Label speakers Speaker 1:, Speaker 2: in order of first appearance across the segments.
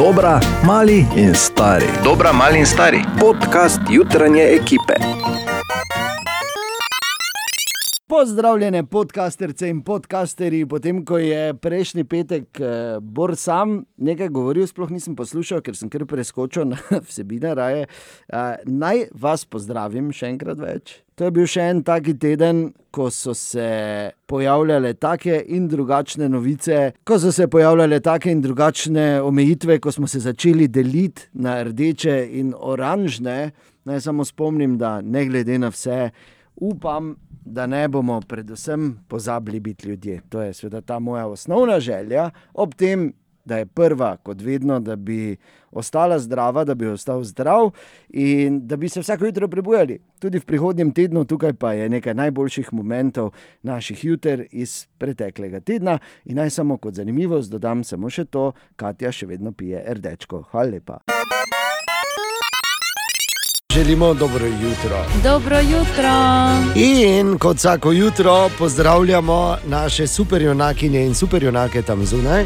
Speaker 1: Dobra, mali in stari.
Speaker 2: Dobra, mali in stari.
Speaker 1: Podcast jutranje ekipe.
Speaker 3: Pozdravljene, podcasterce in podcasterji. Potem, ko je prejšnji petek eh, Bor sam nekaj govoril, sploh nisem poslušal, ker sem kar preskočil na vsebine raje. Eh, naj vas pozdravim še enkrat več. To je bil še en taki teden, ko so se pojavljale take in drugačne novice, ko so se pojavljale take in drugačne omejitve, ko smo se začeli deliti na rdeče in oranžne. Naj samo spomnim, da ne glede na vse, upam, da ne bomo predvsem pozabili biti ljudje. To je seveda ta moja osnovna želja, ob tem, da je prva, kot vedno, da bi ostala zdrava, da bi ostal zdrav in da bi se vsako jutro prebujali. Tudi v prihodnjem tednu, tukaj pa je nekaj najboljših momentov naših juter iz preteklega tedna. In naj samo kot zanimivost dodam samo še to, Katja še vedno pije rdečko. Hvala lepa. Želimo dobro jutro.
Speaker 4: Dobro jutro.
Speaker 3: In kot vsako jutro pozdravljamo naše superjunakinje in superjunake tam zunaj.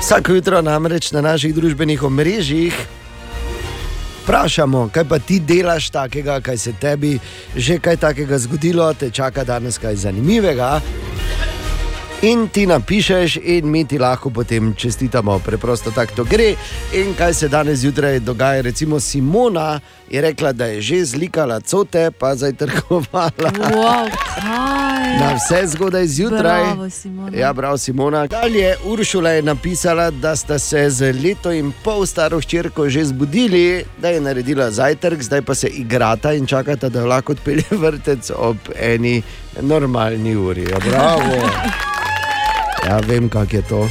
Speaker 3: Vsako jutro namreč na naših družbenih omrežjih vprašamo, kaj pa ti delaš takega, kaj se tebi že kaj takega zgodilo, te čaka danes kaj zanimivega. In ti napišeš, in mi ti lahko potem čestitamo, preprosto tako to gre. In kaj se danes zjutraj dogaja, recimo Simona je rekla, da je že zlikala cote, pa zdaj trgovala.
Speaker 4: Wow, kaj?
Speaker 3: Na vse zgodaj zjutraj.
Speaker 4: Bravo, Simona.
Speaker 3: Ja, prav, Simona. Dalje, Uršula je napisala, da sta se z leto in pol staro hčerko že zbudili, da je naredila zajtrk, zdaj pa se igrata in čakata, da lahko odpelje vrtec ob eni normalni uri. Ja, bravo. Ja, vem, kak je to.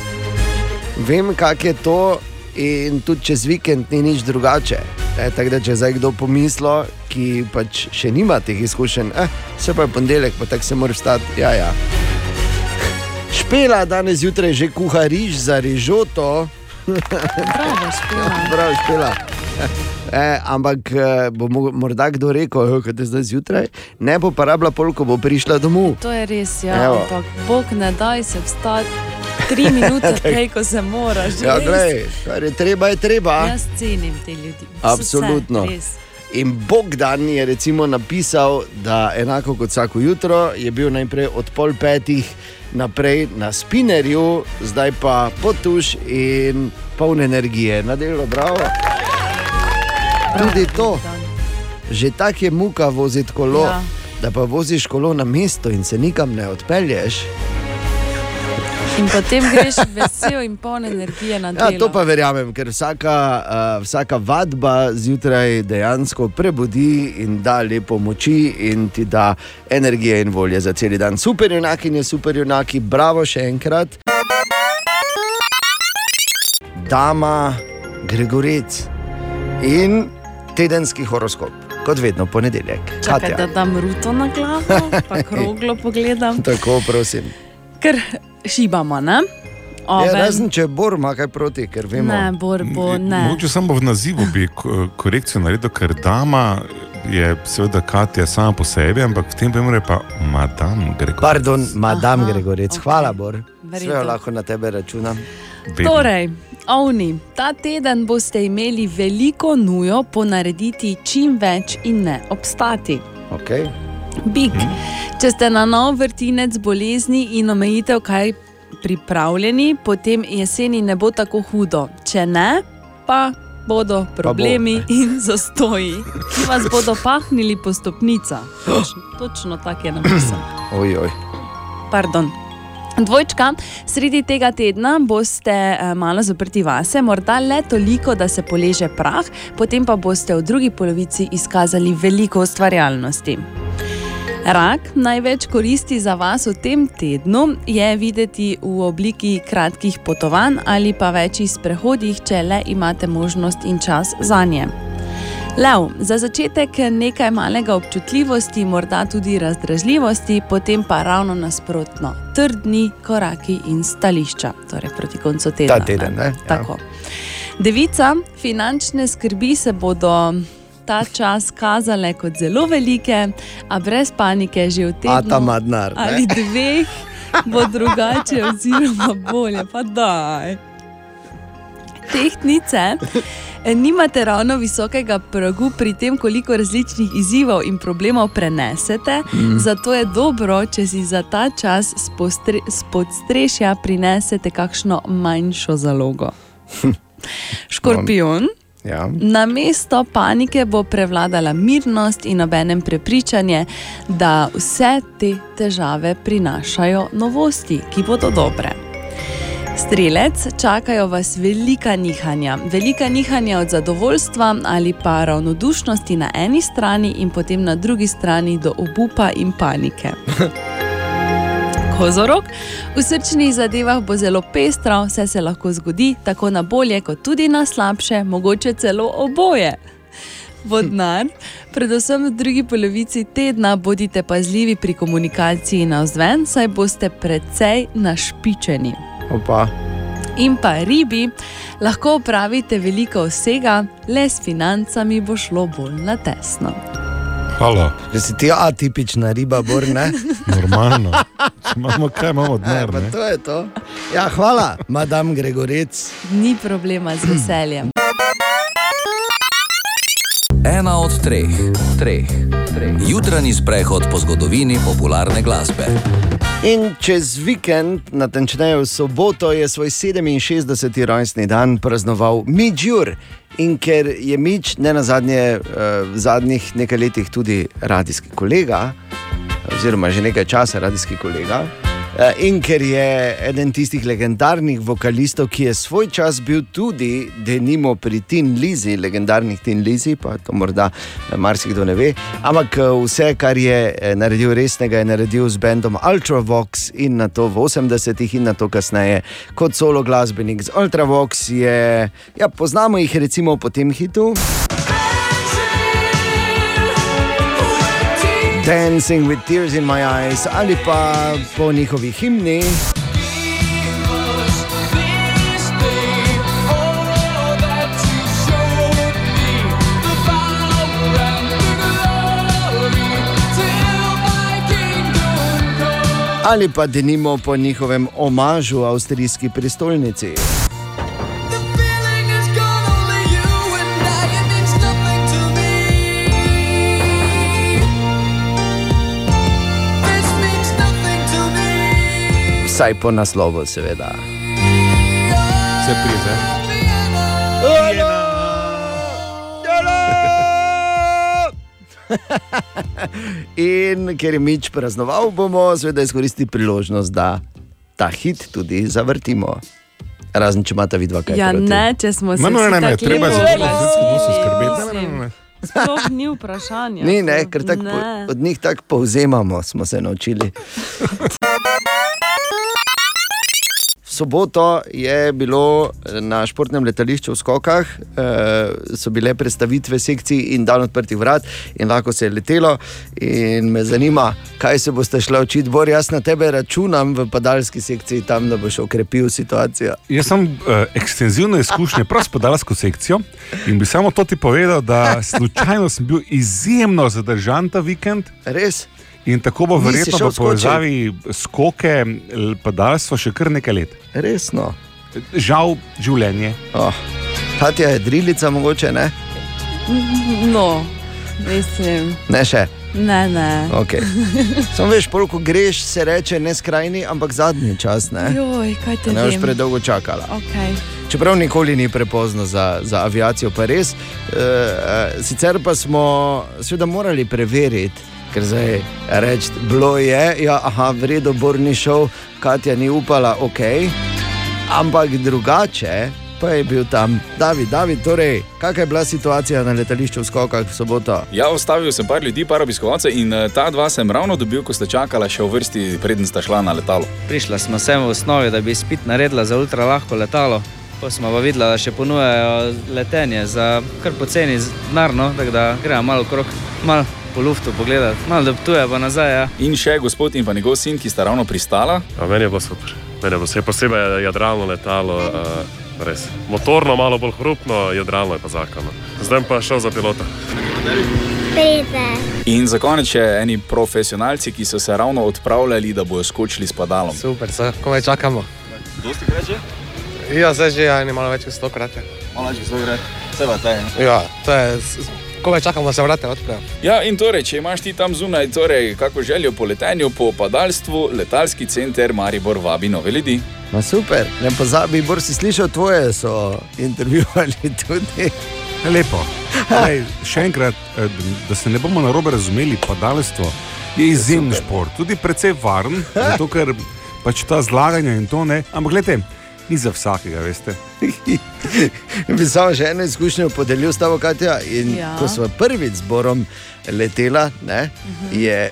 Speaker 3: Vem, kak je to, in tudi čez vikend ni nič drugače. E, tako da, če zdaj kdo pomisli, ki pač še nima teh izkušenj, eh, se pa je ponedeljek, pa tako se mora vstati. Ja, ja. Špela danes zjutraj že kuha riž za rižoto.
Speaker 4: Bravo, špila.
Speaker 3: Prav, špela. E, ampak eh, bo mo- morda kdo rekel, da je zdaj zjutraj, ne bo pa rabila pol, ko bo prišla domov.
Speaker 4: To je res, ja.
Speaker 3: Evo.
Speaker 4: Ampak Bog ne daj se vstati tri minute prej, ko se moraš.
Speaker 3: Ja, glej, kar je treba, je treba.
Speaker 4: Jaz cenim te ljudi.
Speaker 3: Absolutno.
Speaker 4: Vse.
Speaker 3: In Bogdan je recimo napisal, da enako kot vsako jutro je bil najprej od pol petih naprej na spinnerju, zdaj pa potuš in poln energije na delo, bravo. Tudi to, že tako je muka voziti kolo, ja. Da pa voziš kolo na mesto in se nikam ne odpelješ.
Speaker 4: In potem greš vesel in poln energije na delo.
Speaker 3: Ja, to pa verjamem, ker vsaka, uh, vsaka vadba zjutraj dejansko prebudi in da lepo moči in ti da energije in volje za cel dan. Super, junaki in super, junaki, bravo še enkrat. Dama Gregorec in tedenski horoskop, kot vedno ponedeljek.
Speaker 4: Čakaj,
Speaker 3: Katja.
Speaker 4: da dam ruto na glavo, pa kroglo pogledam.
Speaker 3: Tako, prosim.
Speaker 4: Ker šibamo, ne?
Speaker 3: Ja,
Speaker 4: Oven.
Speaker 3: razen če Bor ima kaj proti, ker vemo.
Speaker 4: Ne, bor bo, ne.
Speaker 5: Mogoče samo v nazivu bi ko- korekcijo naredil, ker dama je seveda Katja sama po sebi, ampak v tem primeru je pa Madame Gregor.
Speaker 3: Pardon, madam
Speaker 4: Aha,
Speaker 3: Gregorec,
Speaker 4: okej.
Speaker 3: hvala, Bor.
Speaker 4: Verjetno.
Speaker 3: Sve lahko na tebe računam.
Speaker 4: Torej, ovni, ta teden boste imeli veliko nujo ponarediti čim več in ne obstati.
Speaker 3: Okay.
Speaker 4: Big, če ste na nov vrtinec bolezni in omejitev kaj pripravljeni, potem jeseni ne bo tako hudo. Če ne, pa bodo problemi in zastoji, ki vas bodo pahnili po stopnicah. Točno, točno tako je napisano.
Speaker 3: Oj, oj.
Speaker 4: Pardon. Dvojčka, sredi tega tedna boste eh, malo zaprti vase, morda le toliko, da se poleže prah, potem pa boste v drugi polovici izkazali veliko ustvarjalnosti. Rak največ koristi za vas v tem tednu je videti v obliki kratkih potovanj ali pa večjih sprehodih, če le imate možnost in čas za nje. Lev, za začetek nekaj malega občutljivosti, morda tudi razdražljivosti, potem pa ravno nasprotno, trdni koraki in stališča, torej proti koncu tedna.
Speaker 3: Ta teden, ne? Ja.
Speaker 4: Tako. Devica, finančne skrbi se bodo ta čas kazale kot zelo velike, a brez panike že v
Speaker 3: ta
Speaker 4: tednu
Speaker 3: ne?
Speaker 4: ali dveh bo drugače, oziroma bolje. Pa daj. Tehtnice. eh, Nimate ravno visokega pragu pri tem, koliko različnih izzivov in problemov prenesete, mm. zato je dobro, če si za ta čas spod strešja prinesete kakšno manjšo zalogo. Škorpion.
Speaker 3: Ja.
Speaker 4: Na mesto panike bo prevladala mirnost in obenem prepričanje, da vse te težave prinašajo novosti, ki bodo dobre. Strelec, čakajo vas velika nihanja. Velika nihanja od zadovoljstva ali pa ravnodušnosti na eni strani, in potem na drugi strani do obupa in panike. Kozorog. V srčnih zadevah bo zelo pestro, vse se lahko zgodi, tako na bolje, kot tudi na slabše, mogoče celo oboje. Vodnar, predvsem v drugi polovici tedna bodite pazljivi pri komunikaciji na vzven, saj boste precej našpičeni.
Speaker 3: Opa.
Speaker 4: In pa ribi, lahko upravite veliko vsega, le s financami bo šlo bolj na tesno.
Speaker 5: Halo,
Speaker 3: Že si ti atipična riba, bor ne?
Speaker 5: normalno. Če Imamo kaj, imamo
Speaker 3: E, pa
Speaker 5: ne?
Speaker 3: to je to. Ja, hvala, madam Gregorec.
Speaker 4: Ni problema z veseljem.
Speaker 2: Ena od treh, treh, treh. Jutranji sprehod po zgodovini popularne glasbe.
Speaker 3: In čez vikend, natančneje v soboto, je svoj 67. rojstni dan praznoval Midžur. In ker je Mič ne na zadnje v zadnjih nekaj letih tudi radijski kolega, oziroma že nekaj časa radijski kolega. Eh, In ker je eden tistih legendarnih vokalistov, ki je svoj čas bil tudi, denimo pri Tin Lizi, legendarnih Tin Lizi, pa to morda eh, marsikdo ne ve. Ampak eh, vse, kar je naredil resnega, je naredil z bendom Ultravox in na to v 80-ih in na to kasneje kot solo glasbenik. Z Ultravox je, ja, poznamo jih recimo po tem hitu. Dancing with Tears in My Eyes ali pa po njihovi himni. Ali pa denimo po njihovem omažu avstrijski prestolnici. Vsaj po naslovu, seveda.
Speaker 5: Vse prize.
Speaker 3: In ker je Mič praznoval, bomo seveda izkoristili priložnost, da ta hit tudi zavrtimo. Razen če imata vidva kaj.
Speaker 4: Ja,
Speaker 3: proti.
Speaker 4: ne, če smo se
Speaker 5: no, ne, ne,
Speaker 4: tako
Speaker 5: treba je skrbeti. Ne, ne, ne, ne.
Speaker 4: Sploh ni vprašanja.
Speaker 3: Ni, ne, ker tak, po,
Speaker 4: Ne.
Speaker 3: od njih tako povzemamo, smo se naučili. Soboto je bilo na športnem letališču v Skokah, eh, so bile predstavitve sekcij in dan odprtih vrat, in lahko se je letelo. In me zanima, kaj se boste šli učiti, Bor, jaz na tebe računam v padalski sekciji, tam da boš okrepil situacijo.
Speaker 5: Jaz sem uh, ekstenzivno izkušnje prav s podaljsko sekcijo in bi samo to ti povedal, da slučajno sem bil izjemno zadržan ta vikend.
Speaker 3: Res?
Speaker 5: In tako bo verjetno v povezavi skoke, l- padalstvo še kar nekaj let.
Speaker 3: Resno.
Speaker 5: Žal življenje.
Speaker 3: Oh. Hatja je drilica, mogoče ne,
Speaker 4: No, mislim,
Speaker 3: ne še.
Speaker 4: ne, ne.
Speaker 3: Okay. Samo veš, pol, ko greš, se reče ne skrajni, ampak zadnji čas. Ne,
Speaker 4: Joj, kaj te
Speaker 3: ne boš predolgo čakala.
Speaker 4: Okay.
Speaker 3: Čeprav nikoli ni prepozno za, za aviacijo, pa res. E, e, sicer pa smo seveda morali preveriti, ker zdaj reči, bilo je, ja, aha, v redu, Bor ni šel, Katja ni upala, ok. Ampak drugače pa je bil tam David, David, torej, kakšna je bila situacija na letališču v Skokah v soboto?
Speaker 6: Ja, ustavil sem par ljudi, par obiskovalcev in eh, ta dva sem ravno dobil, ko ste čakala še v vrsti, preden sta šla na letalo.
Speaker 7: Prišla smo sem v osnovi, da bi spet naredila za ultra lahko letalo. Pa smo pa videla, da še ponujajo letenje za kar poceni denar, no, tako da gremo malo okrog, malo po luftu pogledati, malo do tuje pa nazaj. Ja.
Speaker 6: In še gospod in pa njegov sin, ki sta ravno pristala.
Speaker 8: A meni je bilo super. Meni je bilo še posebej jadralno letalo, uh, res. Motorno malo bolj hrupno, jadralno je pa zakon. Zdaj pa šel za pilota.
Speaker 6: In za konec še eni profesionalci, ki so se ravno odpravljali, da bodo skočili s padalom.
Speaker 7: Super, so, komaj čakamo.
Speaker 9: Ja, zdaj že je malo več kot stokrat. ja.
Speaker 6: Malo več kot gre, vse pa te.
Speaker 9: Ja, to je, komaj čakamo, da se vrate odprejo.
Speaker 6: Ja, in torej, če imaš ti tam zunaj, torej, kako željo po letenju, po padalstvu, letalski center Maribor vabi nove ljudi.
Speaker 3: Ma super, ne pozabi, Bor si slišal tvoje, so intervjuvali tudi.
Speaker 5: Lepo. Lej, še enkrat, eh, da se ne bomo na robe razumeli, padalstvo je izjemen šport, tudi precej varen, zato ker pač ta zlaganja in to ne. Ampak gledajte, ni za vsakega, veste.
Speaker 3: bi samo še eno izkušnjo podelil s tabo, Katja. In
Speaker 4: Ja.
Speaker 3: ko smo prvič z Borom letela, ne, uh
Speaker 4: Mhm.
Speaker 3: -huh. je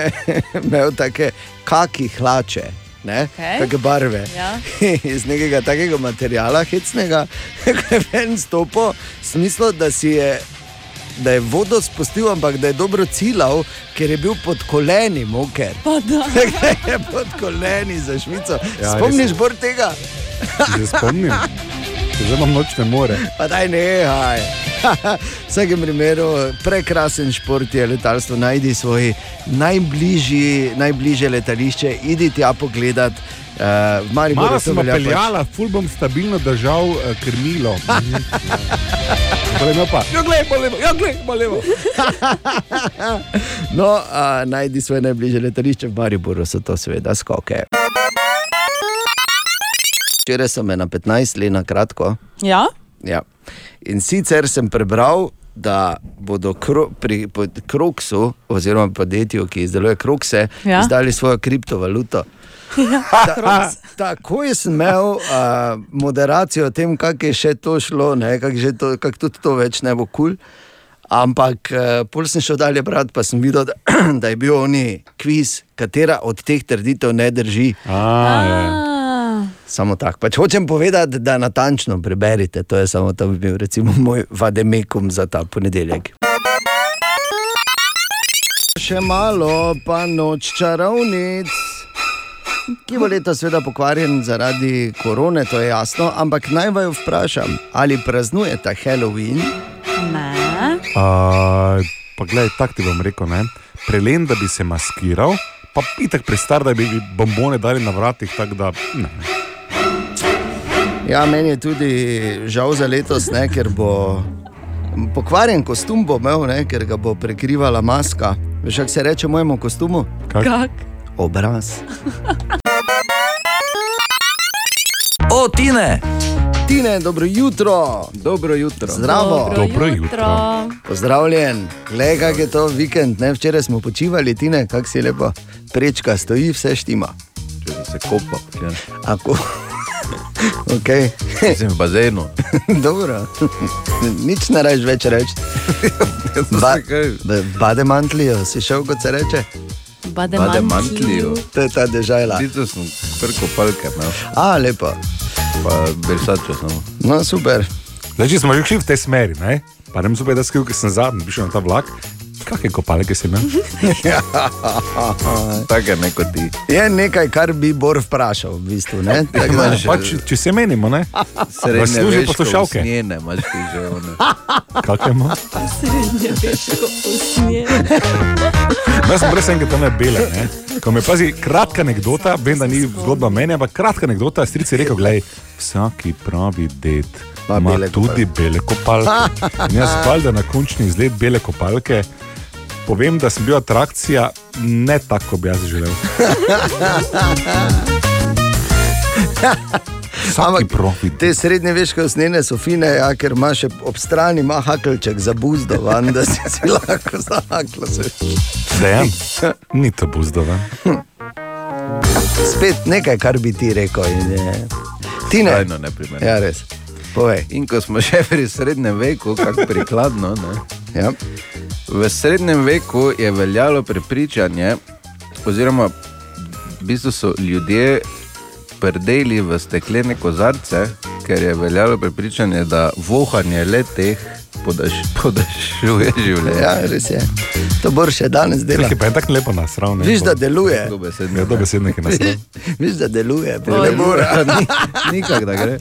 Speaker 3: imel take kaki hlače. Ne,
Speaker 4: Okej.
Speaker 3: Take barve.
Speaker 4: Ja.
Speaker 3: Iz nekega takega materiala, hecnega, ki je ven stopil, v smislu, da si je. Da je vodo spustil, ampak da je dobro ciljal, ker je bil pod koleni, moker.
Speaker 4: Pa da.
Speaker 3: je pod koleni za švico.
Speaker 5: Ja,
Speaker 3: Ja, Spomniš bor tega?
Speaker 5: Se spomnim, zdaj imam nočne more.
Speaker 3: Pa daj nehaj. V vsakem primeru prekrasen šport je letalstvo. Najdi svoj najbližji, najbližje letališče, idi tja pogledat. Uh, v Mariboru
Speaker 5: Malo
Speaker 3: to
Speaker 5: sem
Speaker 3: velja pač-
Speaker 5: peljala, ful bom stabilno držal uh, krmilo. Bolemo pa. Ja, glej, bolemo, ja, glej, bolemo.
Speaker 3: No, uh, najdi svoje najbližje letališče v Mariboru, so to seveda skoke. Včeraj sem na 15 let na kratko.
Speaker 4: Ja?
Speaker 3: Ja. In sicer sem prebral, da bodo kro, pri pod Kroksu, oziroma podjetju, ki izdeluje Krokse,
Speaker 4: ja.
Speaker 3: izdali svojo kriptovaluto.
Speaker 4: Ja,
Speaker 3: Ta, takoj sem imel uh, moderacijo o tem, kako je še to šlo, kako kak tudi to več ne bo kul. Cool. Ampak uh, pol sem šel dalje brati, pa sem videl, da, da je bil oni kviz, katera od teh trditev ne drži.
Speaker 5: A, ja.
Speaker 3: Samo tako. Pač hočem povedati, da natančno preberite. To je samo to, bi bil recimo moj vademekum za ta ponedeljek. Še malo, pa noč čarovnic. Ki bo letos seveda pokvarjen zaradi korone, to je jasno, ampak naj vaju vprašam, ali praznujete Halloween?
Speaker 4: Ne.
Speaker 5: Uh, pa gledaj, tako ti bom rekel, ne? prelen, da bi se maskiral, pa itak prestar, da bi bombone dali na vratih, tako da ne.
Speaker 3: Ja, meni je tudi žal za letos, ne, ker bo pokvarjen kostum bo imel, ne, ker ga bo prekrivala maska. Veš, kako se reče mojemu kostumu?
Speaker 5: Kak?
Speaker 4: Kak?
Speaker 3: Obraz.
Speaker 2: O, Tine!
Speaker 3: Tine, dobro jutro.
Speaker 1: Dobro jutro.
Speaker 3: Zdravo.
Speaker 5: Dobro jutro.
Speaker 3: Pozdravljen, gledaj, kak je to vikend. Ne? Včeraj smo počivali, Tine, kak si lepo. Prečka stoji, vse štima.
Speaker 1: Če se kopal, ja.
Speaker 3: Ako? okay.
Speaker 1: sem v bazenu.
Speaker 3: Dobro, nič ne rečeš več reči. Ba, ba- Bade mantlijo, si šel, kot se reče.
Speaker 4: Bade
Speaker 1: Bade
Speaker 4: mantliju.
Speaker 1: mantliju.
Speaker 3: To je ta država.
Speaker 1: Lico sem kar kopalke imel,
Speaker 3: A, lepo.
Speaker 1: pa bersačo samo.
Speaker 3: No, super.
Speaker 5: Zdaj, če smo že šli v tej smeri, ne? pa ne super, da skril, ker sem zadnji prišel na ta vlak. Kakšne kopale, ki si imel?
Speaker 1: Tako je neko ti.
Speaker 3: Je nekaj, kar bi Bor vprašal, v bistvu. ne? Tako da-
Speaker 1: Imaš,
Speaker 5: Pač, če se menimo, ne?
Speaker 1: Srednje
Speaker 5: služi
Speaker 1: veško
Speaker 5: poslušalke?
Speaker 1: usnjene, imaš ti že one.
Speaker 5: Kakšne ima?
Speaker 4: Srednje veško usnjen.
Speaker 5: Jaz sem brez enega tam bele. Ne? Ko me pazi, kratka anekdota, vem, da ni zgodba meni, ampak kratka anekdota, stric je rekel, gledaj, vsaki pravi ded
Speaker 3: Ma
Speaker 5: ima
Speaker 3: bele
Speaker 5: tudi bele kopalke. In jaz valjda na končni izgled bele kopalke. Povem, da sem bil atrakcija ne tako, kot bi jaz želel.
Speaker 3: Ampak
Speaker 5: profi.
Speaker 3: Te srednje veške usnjene so fine, ja, ker ima še ob strani hakelček za buzdo, van, da si si lahko zahaklo.
Speaker 5: Dejan, ni to buzdovan.
Speaker 3: Spet nekaj, kar bi ti rekel. in Je... Ti ne.
Speaker 1: Tajno ne primerno.
Speaker 3: Ja, res. Povej.
Speaker 1: In ko smo še pri srednjem veku, kako prikladno, ne?
Speaker 3: Ja.
Speaker 1: v srednjem veku je veljalo prepričanje, oziroma v bistvu so ljudje prdeli v steklene kozarce, ker je veljalo prepričanje, da vohanje le teh podaš, podaljšuje življenje.
Speaker 3: ja, res je. To bo še danes dela.
Speaker 5: Nekaj pa je tako lepo nasravno.
Speaker 3: Viš, da deluje.
Speaker 5: Ja, dobesednik je nasravno.
Speaker 3: Viš, da deluje.
Speaker 1: Ne ni, nikak da gre.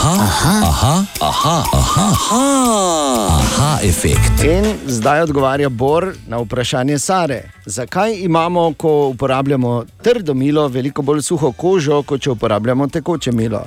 Speaker 2: Aha, aha, aha, aha, aha, aha, aha efekt.
Speaker 3: In zdaj odgovarja Bor na vprašanje Sare. Zakaj imamo, ko uporabljamo trdo milo, veliko bolj suho kožo, kot če uporabljamo tekoče milo?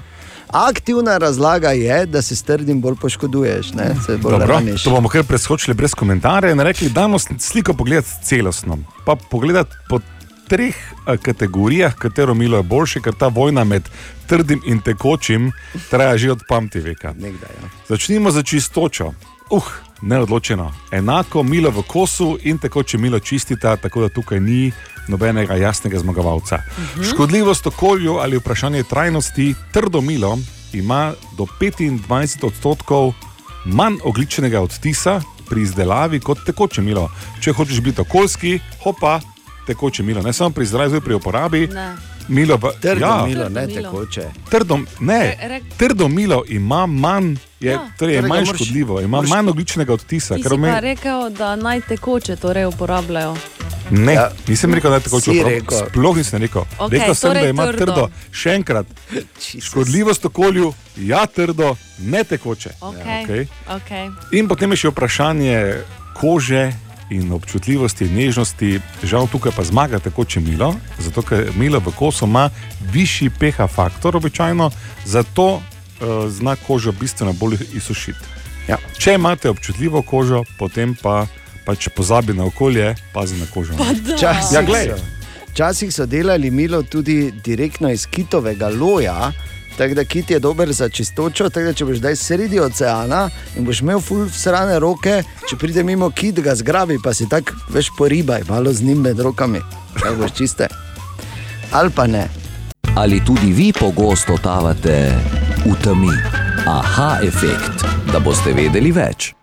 Speaker 3: Aktivna razlaga je, da se s trdim bolj poškoduješ, ne? se bolj
Speaker 5: Dobro, to bomo kar preskočili brez komentarja in rekli, da dajmo sliko pogledati celostno. Pa pogledati po treh eh, kategorijah, katero milo je boljše, ker ta vojna med trdim in tekočim traja že od pamti veka.
Speaker 3: Nekdaj, ja.
Speaker 5: Začnimo za čistočo. Uh, neodločeno. Enako milo v kosu in tekoče milo čistita, tako da tukaj ni nobenega jasnega zmagovalca. Uh -huh. Škodljivost okolju ali vprašanje trajnosti, trdo milo ima do 25 odstotkov manj ogličnega odtisa pri izdelavi kot tekoče milo. Če hočeš biti okoljski, hopa, tekoče milo, ne samo pri tudi pri uporabi.
Speaker 4: Ne.
Speaker 5: Milo v,
Speaker 3: Trdo
Speaker 5: ja,
Speaker 3: milo, ne
Speaker 4: milo.
Speaker 3: tekoče.
Speaker 5: Trdo, ne,
Speaker 4: Re- re-
Speaker 5: trdo milo ima manj, je,
Speaker 4: Ja.
Speaker 5: torej je
Speaker 3: Torej
Speaker 5: manj
Speaker 3: moraš-
Speaker 5: škodljivo, ima
Speaker 3: moraš-
Speaker 5: manj ogličnega odtisa.
Speaker 4: Ti si pa rekel, da naj tekoče torej uporabljajo.
Speaker 5: Ne,
Speaker 3: Ja,
Speaker 5: ja, nisem rekel, da je tako
Speaker 3: rekel.
Speaker 5: Sploh nisem rekel.
Speaker 4: Okej,
Speaker 5: rekel sem,
Speaker 4: torej
Speaker 5: da ima
Speaker 4: trdo.
Speaker 5: trdo. Še enkrat, škodljivost okolju, ja, trdo, ne tekoče.
Speaker 4: Okay.
Speaker 5: okej.
Speaker 4: Okay.
Speaker 5: In potem je še vprašanje kože in občutljivosti, nežnosti. Žal tukaj pa zmaga tekoče milo, zato ker milo v kosu ima višji pH faktor običajno, zato uh, zna kožo bistveno bolj izsušiti.
Speaker 3: Ja.
Speaker 5: Če imate občutljivo kožo, potem pa, pa če pozabi na okolje, pazi na kožo.
Speaker 3: Včasih
Speaker 5: Ja,
Speaker 3: so delali milo tudi direktno iz kitovega loja. Tako da kit je dober za čistočo, tako da če boš zdaj sredi oceana in boš imel ful srane roke, če pride mimo kit, ga zgrabi, pa si tako veš poribaj, malo z njim med rokami, tako boš čiste. Ali pa ne.
Speaker 2: Ali tudi vi pogosto totavate v temi? Aha efekt, da boste vedeli več.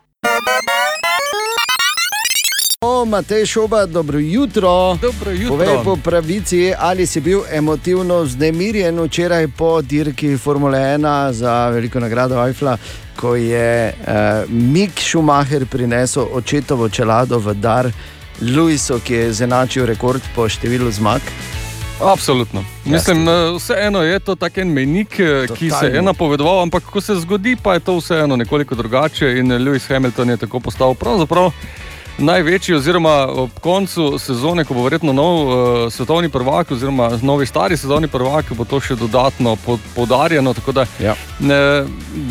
Speaker 3: O, Matej Šoba, dobro jutro.
Speaker 10: Dobro jutro.
Speaker 3: Povej po pravici, ali si bil emotivno vznemirjen včeraj po dirki Formule 1 za veliko nagrado Eiffla, ko je uh, Mick Schumacher prinesel očetovo čelado v dar Luisu, ki je zenačil rekord po številu zmag.
Speaker 10: Absolutno. Mislim, eh, vseeno je to tak en menik, eh, ki se je
Speaker 3: Totalno.
Speaker 10: napovedoval, ampak ko se zgodi, pa je to vseeno nekoliko drugače. In Lewis Hamilton je tako postal pravzaprav največji, oziroma ob koncu sezone, ko bo verjetno nov uh, svetovni prvak, oziroma novi stari svetovni prvak, bo to še dodatno pod, podarjeno. Tako da
Speaker 3: Ja.
Speaker 10: ne,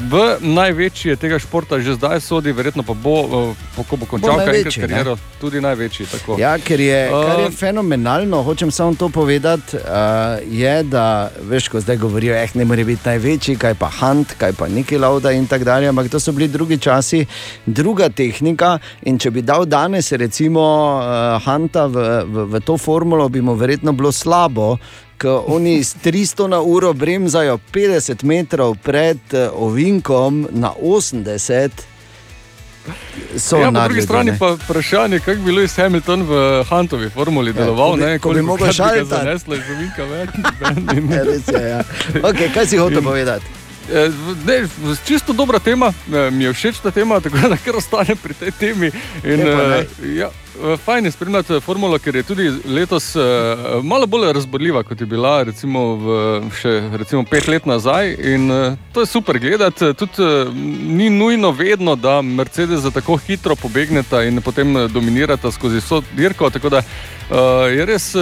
Speaker 10: v največji tega športa že zdaj sodi, verjetno pa bo, uh, ko bo končal
Speaker 3: Bo največji, ne?
Speaker 10: kariero, tudi največji. Tako.
Speaker 3: Ja, ker je, kar je
Speaker 10: Uh,
Speaker 3: fenomenalno, hočem samo to povedati, uh, je, da veš, ko zdaj govorijo, eh, ne more biti največji, kaj pa Hunt, kaj pa Niki Lauda in tako dalje. Ampak to so bili drugi časi, druga tehnika. In če bi dal danes, recimo, uh, Hunta v, v, v to formulo, bi mu verjetno bilo slabo. Ko oni s 300 na uro bremzajo 50 metrov pred uh, ovinkom na 80, so
Speaker 10: Ja, po drugi strani pa vprašanje, kako bi Lewis Hamilton v Huntovi formuli deloval.
Speaker 3: ko bi-
Speaker 10: ne,
Speaker 3: ko bi
Speaker 10: koliko
Speaker 3: mogel
Speaker 10: krat bi zaneslo iz ovinka več.
Speaker 3: Ja, res je, ja. Okay, kaj si hotel povedati?
Speaker 10: Eh, Ne, čisto dobra tema, eh, mi je všeč ta tema, tako da kar ostane pri tej temi. In,
Speaker 3: Lepo,
Speaker 10: eh, ja, fajn je spremljati formulo, ker je tudi letos malo bolj razborljiva, kot je bila recimo v, še recimo pet let nazaj. In to je super gledati. Tudi ni nujno vedno, da Mercedes tako hitro pobegneta in potem dominirata skozi vso dirko. Tako da je res.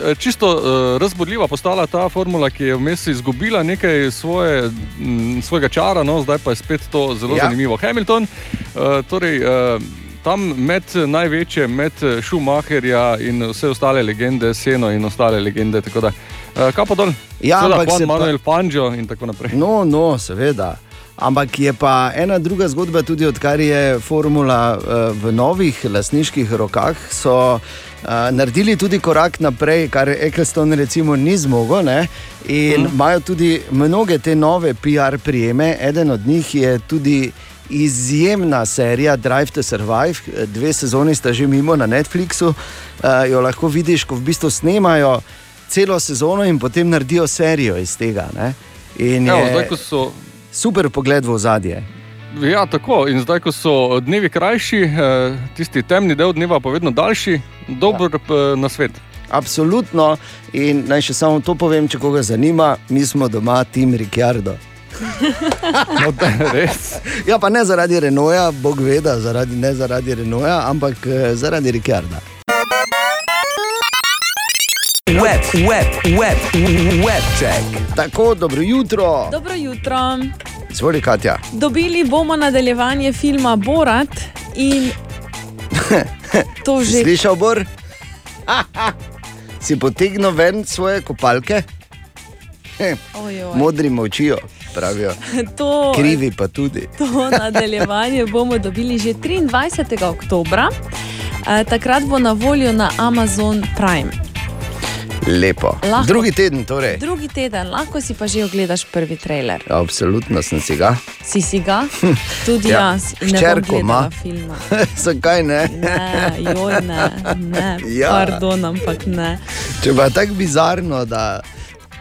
Speaker 10: Eh, Čisto uh, razborljiva postala ta formula, ki je vmes izgubila nekaj svoje, m, svojega čara, no, zdaj pa je spet to zelo
Speaker 3: Ja.
Speaker 10: zanimivo. Hamilton, uh, torej, uh, tam med največje, med eh, Schumacherja in vse ostale legende, Seno in ostale legende. Tako da, uh, kapo dol.
Speaker 3: Ja, ampak
Speaker 10: Juan
Speaker 3: se pa-
Speaker 10: Manuel Fangio in tako naprej.
Speaker 3: No, no, seveda. Ampak je pa ena druga zgodba, tudi odkar je formula v novih lasniških rokah, so uh, naredili tudi korak naprej, kar Eccleston recimo ni zmogel. Ne? In imajo tudi mnoge te nove PR prijeme. Eden od njih je tudi izjemna serija Drive to Survive, dve sezoni sta že mimo na Netflixu, uh, jo lahko vidiš, ko v bistvu snemajo celo sezono in potem naredijo serijo iz tega. Ne? In
Speaker 10: Evo,
Speaker 3: je
Speaker 10: zdaj, so
Speaker 3: super pogled v ozadje.
Speaker 10: Ja, tako. In zdaj, ko so dnevi krajši, eh, tisti temni del dneva pa vedno daljši, dober ja. na svet.
Speaker 3: Absolutno. In naj še samo to povem, če koga zanima, mi smo doma, Tim Ricciardo.
Speaker 10: No, res.
Speaker 3: Ja, pa ne zaradi Renoja, Bog ve, da zaradi, ne zaradi Renoja, ampak eh, zaradi Rikarda.
Speaker 2: Web, web, web, web check.
Speaker 3: Tako, dobro jutro.
Speaker 4: Dobro jutro.
Speaker 3: Zvoli, Katja.
Speaker 4: Dobili bomo nadaljevanje filma Borat in to že.
Speaker 3: slišal, Bor? si potegnil ven svoje kopalke?
Speaker 4: Ojoj.
Speaker 3: Modri močijo, pravijo.
Speaker 4: To,
Speaker 3: Krivi pa tudi.
Speaker 4: to nadaljevanje bomo dobili že 23. oktobra. Eh, takrat bo na voljo na Amazon Prime.
Speaker 3: Lepo.
Speaker 4: Lahko.
Speaker 3: Drugi teden, torej.
Speaker 4: Drugi teden, lahko si pa že ogledaš prvi trailer.
Speaker 3: Absolutno sem si ga.
Speaker 4: Si si ga? Tudi
Speaker 3: Ja,
Speaker 4: ja, jaz.
Speaker 3: hčerko ima. Zakaj ne?
Speaker 4: Ne, joj, ne, ne.
Speaker 3: Ja.
Speaker 4: Pardon, ampak ne.
Speaker 3: Če pa tako bizarno, da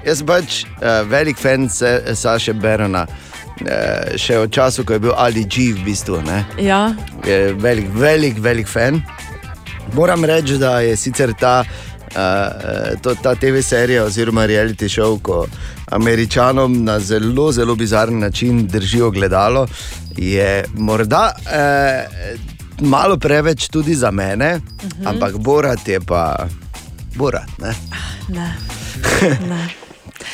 Speaker 3: jaz pač uh, velik fan se, Saše Berona, uh, še od času, ko je bil Ali G v bistvu, ne?
Speaker 4: Ja,
Speaker 3: je velik, velik, velik fan. Moram reči, da je sicer ta, uh, to, ta TV serija oziroma reality show, ko Američanom na zelo, zelo bizaren način držijo gledalo, je morda uh, malo preveč tudi za mene, uh -huh. ampak Borat je pa Borat. Ne?
Speaker 4: ne. ne.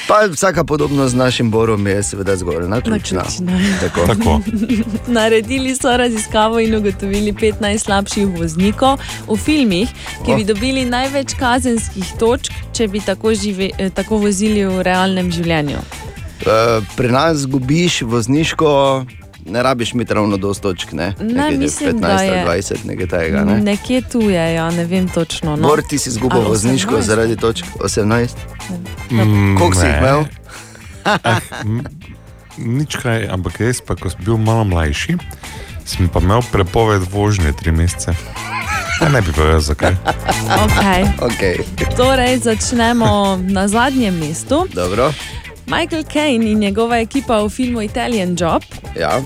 Speaker 3: Pa vsaka podobnost z našim Borom je seveda zgolj naključna.
Speaker 4: Naključna.
Speaker 3: Tako.
Speaker 5: Tako.
Speaker 4: Naredili so raziskavo in ugotovili 15 slabših voznikov v filmih, ki bi
Speaker 3: Oh.
Speaker 4: dobili največ kazenskih točk, če bi tako, žive, eh, tako vozili v realnem življenju.
Speaker 3: Uh, pri nas zgubiš vozniško, ne rabiš imeti ravno dosto točk, ne?
Speaker 4: Ne, mislim,
Speaker 3: 15
Speaker 4: da je-
Speaker 3: ali 20, nekaj takega. Ne?
Speaker 4: Nekje tu je, ja, ne vem točno. No.
Speaker 3: Bor, ti si izgubil vozniško
Speaker 4: 18?
Speaker 3: zaradi točk 18.
Speaker 5: Mm,
Speaker 3: Koliko si jih imel?
Speaker 5: Nič kaj, ampak jaz, pa, ko sem bil malo mlajši, sem pa imel prepoved vožnje tri mesece. Ja, ne bi povedal, zakaj.
Speaker 4: Okay.
Speaker 3: Okay.
Speaker 4: Torej, začnemo na zadnjem mestu.
Speaker 3: Dobro.
Speaker 4: Michael Caine in njegova ekipa v filmu Italian Job.
Speaker 3: Ja.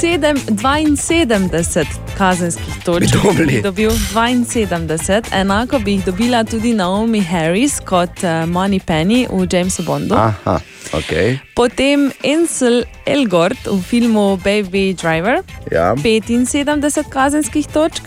Speaker 4: 7, 72 kazenskih točk.
Speaker 3: Bi
Speaker 4: dobil 72, enako bi jih dobila tudi Naomi Harris kot uh, Money Penny v Jamesu Bondu.
Speaker 3: Aha, ok.
Speaker 4: Potem Ansel Elgort v filmu Baby Driver,
Speaker 3: Ja.
Speaker 4: 75 kazenskih točk.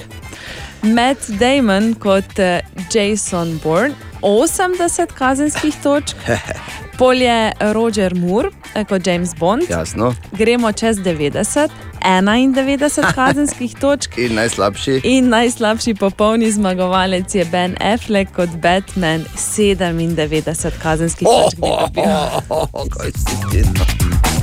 Speaker 4: Matt Damon kot uh, Jason Bourne, 80 kazenskih točk. Polje Roger Moore eh, kot James Bond.
Speaker 3: Jasno.
Speaker 4: Gremo čez 90, 91 kazenskih točk.
Speaker 3: In najslabši.
Speaker 4: In najslabši popolni zmagovalec je Ben Affleck kot Batman, 97 kazenskih točk. bi dobil.
Speaker 3: Kaj si ti?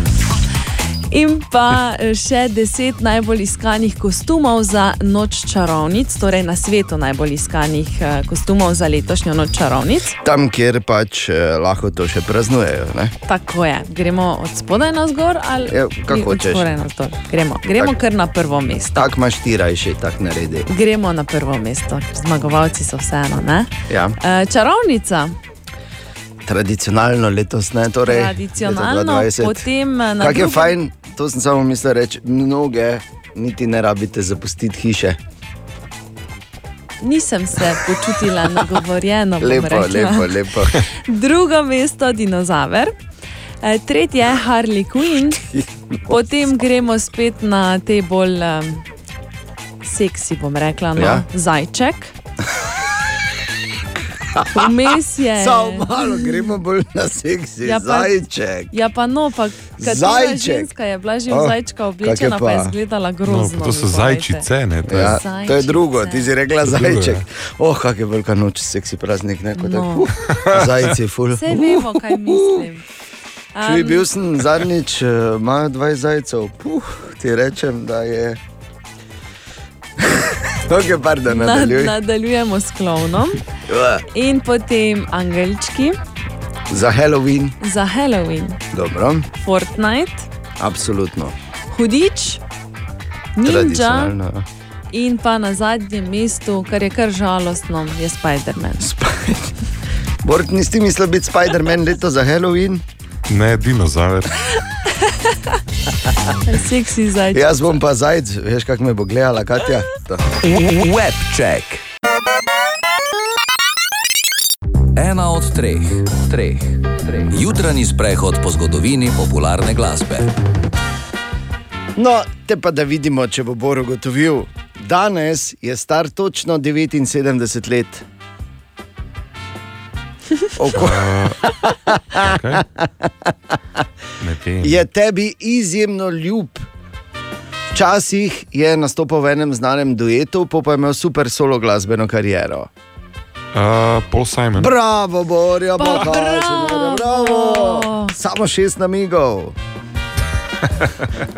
Speaker 4: In pa eh, še 10 najbolj iskanih kostumov za noč čarovnic, torej na svetu najbolj iskanih eh, kostumov za letošnjo noč čarovnic.
Speaker 3: Tam, kjer pač eh, lahko to še praznujejo. Ne?
Speaker 4: Tako je, gremo od spodaj na zgor ali
Speaker 3: Ja, kako hočeš.
Speaker 4: Gremo, gremo
Speaker 3: Tak.
Speaker 4: kar na prvo mesto.
Speaker 3: Tako imaš ti rajši, tako naredi.
Speaker 4: Gremo na prvo mesto, zmagovalci so vseeno. Ne?
Speaker 3: Ja.
Speaker 4: Eh, Čarovnica,
Speaker 3: Tradicionalno letos, ne torej.
Speaker 4: tradicionalno,
Speaker 3: leto 2020.
Speaker 4: potem eh, na
Speaker 3: Kaj je
Speaker 4: drugem-
Speaker 3: fajn, to sem samo mislil reči, mnoge niti ne rabite zapustiti hiše.
Speaker 4: Nisem se počutila nagovorjeno.
Speaker 3: Lepo, lepo, lepo.
Speaker 4: Drugo mesto dinozaver, Eh, tretje Harley Quinn, potem gremo spet na te bolj um, seksi, bom rekla, no,
Speaker 3: ja.
Speaker 4: zajček. Vmes je.
Speaker 3: Samo malo gremo bolj na seksi,
Speaker 4: Ja, pa-
Speaker 3: zajček.
Speaker 4: Ja, pa no, pa
Speaker 3: Zajček.
Speaker 4: ženska je bila že v
Speaker 3: Oh,
Speaker 4: zajčka
Speaker 3: je
Speaker 4: oblečena, pa
Speaker 3: pa?
Speaker 4: je izgledala
Speaker 5: No,
Speaker 4: grozno.
Speaker 5: pa to so zajčice, ne? To je,
Speaker 3: Ja,
Speaker 4: Zajčice.
Speaker 3: to je drugo, ti si rekla
Speaker 5: To je drugo,
Speaker 3: zajček.
Speaker 5: ja.
Speaker 3: Oh, kak je velika noč, seksi praznik, ne kot
Speaker 4: No.
Speaker 3: tako. Uh, zajci, ful.
Speaker 4: Vse vemo, kaj mislim.
Speaker 3: Čuj, bil sem zadnjič, uh, imajo 20 zajcev. Puh, ti rečem, da je. Ok, pardon,
Speaker 4: Nad,
Speaker 3: nadaljuj.
Speaker 4: nadaljujemo s klovnom
Speaker 3: Uh,
Speaker 4: in potem angelčki
Speaker 3: Za Halloween,
Speaker 4: za Halloween,
Speaker 3: dobro,
Speaker 4: Fortnite,
Speaker 3: absolutno.
Speaker 4: hudič, ninja
Speaker 3: ja.
Speaker 4: in pa na zadnjem mestu, kar je kar žalostno, je Spider-Man.
Speaker 3: Bort, nisi mislil biti Spider-Man leto za Halloween?
Speaker 5: ne, dinozaver.
Speaker 4: Seksi zajček.
Speaker 3: Jaz bom pa zajec, veš, kako me bo gledala, Katja. To.
Speaker 2: Web check. ena od treh, treh, treh. Jutranji sprehod po zgodovini popularne glasbe.
Speaker 3: No, te pa da vidimo, če bo Bor ugotovil. Danes je star točno 79 let. Oko,
Speaker 5: Okay. Medtem.
Speaker 3: je tebi izjemno ljub. Včasih je nastopal v enem znanem duetu, pa je imel super solo glasbeno kariero.
Speaker 5: Uh, Paul Simon.
Speaker 3: Bravo, Borja,
Speaker 4: pa bravo!
Speaker 3: bravo! Samo šest namigov.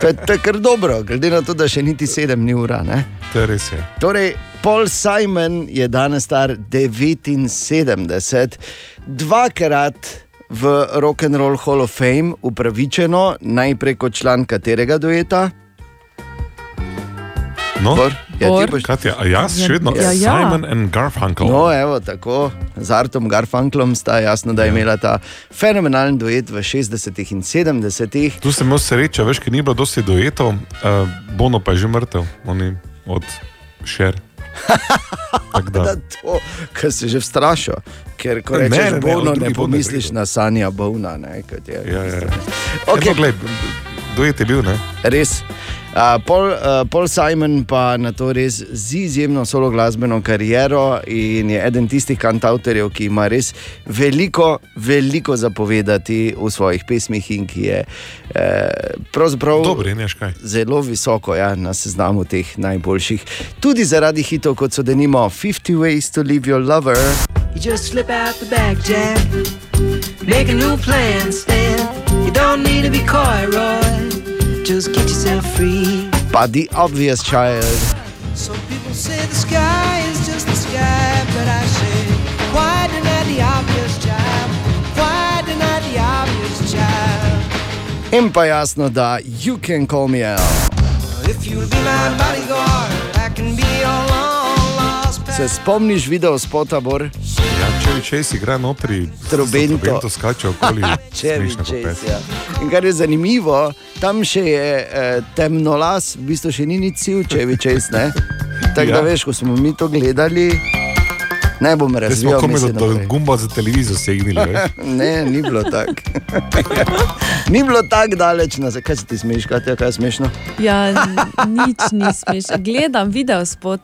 Speaker 3: To je, to je kar dobro, glede na to, da še niti sedem ni ura. Ne?
Speaker 5: To je res. Je.
Speaker 3: Torej, Paul Simon je danes star 79, dvakrat v Rock and Roll Hall of Fame upravičeno, najprej kot član katerega dueta.
Speaker 5: No,
Speaker 3: Bor, ja,
Speaker 4: Bor.
Speaker 3: boš
Speaker 5: Katja, a jaz še vedno
Speaker 4: Ja, ja.
Speaker 5: Simon and Garfunkel.
Speaker 3: No, evo, tako, z Artom Garfunklom sta jasno, da je imela ta fenomenalen duet v 60-ih in 70-ih.
Speaker 5: Tu sem imel srečo, veš, ker ni bilo dosti duetov, uh, Bono pa je že mrtev, oni od Šer.
Speaker 3: Da to, kar se že vstrašil, ker ko
Speaker 5: Ne,
Speaker 3: rečeš
Speaker 5: ne, ne,
Speaker 3: bolno,
Speaker 5: o
Speaker 3: ne
Speaker 5: Bono je
Speaker 3: pomisliš
Speaker 5: rekel.
Speaker 3: na Sanja Bovna. Ne, kot je.
Speaker 5: Ja, ja, ja.
Speaker 3: Okay.
Speaker 5: Okay. Glej, duet je bil, ne?
Speaker 3: Res. Uh, Paul, uh, Paul Simon pa na to res z izjemno solo glasbeno kariero in je eden tistih kantautorjev, ki ima res veliko, veliko zapovedati v svojih pesmih in ki je eh,
Speaker 5: kaj.
Speaker 3: zelo visoko ja, na seznamu teh najboljših. Tudi zaradi hitov, kot so denimo 50 Ways to Leave Your Lover.
Speaker 11: You just slip out the back, Jack. Make a new plan, Stan. You don't need to be coy, Roy. Just get yourself free.
Speaker 3: Pa The Obvious Child.
Speaker 11: Some people say the sky is just the sky, but I say, why deny the obvious child? Why deny the obvious child?
Speaker 3: In pa jasno, da You Can Call Me Al.
Speaker 11: If you'll be my bodyguard, I can be your long lost pal.
Speaker 3: Se spomniš video spota Bor?
Speaker 5: Ja, če Chase igra notri,
Speaker 3: Trobento.
Speaker 5: trobento skače okoli. Smešno
Speaker 3: Chase.
Speaker 5: popet.
Speaker 3: Ja. In kar je zanimivo, tam še je eh, temnolas, v bistvu še ni nič sil, če je čez. Tako ja. da veš, ko smo mi to gledali, ne bom razvijal.
Speaker 5: komaj
Speaker 3: misli
Speaker 5: do, do
Speaker 3: naprej.
Speaker 5: gumba za televizijo segnili. veš.
Speaker 3: Ne, ni bilo tako. ni bilo tako daleč, na zakaj se ti smeješ, kaj je smešno.
Speaker 4: Ja, nič ni smešno. Gledam video spot.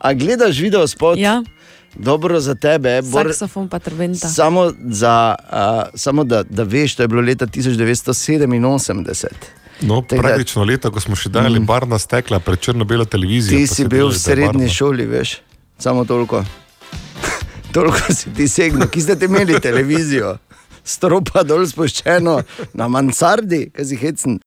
Speaker 3: A gledaš video spot?
Speaker 4: Ja,
Speaker 3: Dobro za tebe, Bor,
Speaker 4: saksofon pa trventa.
Speaker 3: samo, za, uh, samo da, da veš, to je bilo leta 1987.
Speaker 5: No,
Speaker 3: Tega-
Speaker 5: praktično leto, ko smo še dali mm. barna stekla pred črno-belo televizijo.
Speaker 3: Ti si bil v
Speaker 5: da
Speaker 3: srednji
Speaker 5: barvno.
Speaker 3: šoli, veš, samo toliko. toliko si ti segnil, ki ste imeli televizijo, stropa dol spuščeno na mansardi, kaj si hecen.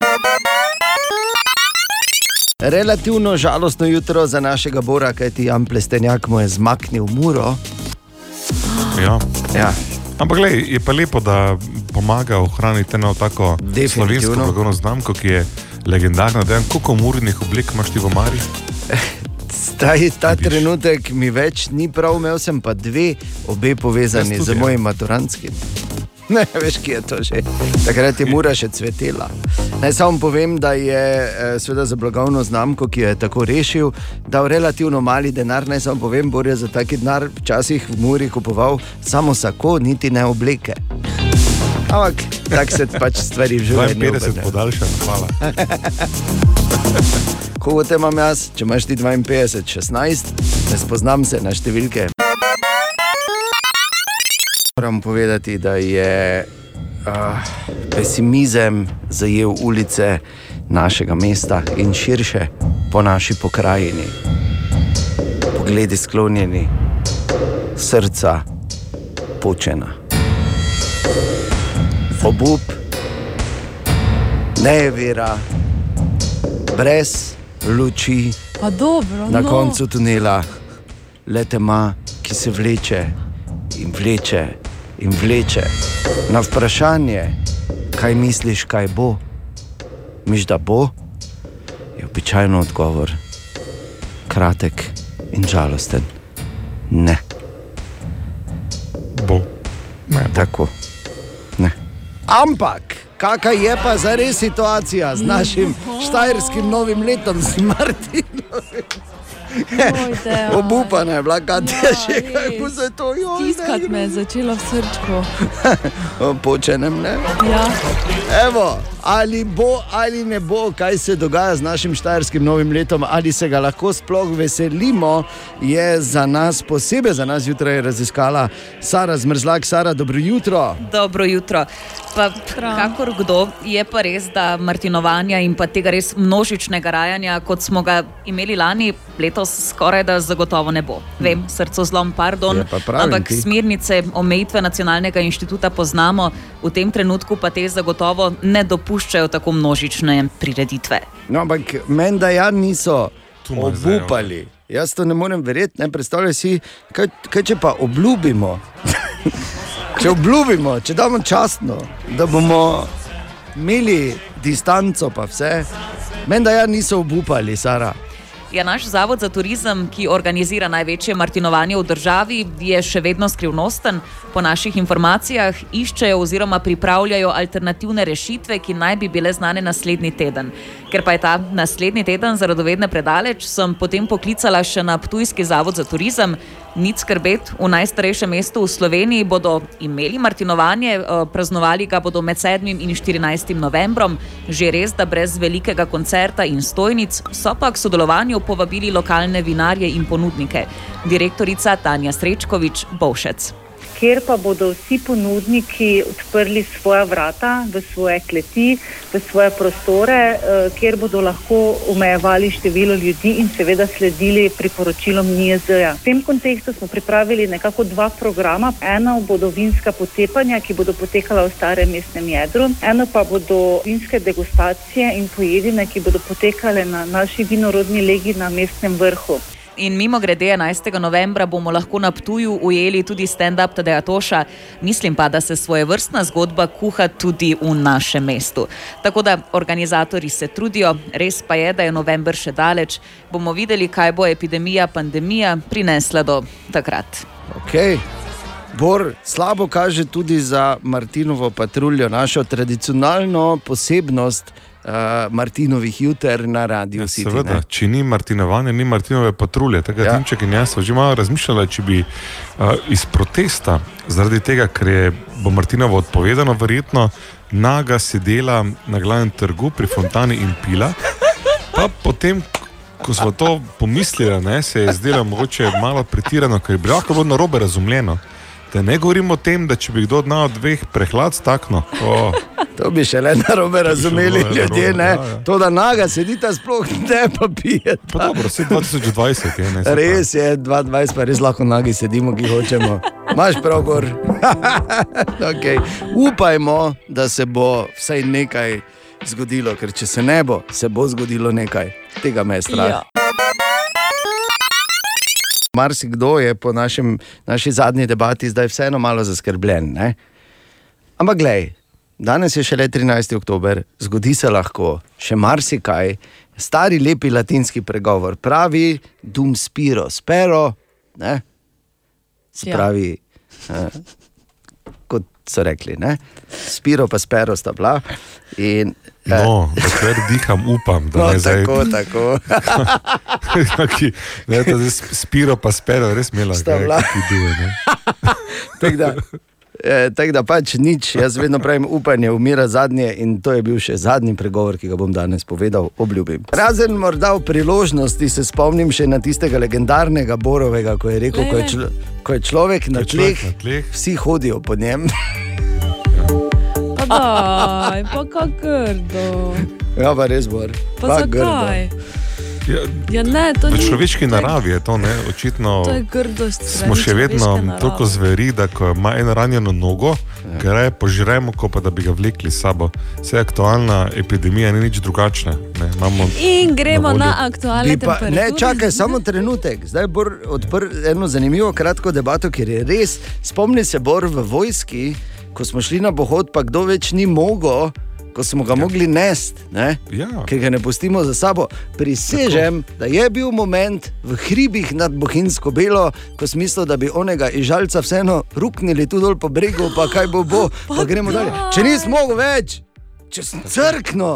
Speaker 3: Relativno žalostno jutro za našega Bora, kajti Jan Plestenjak mu je zmaknil muro.
Speaker 5: Ja.
Speaker 3: Ja.
Speaker 5: Ampak glej, je pa lepo, da pomaga ohraniti eno tako slovensko blagovno znamko, ki je legendarna. Dejan, koliko murnih oblik imaš ti v Mari?
Speaker 3: Zdaj, ta trenutek mi več ni prav, imel sem pa dve, obe povezani z
Speaker 5: ja.
Speaker 3: mojim maturantskim. Ne, veš, kje je to že. Takrat je mura še cvetela. Naj samo povem, da je eh, seveda za blagovno znamko, ki jo je tako rešil, dal relativno mali denar. Naj samo povem, Bor je za taki denar včasih v Muri kupoval samo sako, niti ne obleke. Ampak tako se pač stvari v življenju
Speaker 5: 52
Speaker 3: obrnejo.
Speaker 5: podaljšan, hvala.
Speaker 3: Koliko te imam jaz, če imaš ti 52, 16, ne spoznam se na številke. Moram povedati, da je uh, pesimizem zajel ulice našega mesta in širše po naši pokrajini. Pogledi sklonjeni, srca počena. Obup, nevera, brez luči,
Speaker 4: Pa dobro,
Speaker 3: na
Speaker 4: no.
Speaker 3: koncu tunela, le tema, ki se vleče in vleče in vleče. Na vprašanje, kaj misliš, kaj bo, miš da bo, je običajno odgovor kratek in žalosten. Ne.
Speaker 5: Bo. Ne, bo.
Speaker 3: Tako. Ne. Ampak, kakšna je pa zares situacija z našim štajerskim novim letom, z Martinom? Obupana je bila, Katja, še kaj bo
Speaker 4: res.
Speaker 3: se to
Speaker 4: Stiskati me je začelo v srčku.
Speaker 3: Počenem, ne?
Speaker 4: Ja.
Speaker 3: Evo, ali bo ali ne bo, kaj se dogaja z našim štajerskim novim letom, ali se ga lahko sploh veselimo, je za nas, posebej za nas jutraj raziskala Sara Zmrzlak. Sara, dobro jutro.
Speaker 12: Dobro jutro. Pa, kakor kdo, je pa res, da Martinovanja in pa tega res množičnega rajanja, kot smo ga imeli lani, letos skoraj da zagotovo ne bo. Vem, srco zlom, pardon, ampak
Speaker 3: ti.
Speaker 12: smernice omejitve nacionalnega inštituta poznamo, v tem trenutku pa te zagotovo ne dopuščajo tako množične prireditve.
Speaker 3: No, ampak meni da ja niso obupali. Jaz to ne morem verjeti, ne predstavljaj si, kaj, kaj če pa obljubimo. če obljubimo, če damo častno, da bomo imeli distanco, pa vse. Meni da ja niso obupali, Sara.
Speaker 12: Ja, naš zavod za turizem, ki organizira največje martinovanje v državi, je še vedno skrivnosten. Po naših informacijah iščejo oziroma pripravljajo alternativne rešitve, ki naj bi bile znane naslednji teden. Ker pa je ta naslednji teden za radovedne predaleč, sem potem poklicala še na Ptujski zavod za turizem. Nič skrbeti, v najstarejšem mestu v Sloveniji bodo imeli martinovanje, eh, praznovali ga bodo med 7. in 14. novembrom, že res, da brez velikega koncerta in stojnic, so pa k sodelovanju povabili lokalne vinarje in ponudnike. Direktorica Tanja Srečkovič Bovšec.
Speaker 13: Kjer pa bodo vsi ponudniki odprli svoja vrata v svoje kleti, v svoje prostore, eh, kjer bodo lahko omejevali število ljudi in seveda sledili priporočilom NIJZ-ja. V tem kontekstu smo pripravili nekako dva programa. Eno bodo vinska potepanja, ki bodo potekala v starem mestnem jedru, eno pa bodo vinske degustacije in pojedine, ki bodo potekale na naši vinorodni legi na mestnem vrhu.
Speaker 12: In mimo grede 11. novembra bomo lahko na Ptuju ujeli tudi stand-up Tadeja Toša, mislim pa, da se svoje vrstna zgodba kuha tudi v našem mestu. Tako da organizatori se trudijo, res pa je, da je november še daleč, bomo videli, kaj bo epidemija, pandemija prinesla do takrat.
Speaker 3: Okay. Bor slabo kaže tudi za Martinovo patruljo, našo tradicionalno posebnost uh, Martinovih juter na radiju. City,
Speaker 5: Seveda,
Speaker 3: ne.
Speaker 5: če ni Martinovanja, ni Martinove patrulje. Takrat
Speaker 3: Ja.
Speaker 5: ja. Timček in jaz sva že malo razmišljala, če bi uh, iz protesta, zaradi tega, ker je bo Martinovo odpovedano, verjetno naga sedela na glavnem trgu pri fontani in pila. Pa potem, ko smo to pomislili, ne, se je zdelo mogoče malo pretirano, ker bi lahko bilo narobe razumljeno. Da ne govorimo o tem, da če bi kdo od nas dveh prehlad stakno. Oh.
Speaker 3: To bi še le narobe razumeli ljudje.
Speaker 5: narobe,
Speaker 3: Ne?
Speaker 5: ja, ja.
Speaker 3: To, da naga sedita, sploh ne pa pije.
Speaker 5: Dobro, vse 2020 je ne.
Speaker 3: Res je, 22, pa res lahko nagi sedimo, ki hočemo. Imaš prav, gor. okay. Upajmo, da se bo vsaj nekaj zgodilo, ker če se ne bo, se bo zgodilo nekaj. Tega me je strah.
Speaker 4: Ja.
Speaker 3: Marsikdo je po našem, naši zadnji debati zdaj vseeno malo zaskrbljen. Ne? Ampak glej, danes je šele 13. oktober, zgodi se lahko še marsikaj. Stari lepi latinski pregovor pravi: dum spiro, spero. Ne? Se
Speaker 4: Ja.
Speaker 3: eh, kot so rekli, ne? spiro pa spero sta bila. In,
Speaker 5: No, dokler diham, upam, da
Speaker 3: No,
Speaker 5: ne zdaj.
Speaker 3: tako, tako.
Speaker 5: Kaki, ne, ta zdaj sp- spiro pa spero, res imela
Speaker 3: Sta bila.
Speaker 5: duje.
Speaker 3: Tako da, eh, tak da pač nič, jaz vedno pravim, upanje umira zadnje in to je bil še zadnji pregovor, ki ga bom danes povedal, obljubim. Razen morda v priložnosti se spomnim še na tistega legendarnega Borovega, ko je rekel, ko je, člo, ko je človek na tleh. vsi hodijo po njem.
Speaker 4: Pa daj, pa kakrdo.
Speaker 3: Ja, pa res bor.
Speaker 4: Pa zakaj?
Speaker 5: Ja,
Speaker 4: Ja, ne, to
Speaker 5: v človeški naravi je to, ne? očitno
Speaker 4: To je grdost.
Speaker 5: smo še vedno toliko zveri, da ko ima eno ranjeno nogo, ja. ker je požremo, ko pa da bi ga vlekli s sabo. Vse aktualna epidemija ni nič drugačna. Ne? Imamo
Speaker 4: In gremo
Speaker 5: voljo.
Speaker 4: na aktualne
Speaker 3: Pa, ne, čakaj, samo trenutek. Zdaj bo odprl eno zanimivo kratko debato, ker je res. Spomni se, Bor v vojski, ko smo šli na pohod, pa kdo več ni mogel, ko smo ga ja. mogli nest, ne?
Speaker 5: Ja.
Speaker 3: ker ga ne pustimo za sabo. Prisežem, Tako. da je bil moment v hribih nad Bohinjsko belo, ko smo mislili, da bi onega ižalca vseeno ruknili tu dol po bregu, pa kaj bo, bo pa gremo dalje. Če nisem mogel več, če sem crkno,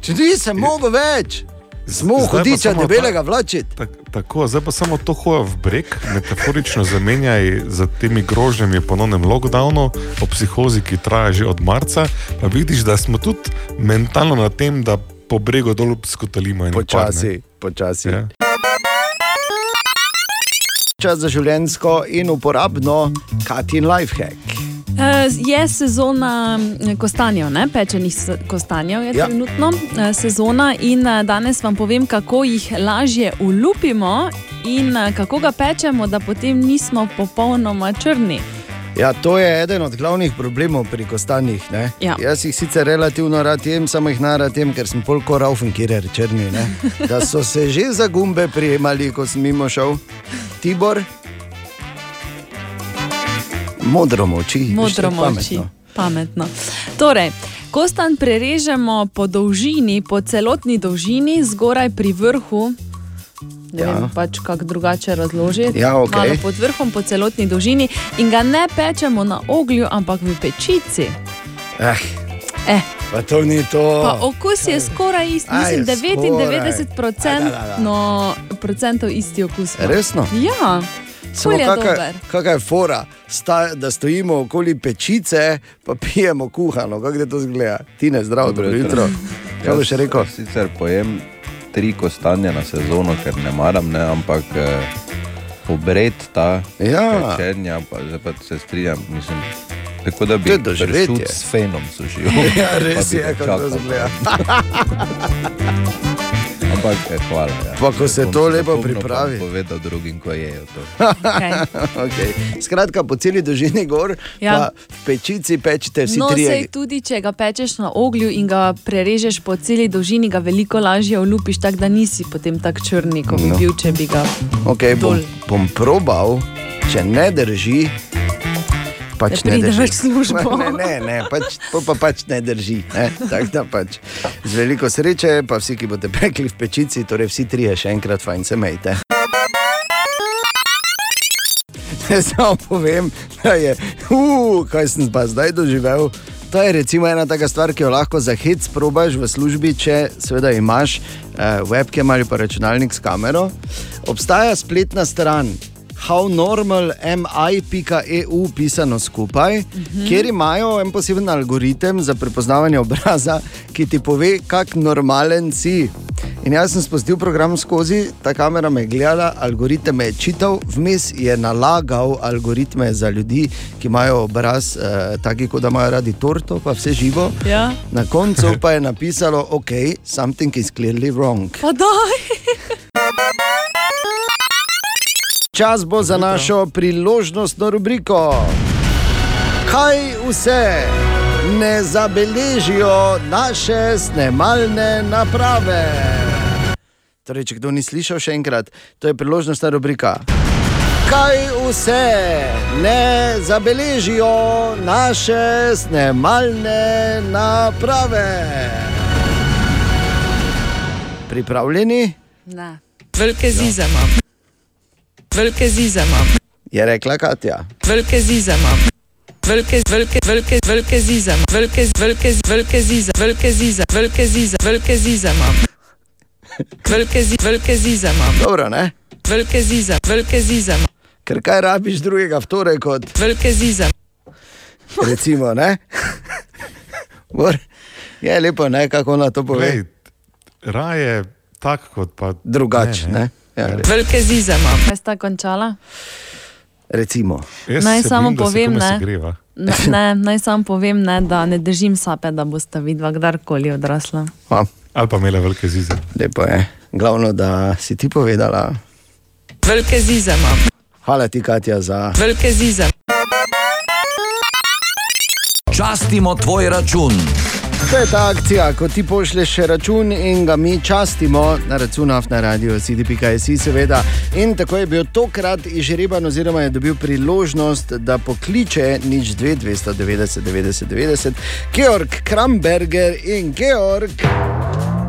Speaker 3: če nisem mogel več. Smo hudiča
Speaker 5: samo ta-
Speaker 3: debelega vlačiti.
Speaker 5: Tak, tako, zdaj pa samo to hoja v breg, metaforično zamenjaj z temi grožnjami ponovnem lockdownu, o psihozi, ki traja že od marca. Pa vidiš, da smo tudi mentalno na tem, da po bregu dol skotalimo in
Speaker 3: Počasi, počasi.
Speaker 5: Ja.
Speaker 3: Čas za življensko in uporabno Katin lifehack.
Speaker 4: Eh, Je sezona mm, kostanjev, ne? pečenih kostanjev je
Speaker 3: Ja.
Speaker 4: trenutno eh, sezona in eh, danes vam povem, kako jih lažje ulupimo in kako ga pečemo, da potem nismo popolnoma črni.
Speaker 3: Ja, to je eden od glavnih problemov pri kostanjih. ne.
Speaker 4: Ja.
Speaker 3: Jaz jih sicer relativno rad jem, samo jih narad jem, ker sem polko raufen, kjer črni. Ne? Da so se že za gumbe prijemali, ko sem mimo šel. Tibor, modro moči.
Speaker 4: Modro moči.
Speaker 3: pametno.
Speaker 4: Pametno. Torej, kostan prerežemo po dolžini, po celotni dolžini, zgoraj pri vrhu.
Speaker 3: Ja.
Speaker 4: vem, pač kako drugače razložiti.
Speaker 3: Ja, okej.
Speaker 4: Malo pod vrhom, po celotni dolžini in ga ne pečemo na oglju, ampak v pečici.
Speaker 3: Eh,
Speaker 4: Eh,
Speaker 3: pa to ni to.
Speaker 4: pa okus je skoraj isti, mislim,
Speaker 3: skoraj.
Speaker 4: 99%
Speaker 3: Aj, da, da, da.
Speaker 4: no, procentov isti okus. ima.
Speaker 3: Resno?
Speaker 4: Ja,
Speaker 3: Samo
Speaker 4: ful je
Speaker 3: kakaj, kakaj fora, sta, da stojimo okoli pečice, pa pijemo kuhano, kako je to zgleda. Ti ne zdravo, dobro jutro. Kaj boš rekel?
Speaker 1: Jaz Sicer pojem tri kostanje na sezono, ker ne maram, ne, ampak eh, pobred ta
Speaker 3: Ja.
Speaker 1: pečenja, pa, zdaj pa se strinjam, mislim. Tako da bi
Speaker 3: doživetje.
Speaker 1: pršut s fenom sušil.
Speaker 3: Ja, res
Speaker 1: bi
Speaker 3: je, kako to zgleda.
Speaker 1: Ampak eh, hvala. Ja.
Speaker 3: Pa ko se
Speaker 1: Bom
Speaker 3: to lepo pripravi.
Speaker 1: bom Povedal drugim, ko jejo to.
Speaker 3: okay. Skratka, po celi dolžini gor, ja. Pa v pečici pečite vsi
Speaker 4: No,
Speaker 3: trije.
Speaker 4: sej tudi, če ga pečeš na oglju in ga prerežeš po celi dolžini, ga veliko lažje olupiš, tako da nisi potem tako črni, kot bi
Speaker 3: No.
Speaker 4: no. bil, če bi ga.
Speaker 3: Okay, bom,
Speaker 4: dol.
Speaker 3: bom probal, če ne drži. Pač
Speaker 4: Ne
Speaker 3: ne drži.
Speaker 4: več službo.
Speaker 3: Ne, ne, ne pač, to pa pač ne drži. Ne? Tako da pač. Z veliko sreče, pa vsi, ki boste pekli v pečici, torej vsi trije, še enkrat fajn se mejte. Samo povem, da je, uh, kaj sem pa zdaj doživel. To je recimo ena taka stvar, ki jo lahko za hec probaš v službi, če seveda imaš eh, webcam ali pa računalnik s kamero. Obstaja spletna stran hownormalmi.eu pisano skupaj, uh -huh. kjer imajo en poseben algoritem za prepoznavanje obraza, ki ti pove, kak normalen si. In jaz sem spustil program skozi, ta kamera me je gledala, algoritem je čital, vmes je nalagal algoritme za ljudi, ki imajo obraz eh, taki, kot da imajo radi torto, pa vse živo.
Speaker 4: Ja.
Speaker 3: Na koncu pa je napisalo, ok, something is clearly wrong.
Speaker 4: Pa daj!
Speaker 3: Čas bo za našo priložnostno rubriko. Kaj vse ne zabeležijo naše snemalne naprave? Torej, če kdo ni slišal, še enkrat, to je priložnostna rubrika. Kaj vse ne zabeležijo naše snemalne naprave? Pripravljeni?
Speaker 4: Ne. Velike zize imam. Velike zize imam.
Speaker 3: Je rekla Katja.
Speaker 4: Velike zize imam. Velike, velike, velike, velike zize imam. Velike, velike, velike zize, velike zize, velike zize, velike zize imam. Velike, zi, velike zize imam.
Speaker 3: Dobro, ne?
Speaker 4: Velike zize, velike zize imam.
Speaker 3: Ker kaj rabiš drugega v torek kot
Speaker 4: Velike zize.
Speaker 3: recimo, ne? Bor, je lepo, ne, kako ona to pove.
Speaker 5: Glej, raje tako kot pa
Speaker 3: Drugače, ne? Ja, res.
Speaker 4: Velike zize imam. Kaj sta končala?
Speaker 3: recimo.
Speaker 5: Jaz
Speaker 4: Naj samo
Speaker 5: se
Speaker 4: povem, ne. Ne, ne, naj samo povem, ne, da ne držim sape, da boste vidva kdarkoli odrasla.
Speaker 3: Ha,
Speaker 5: Ali pa imela velike zize.
Speaker 3: lepo je. Glavno, da si ti povedala.
Speaker 4: Velike zize imam.
Speaker 3: Hvala ti, Katja, za.
Speaker 4: Velike zize.
Speaker 2: Častimo tvoj račun.
Speaker 3: To je ta akcija, ko ti pošleš račun in ga mi častimo na račun na radio, cd.js, seveda. In tako je bil tokrat izžreban, oziroma je dobil priložnost, da pokliče nič 2, 290, 90, 90, Georg Kramberger in Georg.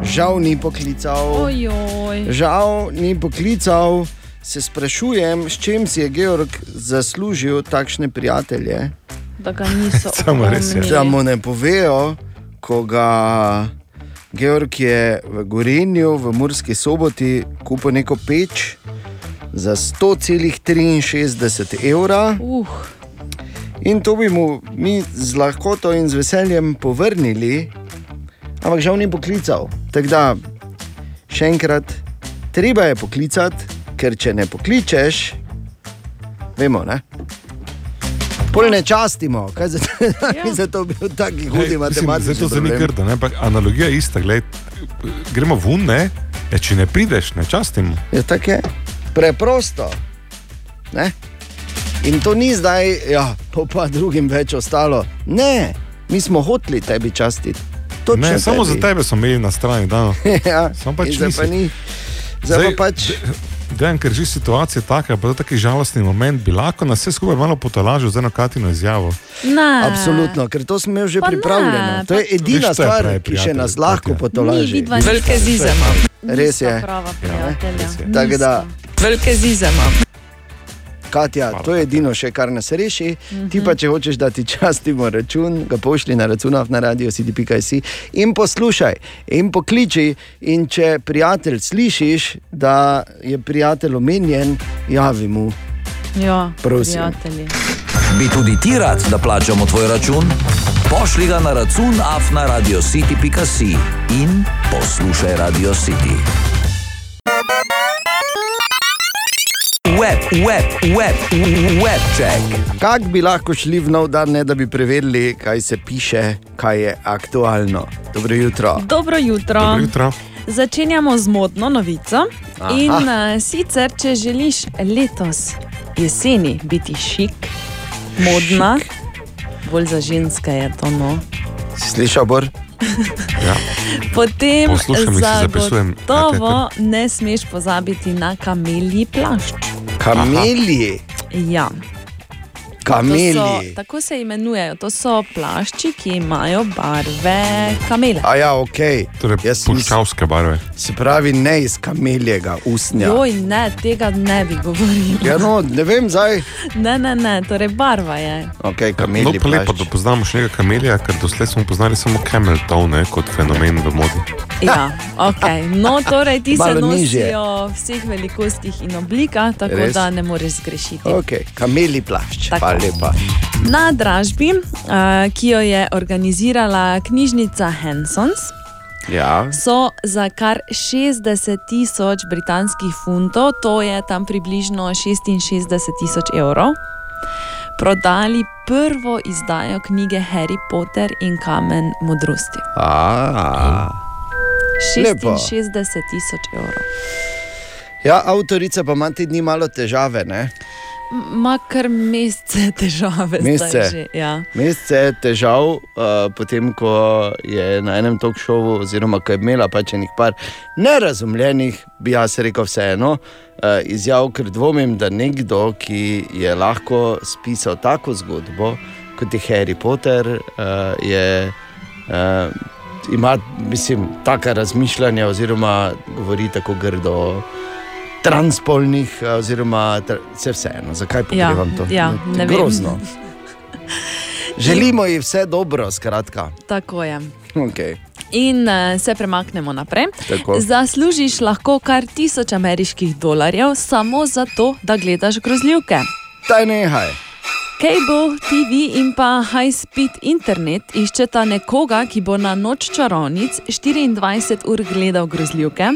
Speaker 3: Žal ni poklical.
Speaker 4: Ojoj.
Speaker 3: Žal ni poklical. Se sprašujem, s čim si je Georg zaslužil takšne prijatelje.
Speaker 4: Da ga niso
Speaker 5: Samo res je.
Speaker 3: Da mu ne povejo, ko ga Georg je v Gorenju, v Murski soboti, kupil neko peč za 100,63 evra.
Speaker 4: Uh.
Speaker 3: In to bi mu mi z lahkoto in z veseljem povrnili, ampak žal ni poklical. Tako da, še enkrat, treba je poklicati, ker če ne pokličeš, vemo, ne. Pol ne častimo, kaj za, ja. za to bil taki hudi matematični
Speaker 5: Zdaj to zdaj ni grdo, ne? ampak analogija je ista. Glej, gremo ven, ne? Ja, če ne prideš, ne častimo.
Speaker 3: Je tako je. Preprosto. Ne? In to ni zdaj, ja, pa, pa drugim več ostalo. Ne, mi smo hoteli tebi častiti. Točno
Speaker 5: Ne, samo
Speaker 3: tebi.
Speaker 5: za tebe smo imeli na strani. Da.
Speaker 3: ja,
Speaker 5: Samo pač
Speaker 3: zdaj pa ni. Zdaj pa pač.
Speaker 5: Dejan, ker že situacija je taka, pa to je taki žalostni moment, bi lahko nas vse skupaj malo potolažil z eno Katino izjavo.
Speaker 4: Ne.
Speaker 3: Absolutno, ker to smo imeli že
Speaker 4: Pa
Speaker 3: pripravljeno. To je edina
Speaker 5: Veš, je
Speaker 3: stvar,
Speaker 5: pravi
Speaker 3: ki še nas lahko potolaži.
Speaker 4: Mi vidva Velike zize imam.
Speaker 3: Res je.
Speaker 4: Prava prijatelja.
Speaker 3: Tako da,
Speaker 4: Velike zize imam.
Speaker 3: Katja, to je edino še, kar nas reši.
Speaker 4: Mhm.
Speaker 3: Ti pa, če hočeš, da ti častimo račun, ga pošli na računov na radio cd.si in poslušaj in pokliči. In če prijatelj slišiš, da je prijatelj omenjen, javi mu.
Speaker 4: Ja,
Speaker 3: Prosim.
Speaker 4: prijatelji.
Speaker 2: Bi tudi ti rad, da plačamo tvoj račun? Pošlji ga na račun afnaradiocity.si in poslušaj Radio City. Web, web, web, web check.
Speaker 3: Kak bi lahko šli v nov dan, ne da bi preverili, kaj se piše, kaj je aktualno. Dobro jutro.
Speaker 4: Dobro jutro.
Speaker 3: Dobro jutro.
Speaker 4: Začenjamo z modno novico.
Speaker 3: Aha.
Speaker 4: In uh, sicer, če želiš letos jeseni biti šik, modna, bolj za ženske je to no.
Speaker 3: Si slišal, Bor?
Speaker 5: Ja.
Speaker 4: Potem
Speaker 5: Poslušam in si zapisujem.
Speaker 4: zagotovo ne smeš pozabiti na kamelji plašč.
Speaker 3: Kamelji.
Speaker 4: Ja. To
Speaker 3: Kamelji.
Speaker 4: so, tako se imenujejo. To so plašči, ki imajo barve kamele.
Speaker 3: A ja, ok.
Speaker 5: Torej, puščavske barve.
Speaker 3: Se pravi, ne iz kameljega usnja.
Speaker 4: Joj, ne, tega ne bi govoril.
Speaker 3: Ja, no, ne vem, zdaj.
Speaker 4: Ne, ne, ne, torej barva je.
Speaker 3: Okay,
Speaker 5: No,
Speaker 3: kamelji
Speaker 5: pa lepo,
Speaker 3: plašč.
Speaker 5: da poznamo še nekaj kamelija, ker doslej smo poznali samo camel toe ne, kot fenomen v modi.
Speaker 4: Ja, okay. No, torej ti se nosijo v vseh velikostih in oblikah, tako
Speaker 3: Res?
Speaker 4: da ne moreš zgrešiti.
Speaker 3: Okay, kamelji plašč,
Speaker 4: Tako.
Speaker 3: Hvala lepa.
Speaker 4: Na dražbi, uh, ki jo je organizirala knjižnica Hansons,
Speaker 3: Ja.
Speaker 4: so za kar 60 tisoč britanskih funtov, to je tam približno 66 tisoč evrov, prodali prvo izdajo knjige Harry Potter in kamen modrosti.
Speaker 3: A, Lepo.
Speaker 4: 66 tisoč evrov.
Speaker 3: ja, avtorica pa ima te dni malo težave. Ne?
Speaker 4: Ma kar mesece težave
Speaker 3: Mesece.
Speaker 4: Ja.
Speaker 3: Mesece težav, uh, potem ko je na enem talk showu, oziroma ko je imela pač enih par nerazumljenih, bi jaz rekel, vseeno, uh, izjav, ker dvomim, da nekdo, ki je lahko spisal tako zgodbo kot je Harry Potter, uh, je. Uh, Ima, mislim, taka razmišljanja, oziroma govori tako grdo o transpolnih, eh, oziroma tr- vse vseeno. Zakaj pokrivam to?
Speaker 4: ja, ne vem.
Speaker 3: Grozno. Želimo ji vse dobro, skratka.
Speaker 4: Tako je.
Speaker 3: Okay.
Speaker 4: In uh, se premaknemo naprej.
Speaker 3: Tako.
Speaker 4: Zaslužiš lahko kar tisoč ameriških dolarjev samo zato, da gledaš grozljivke.
Speaker 3: Daj nehaj.
Speaker 4: Cable TV in pa High Speed Internet iščeta nekoga, ki bo na noč čarovnic 24 ur gledal grozljivke.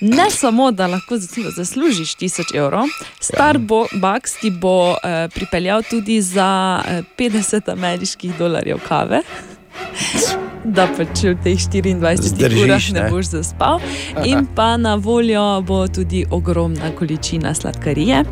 Speaker 4: Ne samo, da lahko zas- zaslužiš 1000 evrov, Starbucks ti bo eh, pripeljal tudi za eh, 50 ameriških dolarjev kave. Da pač v teh 24
Speaker 3: Zdržiš,
Speaker 4: urah ne
Speaker 3: ne?
Speaker 4: boš zaspal, in pa na voljo bo tudi ogromna količina sladkarije.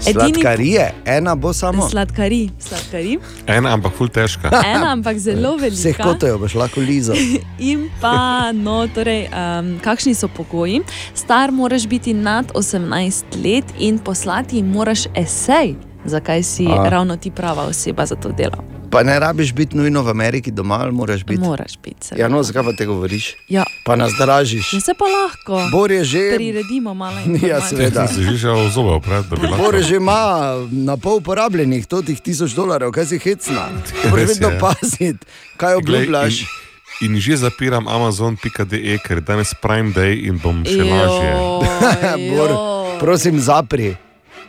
Speaker 3: Sladkarije, ena bo samo.
Speaker 4: Sladkari, sladkari.
Speaker 5: Ena, ampak ful težka.
Speaker 4: Ena, ampak zelo
Speaker 3: Vseh
Speaker 4: velika.
Speaker 3: kotojev boš lahko lizal.
Speaker 4: In pa, no, torej, um, kakšni so pogoji? Star moraš biti nad 18 let in poslati moraš esej, zakaj si.
Speaker 3: A.
Speaker 4: ravno ti prava oseba za to delo.
Speaker 3: Pa ne rabiš biti nujno v Ameriki doma, ali moraš biti.
Speaker 4: Moraš biti.
Speaker 3: Ja, no, zakaj pa te govoriš?
Speaker 4: Ja.
Speaker 3: Pa nas dražiš.
Speaker 4: Ja, se pa lahko.
Speaker 3: Bor je že.
Speaker 4: Priredimo malo
Speaker 3: Ja, seveda.
Speaker 5: Si že žal zobe oprati, da bi lahko.
Speaker 3: Bor že ima na pol porabljenih totih tisoč dolarjev, kaj si hecna. Moraš
Speaker 5: je,
Speaker 3: vedno paziti, kaj obljubljaš.
Speaker 5: Glej, In že zapiram amazon.de, ker je danes Prime Day in bom še lažje.
Speaker 3: Bor, prosim, zapri.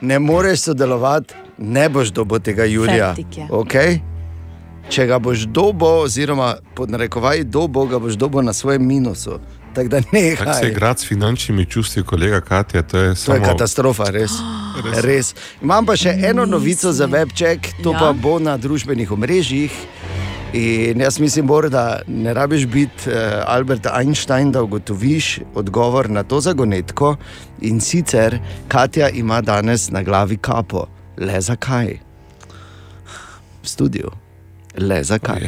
Speaker 3: Ne moreš sodelovati, ne boš dobo tega Julija.
Speaker 4: Je.
Speaker 3: Okay? Če ga boš dobo, oziroma pod narekovaj dobo, ga boš dobo na svojem minusu. Tako da
Speaker 5: Tako se
Speaker 3: nehaj.
Speaker 5: igrati s finančnimi čustvi, kolega Katja, to je
Speaker 3: To je
Speaker 5: samo
Speaker 3: katastrofa, res.
Speaker 5: Res.
Speaker 3: res. Imam pa še eno novico za webček, to
Speaker 4: Ja?
Speaker 3: ja? pa bo na družbenih omrežjih. In jaz mislim, Bor, da ne rabiš biti uh, Albert Einstein, da ugotoviš odgovor na to zagonetko. In sicer Katja ima danes na glavi kapo. Le zakaj? V studiu. Le zakaj?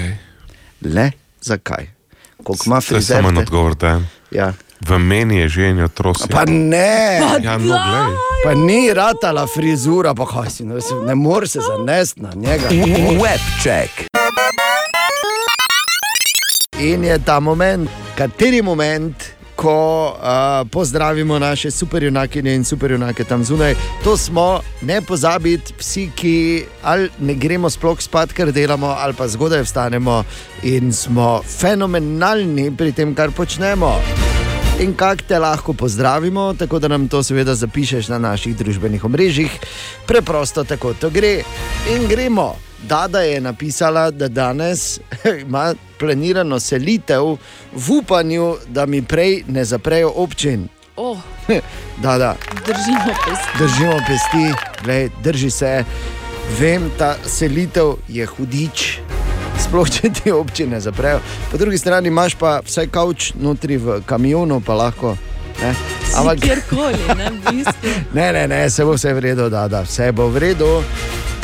Speaker 3: Le zakaj? Koliko ima frizer?
Speaker 5: samo en odgovor. dajem.
Speaker 3: Ja.
Speaker 5: V meni je ženja trosi.
Speaker 3: Pa ne,
Speaker 5: Ja, no, glej.
Speaker 3: pa ni ratala frizura, pa kaj si, no, se- ne moreš se zanesti na njega.
Speaker 2: Webček.
Speaker 3: In je ta moment, kateri moment, ko uh, pozdravimo naše superjunakinje in superjunake tam zunaj. To smo, ne pozabiti, vsi, ki ali ne gremo sploh spat, ker delamo, ali pa zgodaj vstanemo in smo fenomenalni pri tem, kar počnemo. In kako te lahko pozdravimo, tako da nam to seveda zapišeš na naših družbenih omrežjih. Preprosto tako to gre. In gremo. Dada je napisala, da danes ima planirano selitev v upanju, da mi prej ne zaprejo občin.
Speaker 4: Oh,
Speaker 3: Da, da,
Speaker 4: držimo pesti.
Speaker 3: držimo pesti, Glej, drži se. Vem, ta selitev je hudič, sploh če ti občine zaprejo. Po drugi strani imaš pa vsaj kavč notri v kamionu, pa lahko. Ne?
Speaker 4: Ampak kjerkoli, ne, v bistvu.
Speaker 3: Ne, ne, ne, se bo vse v redu, da, da vse bo v redu.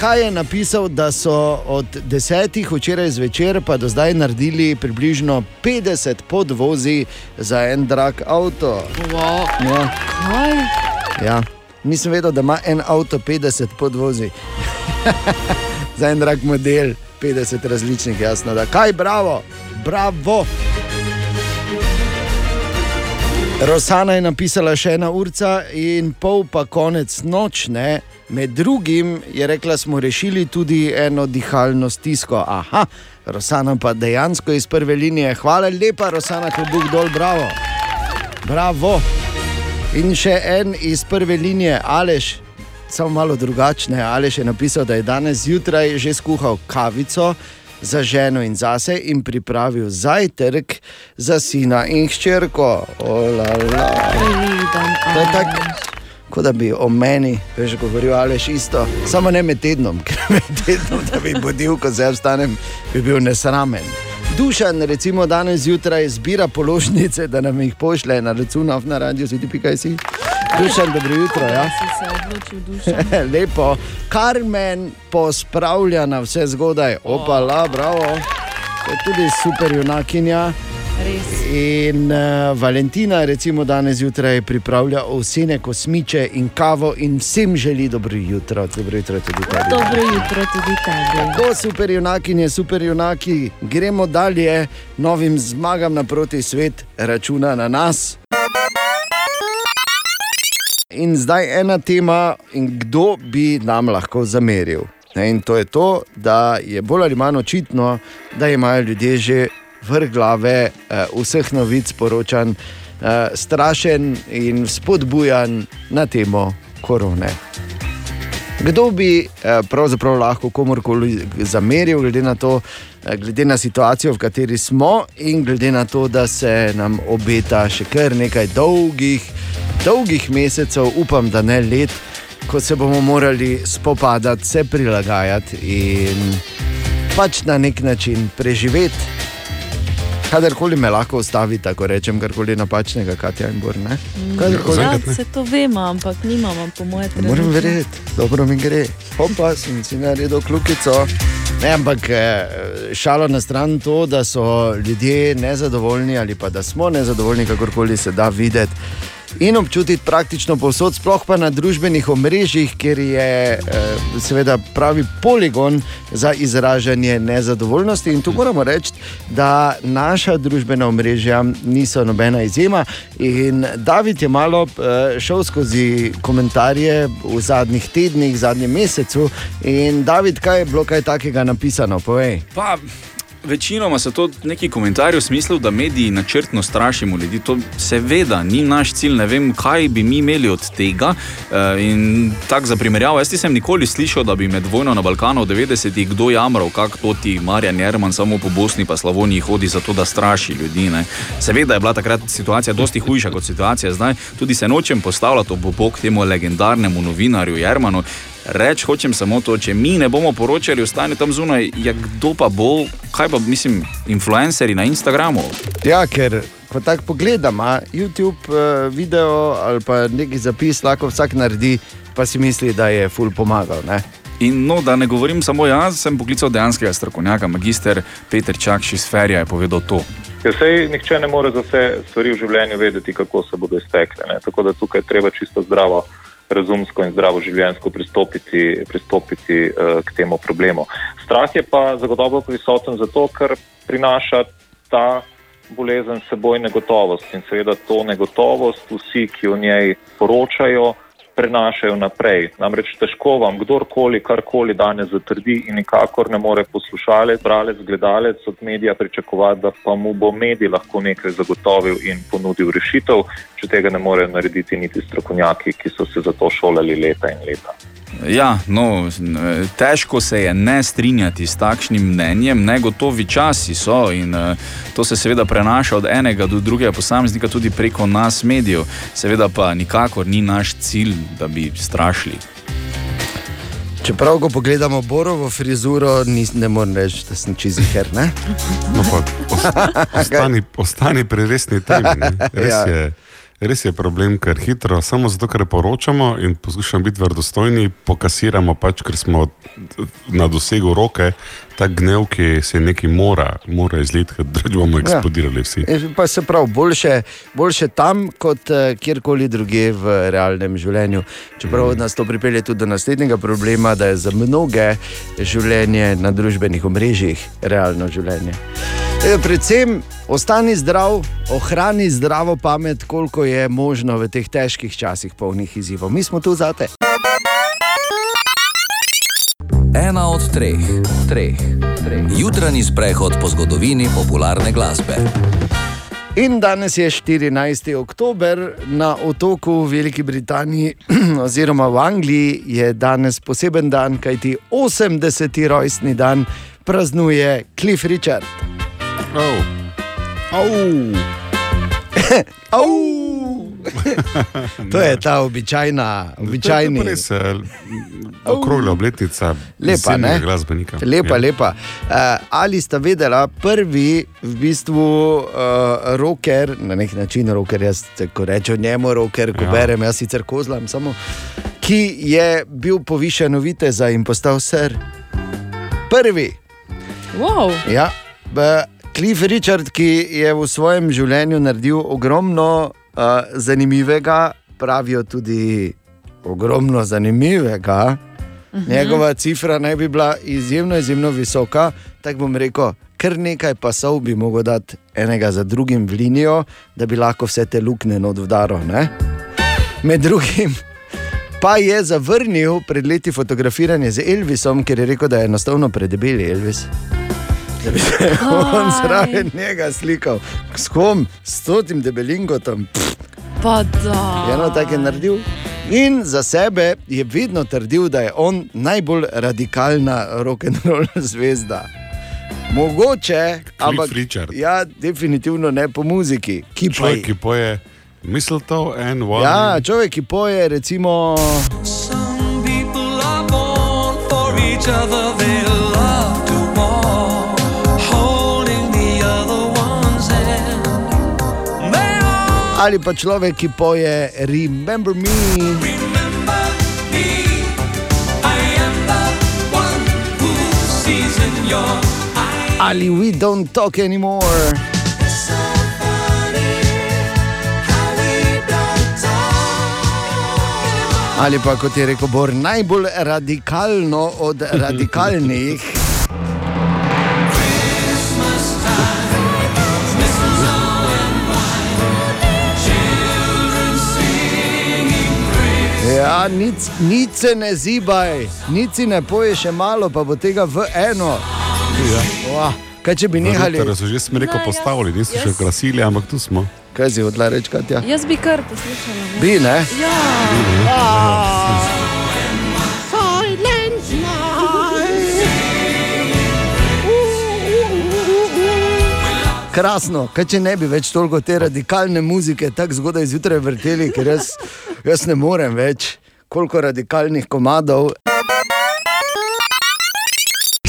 Speaker 3: Kaj je napisal, da so od desetih včeraj zvečer pa do zdaj naredili približno 50 podvozi za en drag avto?
Speaker 4: Wow.
Speaker 3: Ja,
Speaker 4: Kaj?
Speaker 3: ja. Nisem vedel, da ima en avto 50 podvozi. za en drag model, 50 različnih, jasno. Da. Kaj, bravo, bravo. Rosana je napisala še ena urca in pol pa konec nočne. Med drugim je rekla, smo rešili tudi eno dihalno stisko. Aha, Rosana pa dejansko iz prve linije. Hvala lepa, Rosana, klobuk dol, bravo. Bravo. In še en iz prve linije, Aleš, samo malo drugačne. Aleš je napisal, da je danes zjutraj že skuhal kavico za ženo in zase in pripravil zajtrk za sina in hčerko. To je tako, kot da bi o meni, veš, govoril Aleš isto, samo ne med tednom, ker med tednom, da bi budil, ko zdaj vstanem, bi bil nesramen. Dušan, recimo, danes zjutraj zbira položnice, da nam jih pošlje na račun na radio, si ti pikaj si. Dušan, dobro jutro. Ja?
Speaker 4: Se odločil.
Speaker 3: Lepo, Karmen pospravlja na vse zgodaj, opala, bravo. Je tudi super junakinja.
Speaker 4: Res.
Speaker 3: In uh, Valentina, recimo danes zjutraj, pripravlja ovsene kosmiče in kavo, in vsem želi dobro jutro, dobro jutro tudi tebi.
Speaker 4: Dobro jutro tudi tebi.
Speaker 3: Tako super junakinje, super junaki, gremo dalje, novim zmagam naproti svet, računa na nas. In zdaj ena tema, in kdo bi nam lahko zameril. Ne, in to je to, da je bolj ali manj očitno, da imajo ljudje že vrh glave eh, vseh novic, poročan, eh, strašen in spodbujan na temo korone. Kdo bi eh, pravzaprav lahko komorkoli zameril, glede na, to, glede na situacijo, v kateri smo, in glede na to, da se nam obeta še kar nekaj dolgih, dolgih mesecev, upam, da ne let, ko se bomo morali spopadati, se prilagajati in pač na nek način preživeti. Kadarkoli me lahko ustavi, tako rečem, karkoli napačnega, Katja in Bor. ne? Kadarkoli.
Speaker 4: Ja, se to vemo, ampak nimamo, po mojem, trenutno.
Speaker 3: Moram verjeti, dobro mi gre. Opa, sem si naredil kljukico. Ne, ampak eh, šalo na stran to, da so ljudje nezadovoljni ali pa da smo nezadovoljni, kakorkoli se da videti. In občutiti praktično povsod, sploh pa na družbenih omrežjih, kjer je eh, seveda pravi poligon za izražanje nezadovoljnosti. In tu moramo reči, da naša družbena omrežja niso nobena izjema. In David je malo eh, šel skozi komentarje v zadnjih tednih, zadnjem mesecu. In David, kaj je bilo kaj takega napisano? Povej.
Speaker 6: Pa, Večinoma so to neki komentarji v smislu, da mediji načrtno strašimo ljudi. To seveda ni naš cilj, ne vem, kaj bi mi imeli od tega. Eh, In tako za primerjavo, jaz nisem nikoli slišal, da bi med vojno na Balkanu v 90-ih kdo jamral, kako to ti Marjan Jerman samo po Bosni pa Slavoniji hodi za to, da straši ljudi. Ne. Seveda je bila takrat situacija dosti hujša kot situacija zdaj. Tudi se nočem postavljati ob bok temu legendarnemu novinarju Jermanu. Reč hočem samo to, če mi ne bomo poročali, ostane tam zunaj, ja, kdo pa bo, kaj pa mislim, influencerji na Instagramu.
Speaker 3: Ja, ker ko tako pogledam, a, YouTube uh, video ali pa neki zapis lahko vsak naredi, pa si misli, da je ful pomagal. Ne?
Speaker 6: In no, da ne govorim samo jaz, sem poklical dejanskega strokovnjaka, magister Peter Čakš iz Ferija je povedal to.
Speaker 14: Ker sej nihče ne more za vse stvari v življenju vedeti, kako se bodo iztekle. Ne? Tako da tukaj treba čisto zdravo, razumsko in zdravo življenjsko pristopiti, pristopiti uh, k temu problemu. Strah je pa zagotovo prisoten zato, ker prinaša ta bolezen seboj negotovost in seveda to negotovost vsi, ki o njej poročajo, prenašajo naprej. Namreč težko vam kdorkoli karkoli danes zatrdi in nikakor ne more poslušalec, bralec, gledalec od medija pričakovati, da pa mu bo medij lahko nekaj zagotovil in ponudil rešitev, če tega ne morejo narediti niti strokovnjaki, ki so se za to šolali leta in leta.
Speaker 6: Ja, no, težko se je ne strinjati s takšnim mnenjem, negotovi časi so in uh, to se seveda prenaša od enega do drugega posameznika tudi preko nas, medijev. Seveda pa nikakor ni naš cilj, da bi strašili.
Speaker 3: Čeprav, ko pogledamo Borovo frizuro, nis, ne morem reči, da sem čiziher.
Speaker 5: No, pa, ostani, ostani pri resni temi. ne. Res,
Speaker 3: Ja.
Speaker 5: je, res je problem, ker hitro, samo zato, ker poročamo in poskušamo biti verodostojni, pokasiramo pač, ker smo na dosegu roke, ta gnev, ki se nekaj mora, mora izliti, drugače bomo
Speaker 3: Ja.
Speaker 5: eksplodirali vsi.
Speaker 3: Pa se pravi, boljše, boljše tam, kot eh, kjerkoli drugje v realnem življenju. Čeprav nas to pripelje tudi do naslednjega problema, da je za mnoge življenje na družbenih omrežjih realno življenje. E, Predvsem ostani zdrav, ohrani zdravo pamet, koliko je možno v teh težkih časih, polnih izzivov. Mi smo tu zate.
Speaker 2: Ena od treh, treh, treh. Jutranji sprehod po zgodovini popularne glasbe.
Speaker 3: In danes je 14. oktober na otoku v Veliki Britaniji, oziroma v Angliji, je danes poseben dan, kajti 80. rojstni dan praznuje Cliff Richard.
Speaker 5: Oh.
Speaker 3: Au. Au. to je ta običajna, običajni.
Speaker 5: To je res eh, okrogla obletnica
Speaker 3: Lepa, ne?
Speaker 5: glasbenika.
Speaker 3: Lepa,
Speaker 5: Ja.
Speaker 3: lepa. Uh, ali sta vedela, prvi v bistvu uh, roker, na nek način roker, jaz ko rečem njemu roker, ko
Speaker 5: Ja.
Speaker 3: berem, jaz sicer kozlam samo, ki je bil povišen viteza in postal ser. Prvi.
Speaker 4: Wow.
Speaker 3: Ja, Cliff Richard, ki je v svojem življenju naredil ogromno uh, zanimivega, pravijo tudi ogromno zanimivega.
Speaker 4: Mhm.
Speaker 3: Njegova cifra naj bi bila izjemno, izjemno visoka. Tako bom rekel, kar nekaj pasov bi mogel dati enega za drugim v linijo, da bi lahko vse te luknje not vdaro. Ne? Med drugim pa je zavrnil pred leti fotografiranje z Elvisom, ker je rekel, da je enostavno predebeli Elvis. Da bi se on zraven njega slikal, s kom, s.
Speaker 4: Pa da.
Speaker 3: Eno tako je naredil. In za sebe je vedno trdil, da je on najbolj radikalna rock'n'roll zvezda. Mogoče, ampak
Speaker 5: Richard.
Speaker 3: ja, definitivno ne po muziki. Ki pa
Speaker 5: Človek,
Speaker 3: je.
Speaker 5: ki poje mislev en one.
Speaker 3: Ja, človek, ki poje, recimo.
Speaker 11: Some people are born for each other,
Speaker 3: Ali pa človek, ki poje Remember Me.
Speaker 11: remember me.
Speaker 3: Ali We Don't Talk Anymore.
Speaker 11: So we don't talk.
Speaker 3: Ali pa kot je rekel Bor, najbolj radikalno od radikalnih. Ja, nič, nič se ne zibaj, nič si ne poje še malo, pa bo tega v eno. Ja. Kaj če bi nehali?
Speaker 5: Ker so že smreko
Speaker 4: No,
Speaker 5: postavili, niso še krasili, ampak tu smo.
Speaker 3: Kaj si odla reči, Katja?
Speaker 4: Jaz bi kar poslušala. ne.
Speaker 3: Bi, ne?
Speaker 4: Ja.
Speaker 3: Krasno, kaj če ne bi več toliko te radikalne muzike tako zgodaj zjutraj vrteli, ker jaz, jaz ne morem več, koliko radikalnih komadov.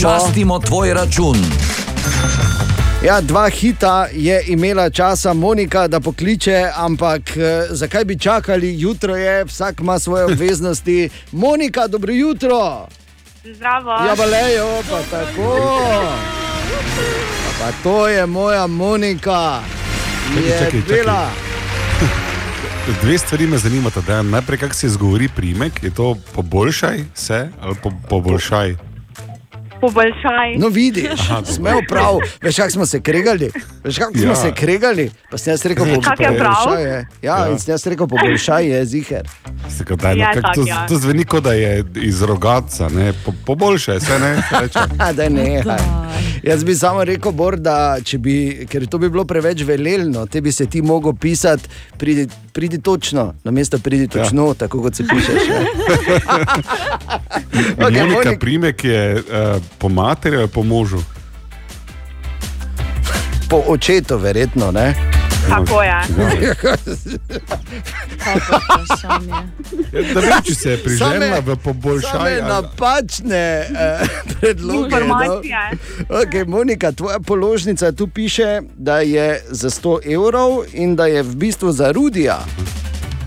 Speaker 2: Častimo tvoj račun.
Speaker 3: Ja, dva hita je imela časa Monika, da pokliče, ampak eh, zakaj bi čakali, jutro je, vsak ima svoje obveznosti. Monika, dobro jutro.
Speaker 15: Zdravo.
Speaker 3: Ja, balejo, pa tako. Pa to je moja Monika.
Speaker 5: Čakaj,
Speaker 3: Je
Speaker 5: čakaj, čakaj.
Speaker 3: bila.
Speaker 5: Dve stvari me zanimata. Da, najprej, kako se izgovori primek, je to poboljšaj se ali po, poboljšaj.
Speaker 15: Poboljšaj.
Speaker 3: No, vidiš, smel prav. Veš, kako smo se kregali? Veš, kako smo
Speaker 5: Ja.
Speaker 3: se kregali? Pa sem jaz rekel,
Speaker 5: Kak je prav?
Speaker 3: poboljšaj je. Ja,
Speaker 5: Ja.
Speaker 3: in sem jaz rekel, poboljšaj je ziger.
Speaker 5: No,
Speaker 3: Ja, tak,
Speaker 5: to,
Speaker 3: ja.
Speaker 5: to zveni kot da je iz rogaca, ne? po, poboljšaj se, ne?
Speaker 3: da ne. Jaz bi samo rekel, Bor, da če bi, ker to bi bilo preveč velelno, te bi se ti mogel pisati, pridi, pridi točno, na mesto pridi točno, ja. tako kot se pišeš.
Speaker 5: Okay, Monika
Speaker 3: Monik-
Speaker 5: primek je uh, po materi ali po možu.
Speaker 3: Po očetu, verjetno. Ne?
Speaker 15: Tako je.
Speaker 5: Da vem, če se je
Speaker 3: Same-
Speaker 5: v poboljšaj.
Speaker 3: Same
Speaker 5: ali-
Speaker 3: napačne eh, predloge.
Speaker 15: Informacije.
Speaker 3: No. Okay, Monika, tvoja položnica tu piše, da je za 100 evrov in da je v bistvu za Rudija.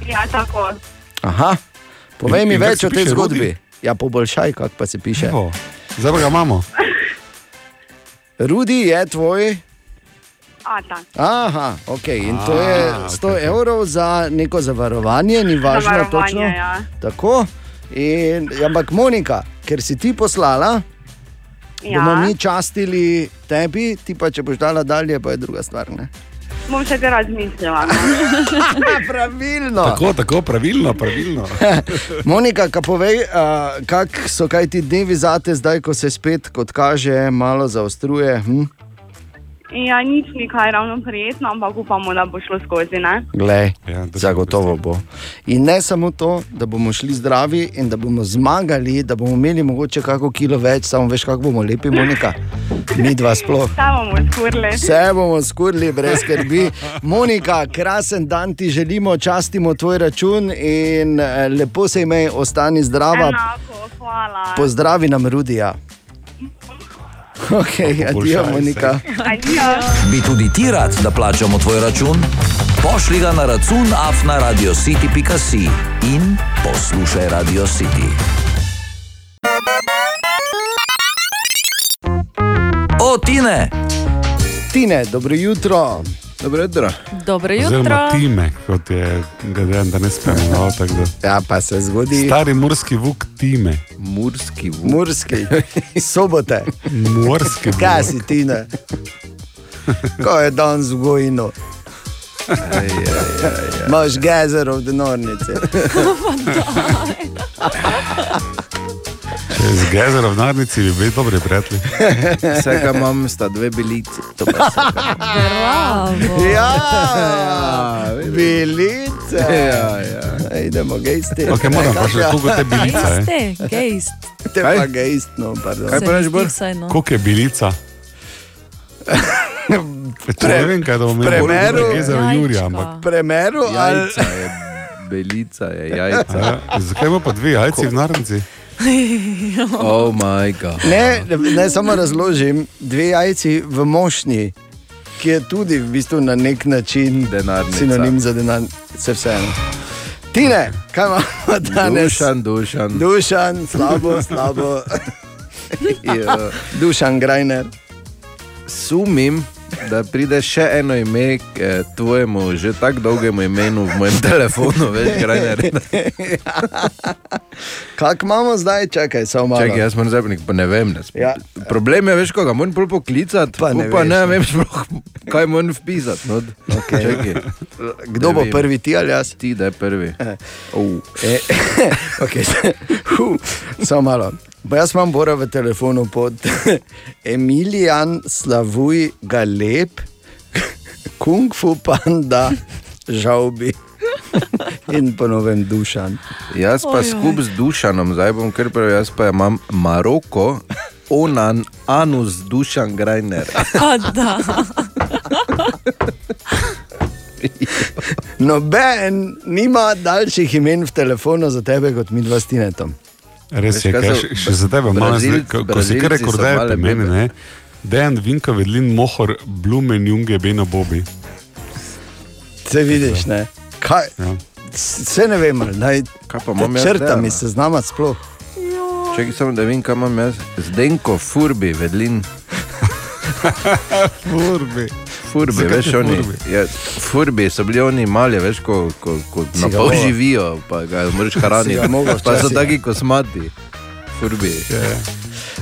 Speaker 15: Ja, tako.
Speaker 3: Aha, povej
Speaker 5: In-
Speaker 3: mi
Speaker 5: in
Speaker 3: več o tej zgodbi.
Speaker 5: Rudi?
Speaker 3: Ja, poboljšaj, kako pa se piše.
Speaker 5: Evo, Zdaj pa ga imamo.
Speaker 3: Rudi je tvoj.
Speaker 15: Ata.
Speaker 3: Aha, okay. in to je
Speaker 5: A,
Speaker 3: 100 okay. evrov za neko zavarovanje, ni važno
Speaker 15: Zavarovanje,
Speaker 3: točno.
Speaker 15: ja.
Speaker 3: Tako. In, ampak Monika, ker si ti poslala,
Speaker 15: Ja.
Speaker 3: bomo mi častili tebi, ti pa če boš dala dalje, pa je druga stvar. Ne?
Speaker 15: Bom še kaj razmislila. No.
Speaker 3: Pravilno.
Speaker 5: Tako, tako, pravilno, pravilno.
Speaker 3: Monika, ka povej, uh, kak so kaj ti dnevi zate zdaj, ko se spet, kot kaže, malo zaostruje. Hm?
Speaker 15: Ja, nič ni kaj ravno prijetno, ampak upamo, da bo šlo skozi. Ne?
Speaker 3: Glej,
Speaker 5: ja,
Speaker 3: zagotovo bo. In ne samo to, da bomo šli zdravi in da bomo zmagali, da bomo imeli mogoče kako kilo več, samo veš, kako bomo lepi, Monika. Mi dva sploh.
Speaker 15: Vse bomo skurli.
Speaker 3: Vse bomo skurili, brez skrbi. Monika, krasen dan ti želimo, častimo tvoj račun in eh, lepo se imej, ostani zdrava.
Speaker 15: Enako, hvala.
Speaker 3: Pozdravi nam, Rudija. Ok, adijo,
Speaker 2: Poboljšaj se.
Speaker 3: Monika.
Speaker 2: Bi tudi ti rad, da plačamo tvoj račun? Pošlji ga na račun afna radio city.si in poslušaj Radio City. O, Tine!
Speaker 3: Tine, dobro jutro.
Speaker 1: Dobro jutro.
Speaker 4: Dobro
Speaker 5: Oziroma
Speaker 4: jutro.
Speaker 5: time, kot je Gaden, da ne spomnil.
Speaker 3: Ja, pa se zgodi.
Speaker 5: Stari murski vuk time.
Speaker 1: Murski vuk.
Speaker 3: Murski, sobote.
Speaker 5: Morski.
Speaker 3: Kaj si Tine? Ko je dan zgojno. Imaš gezer v denornici.
Speaker 5: Z gezerom v narnici bi bili dobri prijatelji.
Speaker 1: Vse, kar imam, sta dve bilici.
Speaker 4: Bravo.
Speaker 3: Ja, ja, bilice.
Speaker 1: Ja, ja.
Speaker 3: Idemo gejsti.
Speaker 5: Ok, moram pa še koliko te bilice. eh?
Speaker 4: Gejste, gejst.
Speaker 3: Te pa gejst, no, pardon.
Speaker 5: Kaj pa
Speaker 4: zdi
Speaker 5: Bor?
Speaker 4: no.
Speaker 5: Koliko je bilica? Če ne vem, kaj da imeli
Speaker 3: Premeru-
Speaker 5: gezer Jurija, ampak.
Speaker 3: Premeru ali
Speaker 1: Jajca je, belica je, jajca.
Speaker 5: Ja, zakaj ima pa dve jajci v narnici?
Speaker 1: Oh, moj bog.
Speaker 3: Ne, ne samo razložim, dve jajci v mošnji, ki je tudi v bistvu na nek način
Speaker 1: Denarnica.
Speaker 3: sinonim za denar, se vseeno. Tine, kaj imamo danes?
Speaker 1: Dušan, dušan.
Speaker 3: Dušan, slabo, slabo.
Speaker 1: Ja.
Speaker 3: Dušan Grajner.
Speaker 1: Sumim, da pride še eno ime k eh, tvojemu že tako dolgemu imenu v mojem telefonu, veš, Grajner.
Speaker 3: Kak imamo zdaj, čakaj, samo malo.
Speaker 1: Čakaj, jaz moram zdaj, pa ne vem. Ne.
Speaker 3: Ja.
Speaker 1: Problem je, veš, koga moram pol poklicati, pa
Speaker 3: ne
Speaker 1: ne, pa
Speaker 3: veš,
Speaker 1: ne
Speaker 3: ne.
Speaker 1: vem sploh, kaj moram vpisati. No.
Speaker 3: Okej.
Speaker 1: Čakaj.
Speaker 3: Kdo
Speaker 1: Ne
Speaker 3: bo
Speaker 1: vem.
Speaker 3: prvi, ti ali jaz?
Speaker 1: Ti, da je prvi.
Speaker 3: Uh. E, okay. huh. Samo malo. Pa jaz imam Bora v telefonu pod Emilijan Slavuj Galep, Kung Fu Panda, Žalbi in ponovem Dušan.
Speaker 1: Jaz pa skupaj z Dušanom, zdaj bom kar prav, jaz pa imam Maroko, Onan, Anus, Dušan, Grajner.
Speaker 3: Noben nima daljših imen v telefonu za tebe kot mi dva s Tinetom.
Speaker 5: Res je,
Speaker 1: Veš, kaj
Speaker 5: kaj, še, še za tebe malo
Speaker 1: Brazil-
Speaker 5: zdaj, ko, si kar
Speaker 1: male
Speaker 5: pri meni, ne? Dejan Vinka, Vedlin, Mohor, Blumen, Junge, Bena Bobi.
Speaker 3: Se vidiš, ne? Kaj?
Speaker 5: Ja.
Speaker 3: Vse ne vem, naj
Speaker 1: Kaj pa imam jaz
Speaker 3: črtami
Speaker 1: Dejana?
Speaker 3: se znama sploh.
Speaker 1: Čekaj samo, da vem, kam imam jaz. Zdenko, Furbi, Vedlin.
Speaker 5: Furbi.
Speaker 1: Furbi,
Speaker 5: Zakaj
Speaker 1: veš,
Speaker 5: ti
Speaker 1: oni.
Speaker 5: furbi?
Speaker 1: Ja, furbi so bili oni mali, veš, ko, ko, ko na pol živijo, pa ga moraš hraniti. Pa so
Speaker 3: včasih.
Speaker 1: taki kosmati. Furbi.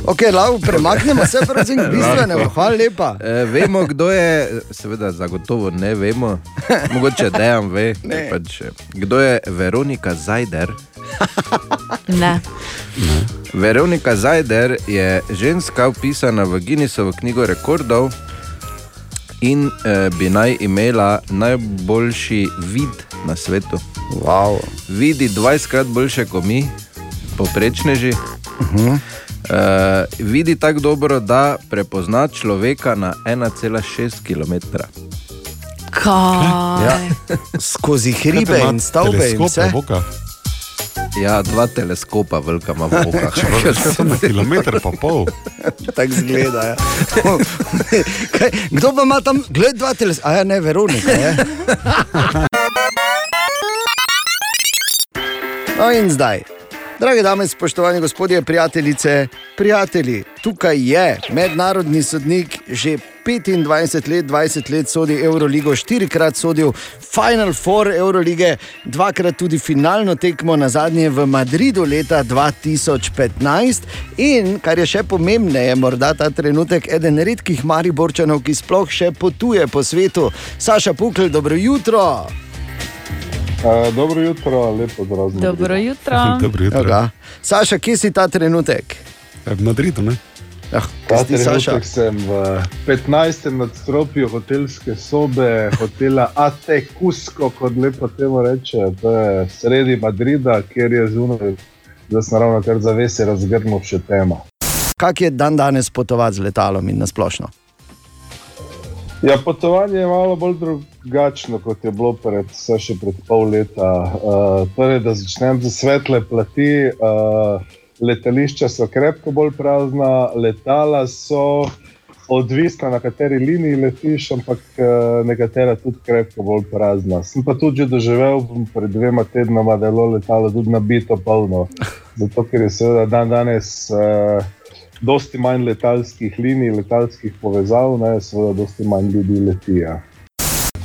Speaker 3: Ok, lav, premaknemo se prosim k bistvenemu. Hvala lepa.
Speaker 1: E, vemo, kdo je, seveda, zagotovo ne vemo, mogoče dejan ve.
Speaker 3: Ne.
Speaker 1: Pač, eh, kdo je Veronika Zajder?
Speaker 4: Ne.
Speaker 1: Veronika Zajder je ženska upisana v Guinnessovo knjigo rekordov in eh, bi naj imela najboljši vid na svetu.
Speaker 3: Wow.
Speaker 1: Vidi 20krat boljše kot mi, poprečneži.
Speaker 3: Uh -huh.
Speaker 1: Uh, vidi tako dobro, da prepozna človeka na 1,6 km.
Speaker 4: Kaj?
Speaker 3: Ja. Skozi hribe in stavbe in vse.
Speaker 1: Ja, dva teleskopa, velika ima v okah.
Speaker 5: Na kilometr pa pol.
Speaker 3: Tako zgleda. Ja. Kaj, kdo pa ima tam, gled dva teles, a ja ne, Veronika. Je. No in zdaj. Drage dame, spoštovani gospodje, prijateljice, prijatelji, tukaj je mednarodni sodnik, že 25 let, 20 let sodi Euroligo, štirikrat sodil Final Four Eurolige, dvakrat tudi finalno tekmo, na zadnje v Madridu leta 2015. In kar je še pomembneje, morda ta trenutek eden redkih mariborčanov, ki sploh še potuje po svetu. Saša Pukl, dobro jutro.
Speaker 16: Uh, dobro jutro, lepo zdrav.
Speaker 4: Dobro jutro.
Speaker 5: Dobro jutro.
Speaker 3: Aga. Saša, kje si ta trenutek?
Speaker 5: V Madridu, ne?
Speaker 3: Ah,
Speaker 16: Ta
Speaker 3: ti, Saša?
Speaker 16: trenutek sem v 15. nadstropju hotelske sobe, hotela Ate Cusco, kot lepo temu reče. To je sredi Madrida, kjer je zunaj, da sem ravno kar zavese razgrnil še tema.
Speaker 3: Kak je dan danes potovati z letalom in nasplošno?
Speaker 16: Ja, potovanje je malo bolj drugačno, kot je bilo pred, še pred pol leta. Uh, torej, da začnem z svetle plati. Uh, letališča so krepko bolj prazna, letala so odvisna, na kateri liniji letiš, ampak uh, nekatera tudi krepko bolj prazna. Sem pa tudi že doživel pred dvema tednoma, da je bilo letalo tudi nabito polno. Zato, ker je seveda dan danes. Uh, Dosti manj letalskih linij, letalskih povezav, ne, seveda, dosti manj ljudi leti. Ja.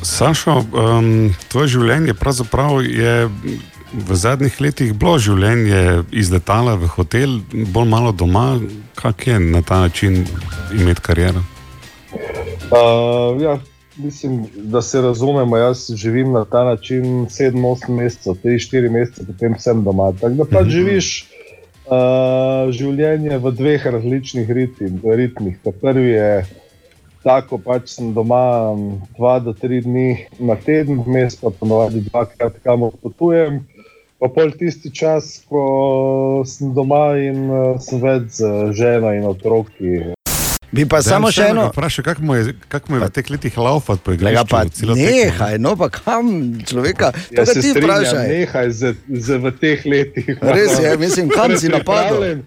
Speaker 5: Sašo, um, tvoje življenje pravzaprav je v zadnjih letih bilo življenje iz letala v hotel, bolj malo doma. Kak je na ta način imeti kariero?
Speaker 16: Uh, ja, mislim, da se razumemo. Jaz živim na ta način 7-8 mesecev, 3-4 mesece, potem sem doma. Tako da pač živiš uh, življenje v dveh različnih ritim, ritmih. Ta prvi je tako, pač sem doma 2 do 3 dni na teden, vmes pa ponovadi dvakrat kamor potujem. Pa pol tisti čas, ko sem doma in uh, sem več z ženo in otroki.
Speaker 3: Bi pa samo še eno.
Speaker 5: Vprašaj, kako mu je, kak mu je v teh letih laufati po igrišču?
Speaker 3: pa
Speaker 5: tekmo?
Speaker 3: nehaj, no pa kam človeka, to
Speaker 16: Ja, se
Speaker 3: ti
Speaker 16: strinjam,
Speaker 3: vprašaj.
Speaker 16: Nehaj z, z, v teh letih.
Speaker 3: Res je, mislim, kam si napadel?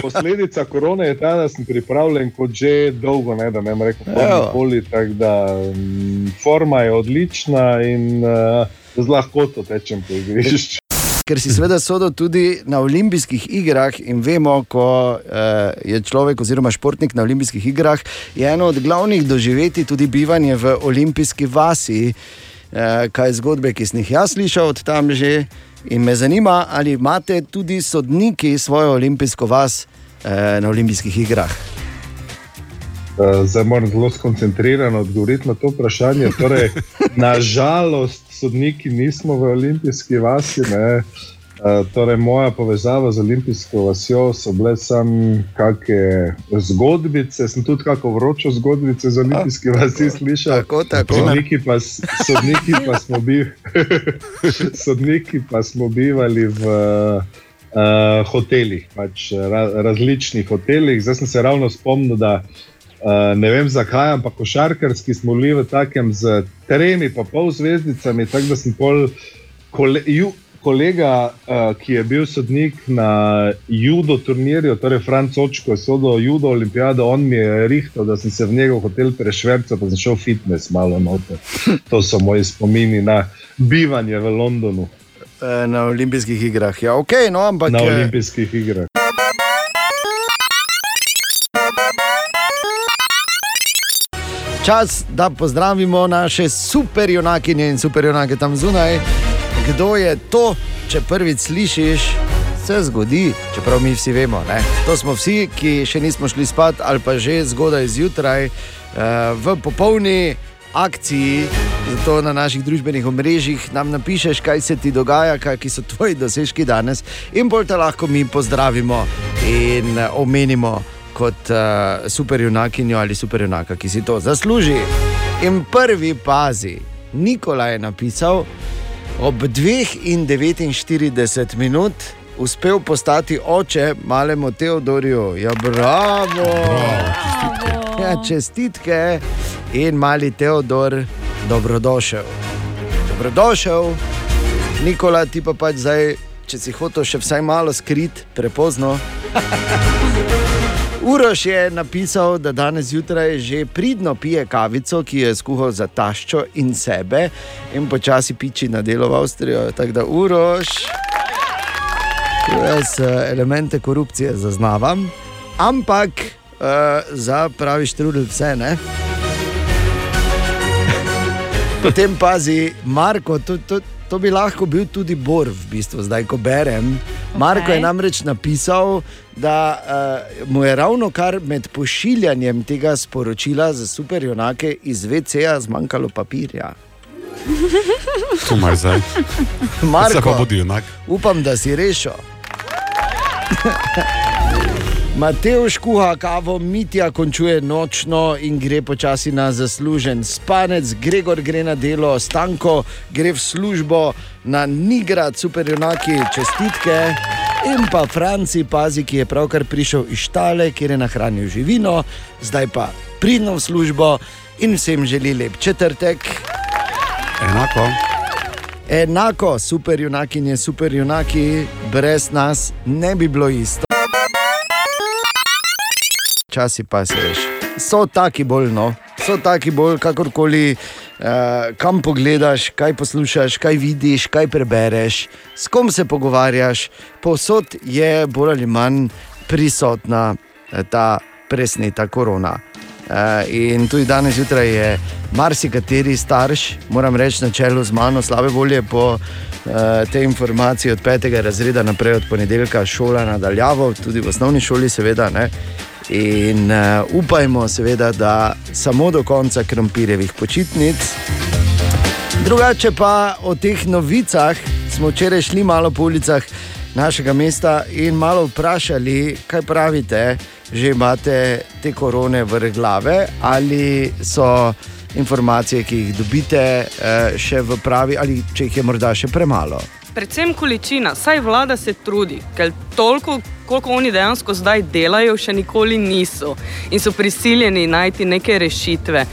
Speaker 16: Posledica korone je ta, da sem pripravljen kot že dolgo, ne, da ne bi rekel,
Speaker 3: Evo.
Speaker 16: nikoli. Tako da mm, forma je odlična in uh, z lahkoto tečem po igrišču.
Speaker 3: Ker si seveda sodel tudi na olimpijskih igrah in vemo, ko uh, je človek oziroma športnik na olimpijskih igrah, je eno od glavnih doživeti tudi bivanje v olimpijski vasi. Uh, kaj zgodbe, ki sem jih jaz slišal od tam že. In me zanima, ali imate tudi sodniki svojo olimpijsko vas uh, na olimpijskih igrah.
Speaker 16: Uh, zdaj moram zelo skoncentrirano odgovoriti na to vprašanje. Torej, nažalost, sodniki nismo v olimpijski vasi. Ne. Uh, torej, moja povezava z olimpijsko vasjo so bile samo kakšne zgodbice, sem tudi kako vročo zgodbice z olimpijske vasi slišal.
Speaker 3: Tako, tako.
Speaker 16: Sodniki pa, sodniki pa, smo, bi, sodniki pa smo bivali v uh, hotelih, pač ra, različnih hotelih. Zdaj sem se ravno spomnil, da uh, ne vem zakaj, ampak košarkarski smo bili v takem z tremi pa pol zvezdicami, tako da sem pol kole, ju, kolega, uh, ki je bil sodnik na judo turnirju, torej Franc Očko, je sodel judo olimpijado, on mi je rihtal, da sem se v njegov hotel prešvercal, pa sem šel fitness malo noter. To so moji spomini na bivanje v Londonu.
Speaker 3: Eh, Na olimpijskih igrah. Ja, okay, no, ampak,
Speaker 16: Na olimpijskih igrah.
Speaker 3: Čas, da pozdravimo naše superjunakinje in superjunake tam zunaj. Kdo je to, če prvič slišiš, se zgodi, čeprav mi vsi vemo. Ne? To smo vsi, ki še nismo šli spat ali pa že zgodaj zjutraj eh, v popolni akciji. Zato na naših družbenih omrežjih nam napišeš, kaj se ti dogaja, kakšni so tvoji dosežki danes, in bolj te lahko mi pozdravimo in eh, omenimo kot uh, superjunakinjo ali superjunaka, ki si to zasluži. In prvi pazi, Nikola je napisal, ob 2:49 minut uspel postati oče malemu Teodorju. Ja, bravo! bravo ja, čestitke in mali Teodor, dobrodošel. Dobrodošel, Nikola, ti pa pač zdaj, če si hotel še vsaj malo skrit, prepozno. Uroš je napisal, da danes zjutraj že pridno pije kavico, ki jo je skuhal za taščo in sebe, in počasi piči na delo v Avstrijo. Tako da Uroš, jaz eh, elemente korupcije zaznavam, ampak uh, za pravi štrudel vse ne. Potem pazi, Marko, to, to, to bi lahko bil tudi Bor, v bistvu, zdaj ko berem. Okay. Marko je namreč napisal, da uh, mu je ravno kar med pošiljanjem tega sporočila za superjunake iz VC-ja zmanjkalo papirja.
Speaker 5: To mar zdaj.
Speaker 3: Marko.
Speaker 5: Se pa bodi junak.
Speaker 3: Upam, da si rešil. Matejš kuha kavo, Mitja končuje nočno in gre počasi na zaslužen spanec, Gregor gre na delo, Stanko gre v službo na Nigrad, superjunaki, čestitke. In pa Franci, pazi, ki je pravkar prišel iz štale, kjer je nahranil živino, zdaj pa pridno v službo in vsem želi lep četrtek.
Speaker 5: Enako.
Speaker 3: Enako, superjunakinje, superjunaki, brez nas ne bi bilo isto. Časi pa se veš. So taki bolj, no, so taki bolj, kakorkoli, uh, kam pogledaš, kaj poslušaš, kaj vidiš, kaj prebereš, s kom se pogovarjaš. Povsod je bolj ali manj prisotna eh, ta presneta korona. Uh, in tudi danes zjutraj je marsikateri starš, moram reči, na čelu z mano, slabe volje po uh, tej informaciji od petega razreda naprej, od ponedeljka, šola nadaljavo, tudi v osnovni šoli, seveda. Ne? In uh, upajmo, seveda, da samo do konca krompirjevih počitnic. Drugače pa o teh novicah smo včeraj šli malo po ulicah našega mesta in malo vprašali, kaj pravite, že imate te korone v glave ali so informacije, ki jih dobite, eh, še v pravi ali če jih je morda še premalo.
Speaker 17: Predvsem količina, saj vlada se trudi, ker toliko, koliko oni dejansko zdaj delajo, še nikoli niso in so prisiljeni najti neke rešitve.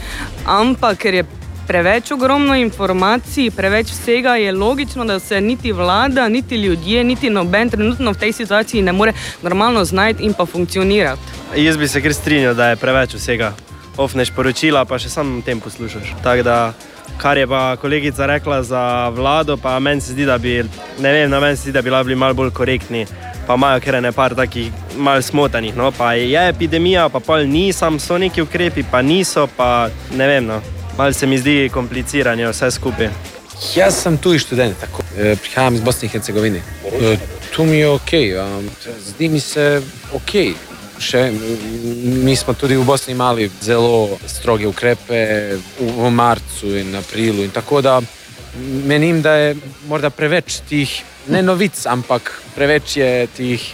Speaker 17: Ampak ker je preveč ogromno informacij, preveč vsega, je logično, da se niti vlada, niti ljudje, niti noben trenutno v tej situaciji ne more normalno znajti in pa funkcionirati.
Speaker 18: Jaz bi se kar strinjal, da je preveč vsega. Ofneš poročila, pa še sam tem poslušaš. Tako da, kar je pa kolegica rekla za vlado, pa meni se zdi, da bi, ne vem, na meni se zdi, da bi bili malo bolj korektni. Pa imajo kar ne par takih mal smotanih. No? Pa je epidemija, pa pol ni, sam so neki ukrepi, pa niso, pa ne vem. No? Mal se mi zdi kompliciranje vse skupaj.
Speaker 19: Jaz sem tuji študent, tako, eh, prihajam iz Bosne in Hercegovine. Eh, Tu mi je ok, um, zdi mi se ok. Še, mi smo tudi v Bosni imeli zelo stroge ukrepe v, v marcu in aprilu. In tako da menim, da je morda preveč tih, ne novic, ampak preveč je tih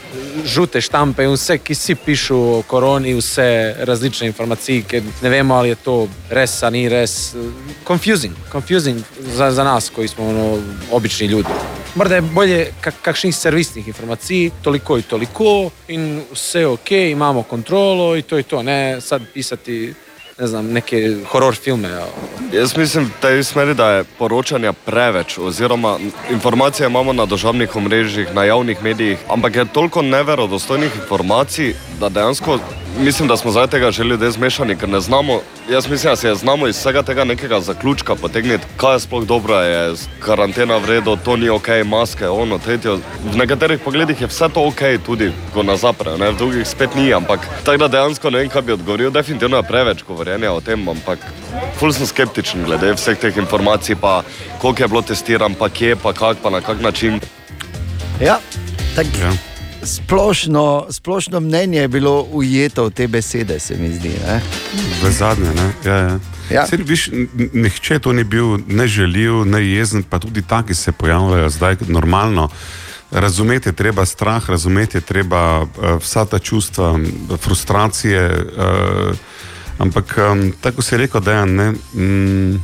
Speaker 19: žute štampe in vse, ki si pišu o koroni, vse različne informacije, ki ne vemo, ali je to res ali ni res. Confusing, confusing za, za nas, koji smo ono, obični ljudi. Morda je bolje kak, kakšnih servisnih informacij, toliko in toliko, in vse je ok, imamo kontrolo in to je to, ne sad pisati ne znam, neke horor filme. Ja.
Speaker 20: Jaz mislim v tej smeri, da je poročanja preveč, oziroma informacije imamo na državnih omrežjih, na javnih medijih, ampak je toliko neverodostojnih informacij, da dejansko mislim, da smo zaradi tega že ljudje zmešani, ker ne znamo. Jaz mislim, da se znamo iz vsega tega nekega zaključka potegniti, kaj je sploh dobro, je karantena v redu, to ni ok, maske, ono, tretje. V nekaterih pogledih je vse to ok, tudi ko nas zaprejo, ne? v drugih spet ni, ampak tako da dejansko ne vem, kaj bi odgovoril. Definitivno je preveč govorjenja o tem, ampak ful sem skeptičen glede vseh teh informacij, pa koliko je bilo testiran, pa kje, pa kak, pa na kak način.
Speaker 3: Ja, tak, ja. Splošno, splošno mnenje je bilo ujeto v te besede, se mi zdi. Ne?
Speaker 5: V zadnje, ne? Ja, ja.
Speaker 3: Ja.
Speaker 5: Sej, viš, nihče to ni bil ne želil, ne jezen, pa tudi taki se pojavljajo zdaj normalno. Razumeti je treba strah, razumeti je treba uh, vsa ta čustva, frustracije. Uh, ampak, tako si rekel, da je ne, mm,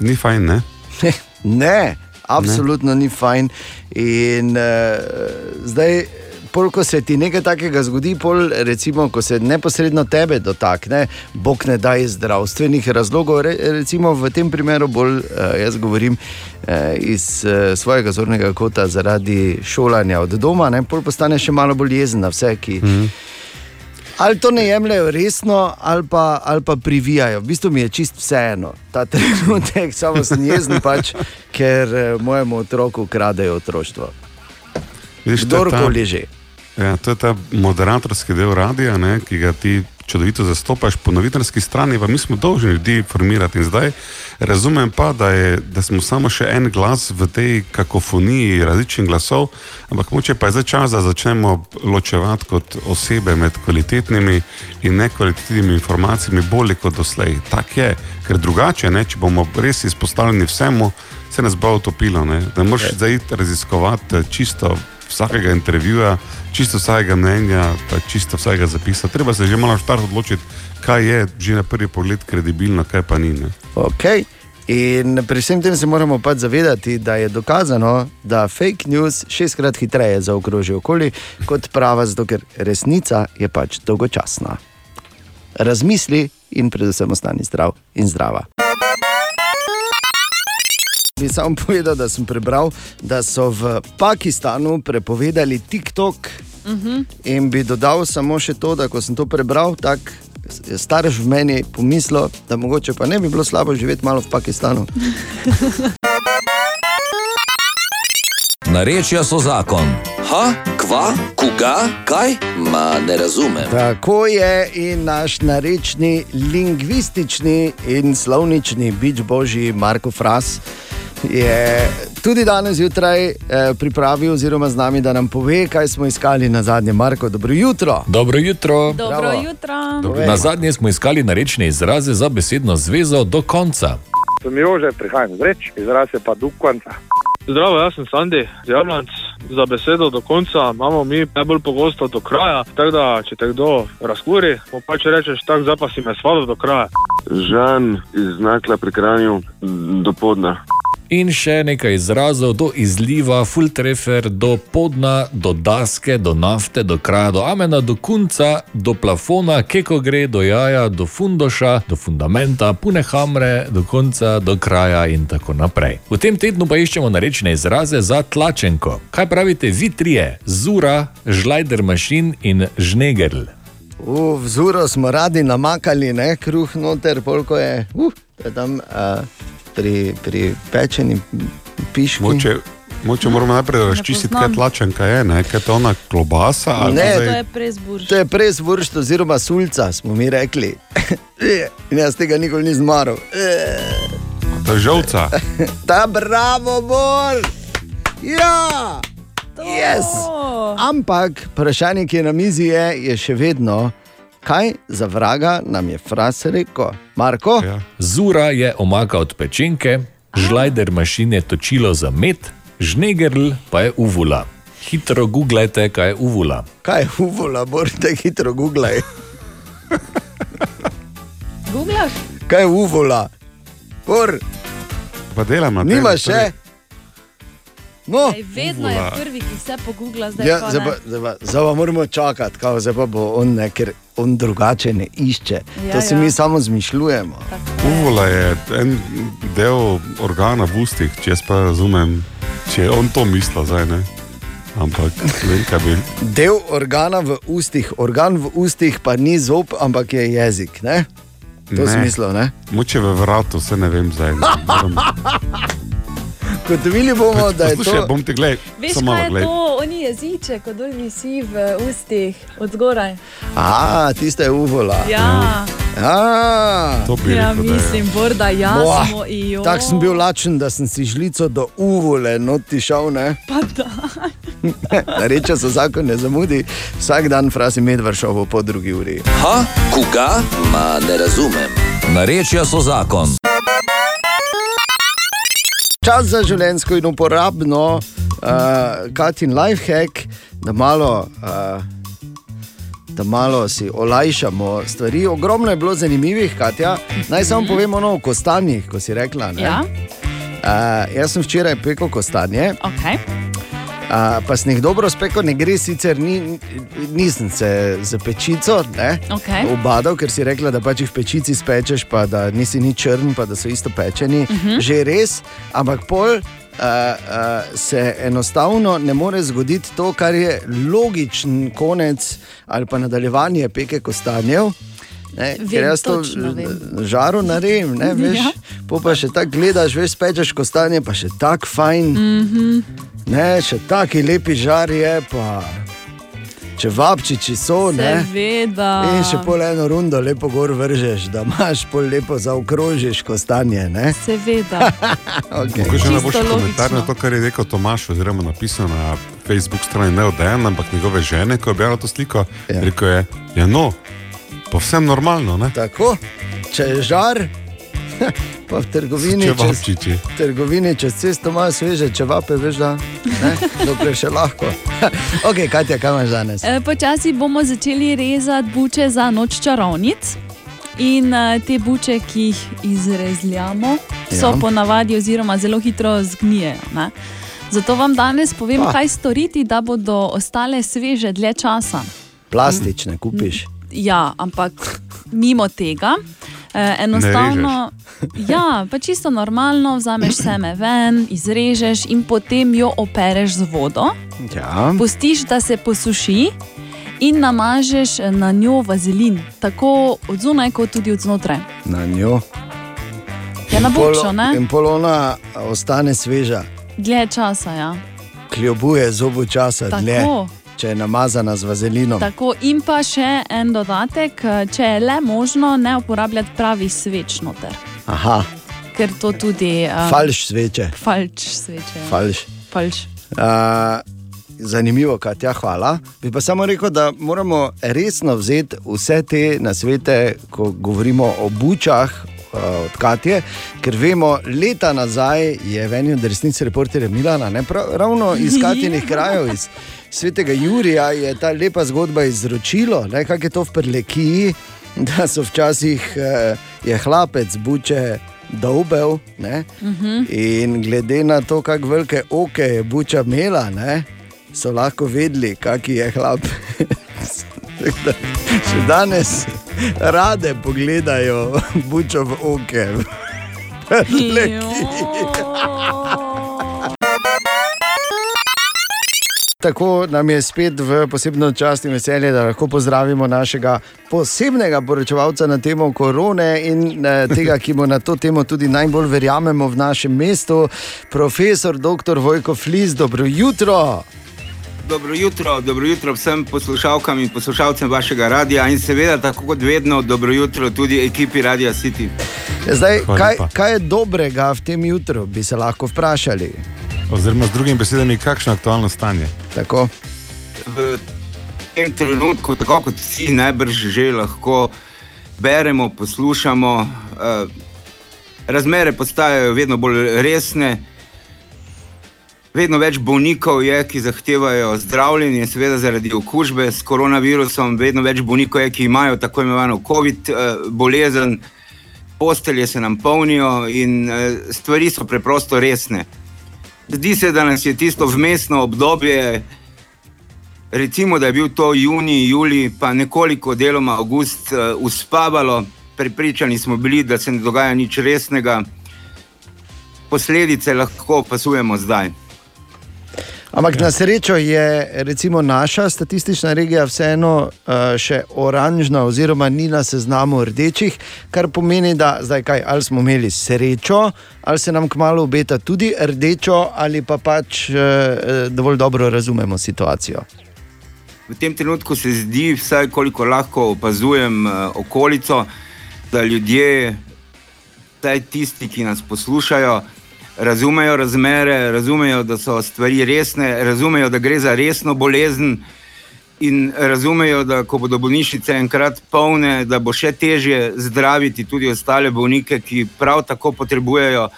Speaker 5: ni fajn, ne?
Speaker 3: Ne, absolutno ne. ni fajn. In uh, zdaj, pol, ko se ti nekaj takega zgodi, pol, recimo, ko se neposredno tebe dotakne, bog ne da iz zdravstvenih razlogov, re, recimo v tem primeru bolj uh, jaz govorim uh, iz uh, svojega zornega kota zaradi šolanja od doma, ne, pol postane še malo bolj jezen na vse, ki. Mm. Ali to ne jemljajo resno, ali pa, ali pa privijajo. V bistvu mi je čist vseeno ta trenutek, samo sem jezen, pač, ker eh, mojemu otroku kradejo otroštvo. Kdorkoli že.
Speaker 5: Ja, to je ta moderatorski del radia, ne, ki ga ti čudovito zastopaš, po novinarski strani pa mi smo dolžni ljudi informirati. In zdaj razumem pa, da, je, da smo samo še en glas v tej kakofoniji različnih glasov, ampak moče pa je zdaj čas, da začnemo ločevati kot osebe med kvalitetnimi in nekvalitetnimi informacijami bolje kot doslej. Tak je, ker drugače, ne, če bomo res izpostavljeni vsemu, se nas bo utopilo. Ne, da moraš zdaj iti raziskovati eh, čisto vsakega intervjuja, čisto vsakega mnenja, pa čisto vsakega zapisa. Treba se že malo štart odločiti, kaj je že na prvi pogled kredibilno, kaj pa ni. Ne.
Speaker 3: Okay. In pri vsem tem se moramo pač zavedati, da je dokazano, da fake news šestkrat hitreje zaokroži okoli kot prava, zato ker resnica je pač dolgočasna. Razmisli in predvsem ostani zdrav in zdrava. Bi samo povedal, da sem prebral, da so v Pakistanu prepovedali TikTok.
Speaker 4: Mhm.
Speaker 3: In bi dodal samo še to, da ko sem to prebral, tako je starš v meni pomislil, da mogoče pa ne bi bilo slabo živeti malo v Pakistanu.
Speaker 2: Narečja so zakon. Ha, kva, koga, kaj? Ma ne razumem.
Speaker 3: Tako je in naš narečni, lingvistični in slovnični bič božji Marko Fras je tudi danes zjutraj eh, pripravil, oziroma z nami, da nam pove, kaj smo iskali na zadnje. Marko, dobro jutro.
Speaker 21: Dobro jutro.
Speaker 4: Dobro
Speaker 3: Bravo.
Speaker 4: jutro.
Speaker 21: Na zadnje smo iskali narečne izraze za besedno zvezo do konca.
Speaker 22: Sem Jože, prihajam iz reč, izraz je pa dukvanca.
Speaker 23: Zdravo, jaz sem Sandi, Javljanc. Za besedo do konca imamo mi najbolj pogosto do kraja, tako da če te kdo razkuri, mu pač rečeš, tako zdaj pa si me svalo do kraja.
Speaker 24: Žan iz znakla pri kranju do podna.
Speaker 21: In še nekaj izrazov do izliva, full treffer, do podna, do daske, do nafte, do kraja, do amena, do kunca, do plafona, keko gre, do jaja, do fundoša, do fundamenta, pune hamre, do konca, do kraja in tako naprej. V tem tednu pa iščemo narečne izraze za tlačenko. Kaj pravite vi trije? Zura, žlajder mašin in žnegerl.
Speaker 3: V vzuru smo radi namakali, ne kruh noter, polko je, uh, to je tam uh, pri, pri pečeni piški.
Speaker 5: Moče, moče moramo najprej razčistiti, kaj tlačenka je, ne? kaj je to ona klobasa. ali
Speaker 3: Ne,
Speaker 5: pa
Speaker 3: to
Speaker 5: zdaj-
Speaker 4: je prezburž.
Speaker 3: To je prezvršt oziroma sulca, smo mi rekli. In jaz tega nikoli nisem maral.
Speaker 5: To je žolca.
Speaker 3: Ta bravo, bol! Ja! Yes! Ampak vprašanje, ki je na mizi, je, je še vedno, kaj za vraga nam je fras rekel. Marko?
Speaker 5: Ja.
Speaker 21: Zura je omaka od pečenke, žlajder mašin je točilo za med, žnegerl pa je uvula. Hitro googlajte, kaj je uvula.
Speaker 3: Kaj je uvula, morate hitro googlaj.
Speaker 4: Googlaš?
Speaker 3: Kaj je uvula? Por,
Speaker 5: Pa delam na tem.
Speaker 3: nima še. No,
Speaker 4: Ej, vedno je prvi, ki vse pogugla, zdaj
Speaker 3: Ja,
Speaker 4: pa
Speaker 3: zdaj, zdaj, pa, zdaj pa moramo čakati, kao, zdaj pa bo on, ne, ker on drugače ne išče.
Speaker 4: Ja,
Speaker 3: to si
Speaker 4: ja.
Speaker 3: mi samo zmišljujemo.
Speaker 5: Uvula je en del organa v ustih, če jaz pa razumem, če je on to mislil zdaj, ne. Ampak vem, kaj bi.
Speaker 3: Del organa v ustih, organ v ustih pa ni zob, ampak je jezik. Ne? To si mislil, ne?
Speaker 5: Moče v vratu, se ne vem zdaj. Ne. Moram-
Speaker 3: Gotovili bomo, da je
Speaker 5: Poslušaj,
Speaker 3: to.
Speaker 5: bom te gledal,
Speaker 4: Veš,
Speaker 5: samo
Speaker 4: kaj je
Speaker 5: gledaj.
Speaker 4: to? Oni jeziček, ko dol visi v ustih, od zgoraj.
Speaker 3: A, tiste je uvola.
Speaker 4: Ja.
Speaker 3: A,
Speaker 5: To
Speaker 4: Ja, mislim, Borda, ja,
Speaker 3: Boah,
Speaker 4: smo jo.
Speaker 3: Tako sem bil lačen, da sem si žlico do uvole noti šel. Ne?
Speaker 4: Pa da.
Speaker 3: Reče so zakon, ne zamudi. Vsak dan frasi medvard šel po drugi uri.
Speaker 2: Ha, koga? Ma ne razumem. Narečja so zakon.
Speaker 3: Čas za življensko in uporabno, uh, Katin lifehack, da malo. Uh, Da malo si olajšamo stvari. Ogromno je bilo zanimivih, Katja. Naj samo povem ono o kostanjih, ko si rekla. ne?
Speaker 4: Ja.
Speaker 3: Uh, jaz sem včeraj pekel kostanje.
Speaker 4: Okay.
Speaker 3: Uh, pa jih dobro spekel, ne gre sicer, ni, nisem se z pečico ne,
Speaker 4: Okej.
Speaker 3: obadal, ker si rekla, da pač jih v pečici spečeš, pa da nisi ni črn, pa da so isto pečeni.
Speaker 4: Mhm.
Speaker 3: Že res, ampak pol. Uh, uh, se enostavno ne more zgoditi to, kar je logičen konec ali pa nadaljevanje peke kostanjev. Ne,
Speaker 4: Vem,
Speaker 3: ker jaz to žaro naredim, ne, veš,
Speaker 4: Ja.
Speaker 3: ja. pa še tako gledaš, veš, pečeš kostanje, pa še tako fajn.
Speaker 4: Mhm.
Speaker 3: Ne, še taki lepi žar je, pa če vabčiči so, ne.
Speaker 4: Seveda.
Speaker 3: In še pol eno rundo lepo gor vržeš, da imaš pol lepo zaokrožiš kostanje. Ne?
Speaker 4: Seveda.
Speaker 3: okay.
Speaker 5: Mogoče
Speaker 4: Čisto
Speaker 5: najboljši komentar na to, kar je rekel Tomaš, oziroma napisal na Facebook strani Neodejan, ampak njegove žene, ko je objavila to sliko, ja. rekel je, ja no, povsem normalno. Ne?
Speaker 3: Tako, če je žar, pa v trgovini, čez,
Speaker 5: Čevapčiči.
Speaker 3: v trgovini čez cesto imajo sveže čevape, veš, da ne, dokler še lahko. ok, Katja, kaj imaš danes?
Speaker 4: E, Počasi bomo začeli rezati buče za noč čarovnic. In uh, te buče, ki jih izrezljamo, so
Speaker 3: Ja.
Speaker 4: ponavadi oziroma zelo hitro zgnijejo. Ne? Zato vam danes povem,
Speaker 3: Ah.
Speaker 4: kaj storiti, da bodo ostale sveže dlje časa.
Speaker 3: Plastične kupiš.
Speaker 4: Ja, ampak mimo tega. Eh, enostavno, ja, pa čisto normalno, vzameš seme ven, izrežeš in potem jo opereš z vodo.
Speaker 3: Ja.
Speaker 4: Pustiš, da se posuši in namažeš na njo vazelin, tako od zunaj, kot tudi od znotraj.
Speaker 3: Na njo.
Speaker 4: Ja, na bučo, ne?
Speaker 3: In polona ostane sveža,
Speaker 4: Dlje časa, ja.
Speaker 3: kljubuje zobu časa,
Speaker 4: Tako.
Speaker 3: dlje, če je namazana z vazelinom.
Speaker 4: Tako in pa še en dodatek, eh, če je le možno, ne uporabljati pravi sveč noter.
Speaker 3: Aha,
Speaker 4: Ker to tudi. Um,
Speaker 3: falš sveče.
Speaker 4: Falč sveče.
Speaker 3: Falš.
Speaker 4: Falš.
Speaker 3: Uh, zanimivo, Katja, hvala. Bi pa samo rekel, da moramo resno vzeti vse te nasvete, ko govorimo o bučah. uh, Od Katje, ker vemo, leta nazaj je v eni od resnic reporterja Milana, ne, prav, ravno iz Katinih krajev, iz svetega Jurija, je ta lepa zgodba izročilo, ne, kako je to v Prlekiji, da so včasih eh, je hlapec buče dolbel. Ne,
Speaker 4: Mhm.
Speaker 3: In glede na to, kako velike oke je buča imela, ne, so lahko vedeli, kak je hlap. Da Še danes rade pogledajo bučo v oke. Tako nam je spet v posebno čast in veselje, da lahko pozdravimo našega posebnega poročevalca na temo korone in eh, tega, ki mu na to temo tudi najbolj verjamemo v našem mestu, profesor dr. Vojko Flis. Dobro jutro.
Speaker 25: Dobro jutro, dobro jutro vsem poslušalkam in poslušalcem vašega radia in seveda tako kot vedno dobro jutro tudi ekipi Radia City.
Speaker 3: Zdaj, kaj, kaj je dobrega v tem jutru, bi se lahko vprašali.
Speaker 5: Oziroma, z drugimi besedami, kakšno je aktualno stanje?
Speaker 3: Tako.
Speaker 25: V tem trenutku, tako kot vsi najbrž že lahko beremo, poslušamo, eh, razmere postajajo vedno bolj resne. Vedno več bolnikov je, ki zahtevajo zdravljenje, seveda zaradi okužbe s koronavirusom, vedno več bolnikov je, ki imajo tako imenovano COVID eh, bolezen, postelje se nam polnijo in eh, stvari so preprosto resne. Zdi se, da nas je tisto vmesno obdobje, recimo, da je bil to junij, julij, pa nekoliko deloma avgust, eh, uspavalo. Pripričani smo bili, da se ne dogaja nič resnega, posledice lahko opazujemo zdaj.
Speaker 3: Ampak na srečo je recimo naša statistična regija vseeno uh, še oranžna, oziroma ni na seznamu rdečih, kar pomeni, da zdaj kaj, ali smo imeli srečo, ali se nam kmalo obeta tudi rdečo, ali pa pač uh, dovolj dobro razumemo situacijo.
Speaker 25: V tem trenutku se zdi, vsaj koliko lahko opazujem uh, okolico, da ljudje, tisti, ki nas poslušajo, razumejo razmere, razumejo, da so stvari resne, razumejo, da gre za resno bolezen. In razumejo, da ko bodo bolnišnice enkrat polne, da bo še težje zdraviti tudi ostale bolnike, ki prav tako potrebujejo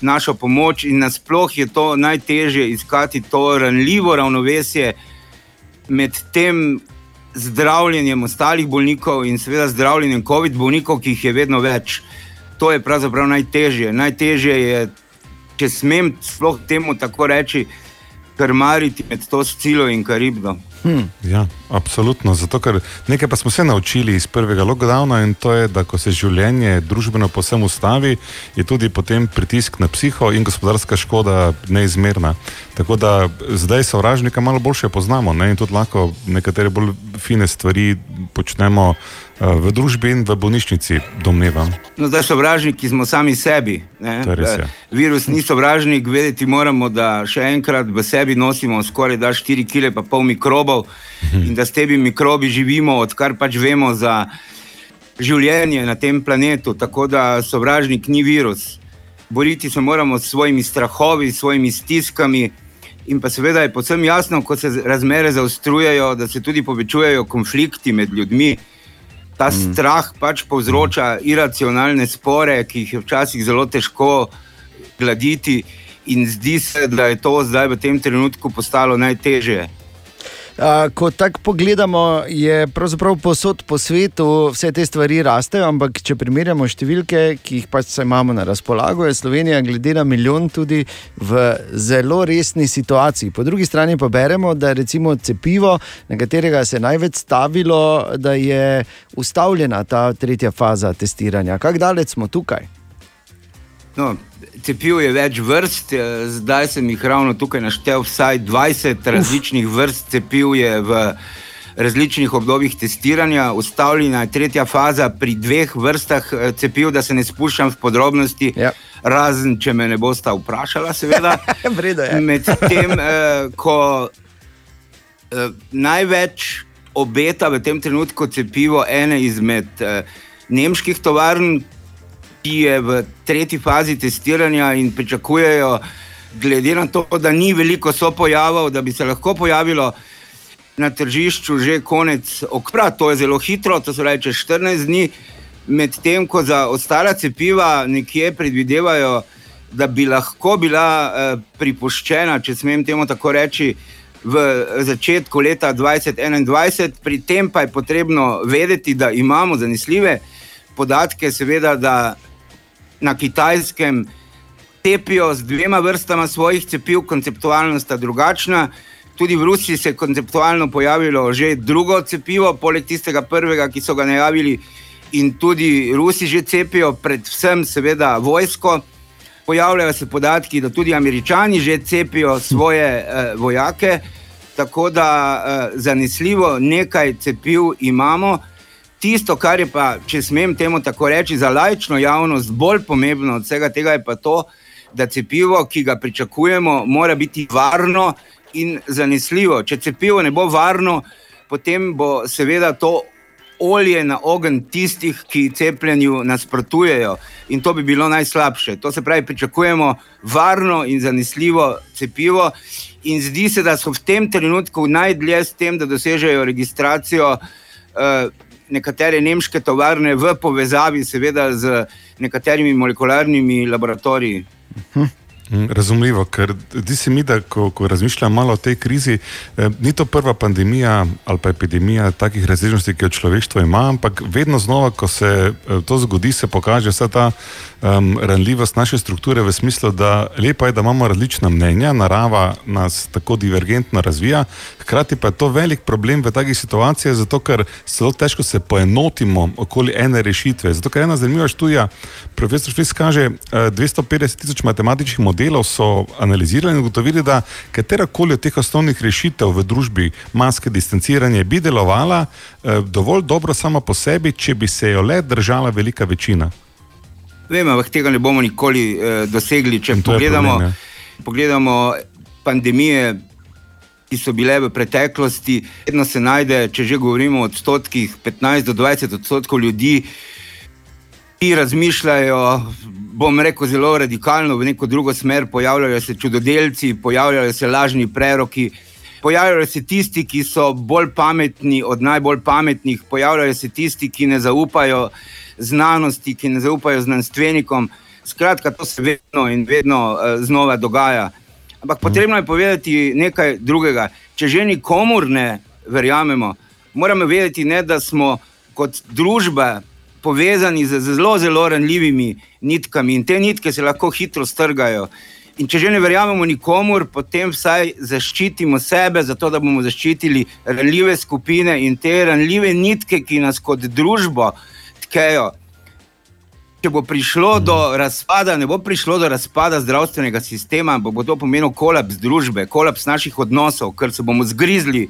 Speaker 25: našo pomoč. In nasploh je to najtežje iskati to ranljivo ravnovesje med tem zdravljenjem ostalih bolnikov in seveda zdravljenjem COVID bolnikov, ki jih je vedno več. To je pravzaprav najtežje. Najtežje je, če smem sploh temu tako reči, krmariti med to Scilo in Karibdo.
Speaker 5: Hmm. Ja, absolutno. Zato, ker nekaj pa smo se naučili iz prvega lockdowna in to je, da ko se življenje družbeno posem ustavi, je tudi potem pritisk na psiho in gospodarska škoda neizmerna. Tako da zdaj sovražnika malo boljše poznamo ne? in tudi lahko nekatere bolj fine stvari počnemo v družbi in v bolnišnici, domnevam.
Speaker 25: No, zdaj sovražniki smo sami sebi.
Speaker 5: res, ja.
Speaker 25: Eh, Virus ni sovražnik, vedeti moramo, da še enkrat v sebi nosimo skoraj 4 kg pa pol mikrobov in da s temi mikrobi živimo, odkar pač vemo za življenje na tem planetu. Tako da sovražnik ni virus. Boriti se moramo s svojimi strahovi, s svojimi stiskami. In pa seveda je povsem jasno, ko se razmere zaostrujejo, da se tudi povečujejo konflikti med ljudmi. Ta mm. strah pač povzroča iracionalne spore, ki jih je včasih zelo težko gladiti, in zdi se, da je to zdaj v tem trenutku postalo najtežje.
Speaker 3: A, Ko tako pogledamo, je pravzaprav posod po svetu vse te stvari rastejo, ampak če primerjamo številke, ki jih pač imamo na razpolago, je Slovenija glede na milijon tudi v zelo resni situaciji. Po drugi strani pa beremo, da recimo cepivo, na katerega se je največ stavilo, da je ustavljena ta tretja faza testiranja. Kako daleč smo tukaj?
Speaker 25: No, cepiv je več vrst, eh, zdaj sem jih ravno tukaj naštel, vsaj 20 različnih vrst cepiv je v različnih obdobjih testiranja. Ustavljena je tretja faza pri dveh vrstah eh, cepiv, da se ne spuščam v podrobnosti,
Speaker 3: ja.
Speaker 25: razen če me ne bosta vprašala, seveda. Medtem, eh, ko eh, največ obeta v tem trenutku cepivo ene izmed eh, nemških tovarn, ki je v tretji fazi testiranja in pričakujejo, glede na to, da ni veliko sopojavov, da bi se lahko pojavilo na tržišču že konec oktobra, to je zelo hitro, to se reče 14 dni, medtem ko za ostala cepiva nekje predvidevajo, da bi lahko bila eh, pripuščena, če smem temu tako reči. V začetku leta 2021, pri tem pa je potrebno vedeti, da imamo zanesljive podatke, seveda, da na kitajskem cepijo z dvema vrstama svojih cepiv, konceptualno sta drugačna. Tudi v Rusiji se je konceptualno pojavilo že drugo cepivo, poleg tistega prvega, ki so ga najavili, in tudi Rusi že cepijo, predvsem, seveda, vojsko. Pojavljajo se podatki, da tudi američani že cepijo svoje eh, vojake, tako da eh, zanesljivo nekaj cepiv imamo. Tisto, kar je pa, če smem temu tako reči, za lajčno javnost bolj pomembno od vsega tega, je pa to, da cepivo, ki ga pričakujemo, mora biti varno in zanesljivo. Če cepivo ne bo varno, potem bo seveda to olje na ogenj tistih, ki cepljenju nasprotujejo. In to bi bilo najslabše. To se pravi, pričakujemo varno in zanesljivo cepivo. In zdi se, da so v tem trenutku najdlje s tem, da dosežejo registracijo. Uh, nekatere nemške tovarne v povezavi, seveda, z nekaterimi molekularnimi laboratoriji.
Speaker 5: Mm, Razumljivo, ker zdi se mi, da ko, ko razmišljam malo o tej krizi, eh, ni to prva pandemija ali pa epidemija takih razsežnosti, ki jo človeštvo ima, ampak vedno znova, ko se eh, to zgodi, se pokaže vsa ta um, ranljivost naše strukture v smislu, da lepo je, da imamo različna mnenja, narava nas tako divergentno razvija, hkrati pa je to velik problem v takih situacijah, zato ker zelo težko se poenotimo okoli ene rešitve. Zato ker ena zanimiva študija, profesor Švic kaže, eh, 250 tisoč matematičnih modelov so analizirali in ugotovili, da katerakoli od teh osnovnih rešitev v družbi, maske, distanciranje, bi delovala eh, dovolj dobro sama po sebi, če bi se jo le držala velika večina.
Speaker 25: Vem, ampak tega ne bomo nikoli eh, dosegli. Če pogledamo,
Speaker 5: problem, ja.
Speaker 25: pogledamo pandemije, ki so bile v preteklosti, vedno se najde, če že govorimo o odstotkih, 15 do 20 odstotkov ljudi, ki razmišljajo, bom rekel, zelo radikalno v neko drugo smer, pojavljajo se čudodelci, pojavljajo se lažni preroki. Pojavljajo se tisti, ki so bolj pametni od najbolj pametnih, pojavljajo se tisti, ki ne zaupajo znanosti, ki ne zaupajo znanstvenikom. Skratka, to se vedno in vedno uh, znova dogaja. Ampak potrebno je povedati nekaj drugega. Če že nikomur ne verjamemo, moramo vedeti, ne, da smo kot družba povezani z zelo, zelo ranljivimi nitkami in te nitke se lahko hitro strgajo. In če že ne verjamemo nikomur, potem vsaj zaščitimo sebe, zato da bomo zaščitili ranljive skupine in te ranljive nitke, ki nas kot družbo tkejo. Če bo prišlo do razpada, ne bo prišlo do razpada zdravstvenega sistema, ampak bo to pomenilo kolaps družbe, kolaps naših odnosov, ker se bomo zgrizli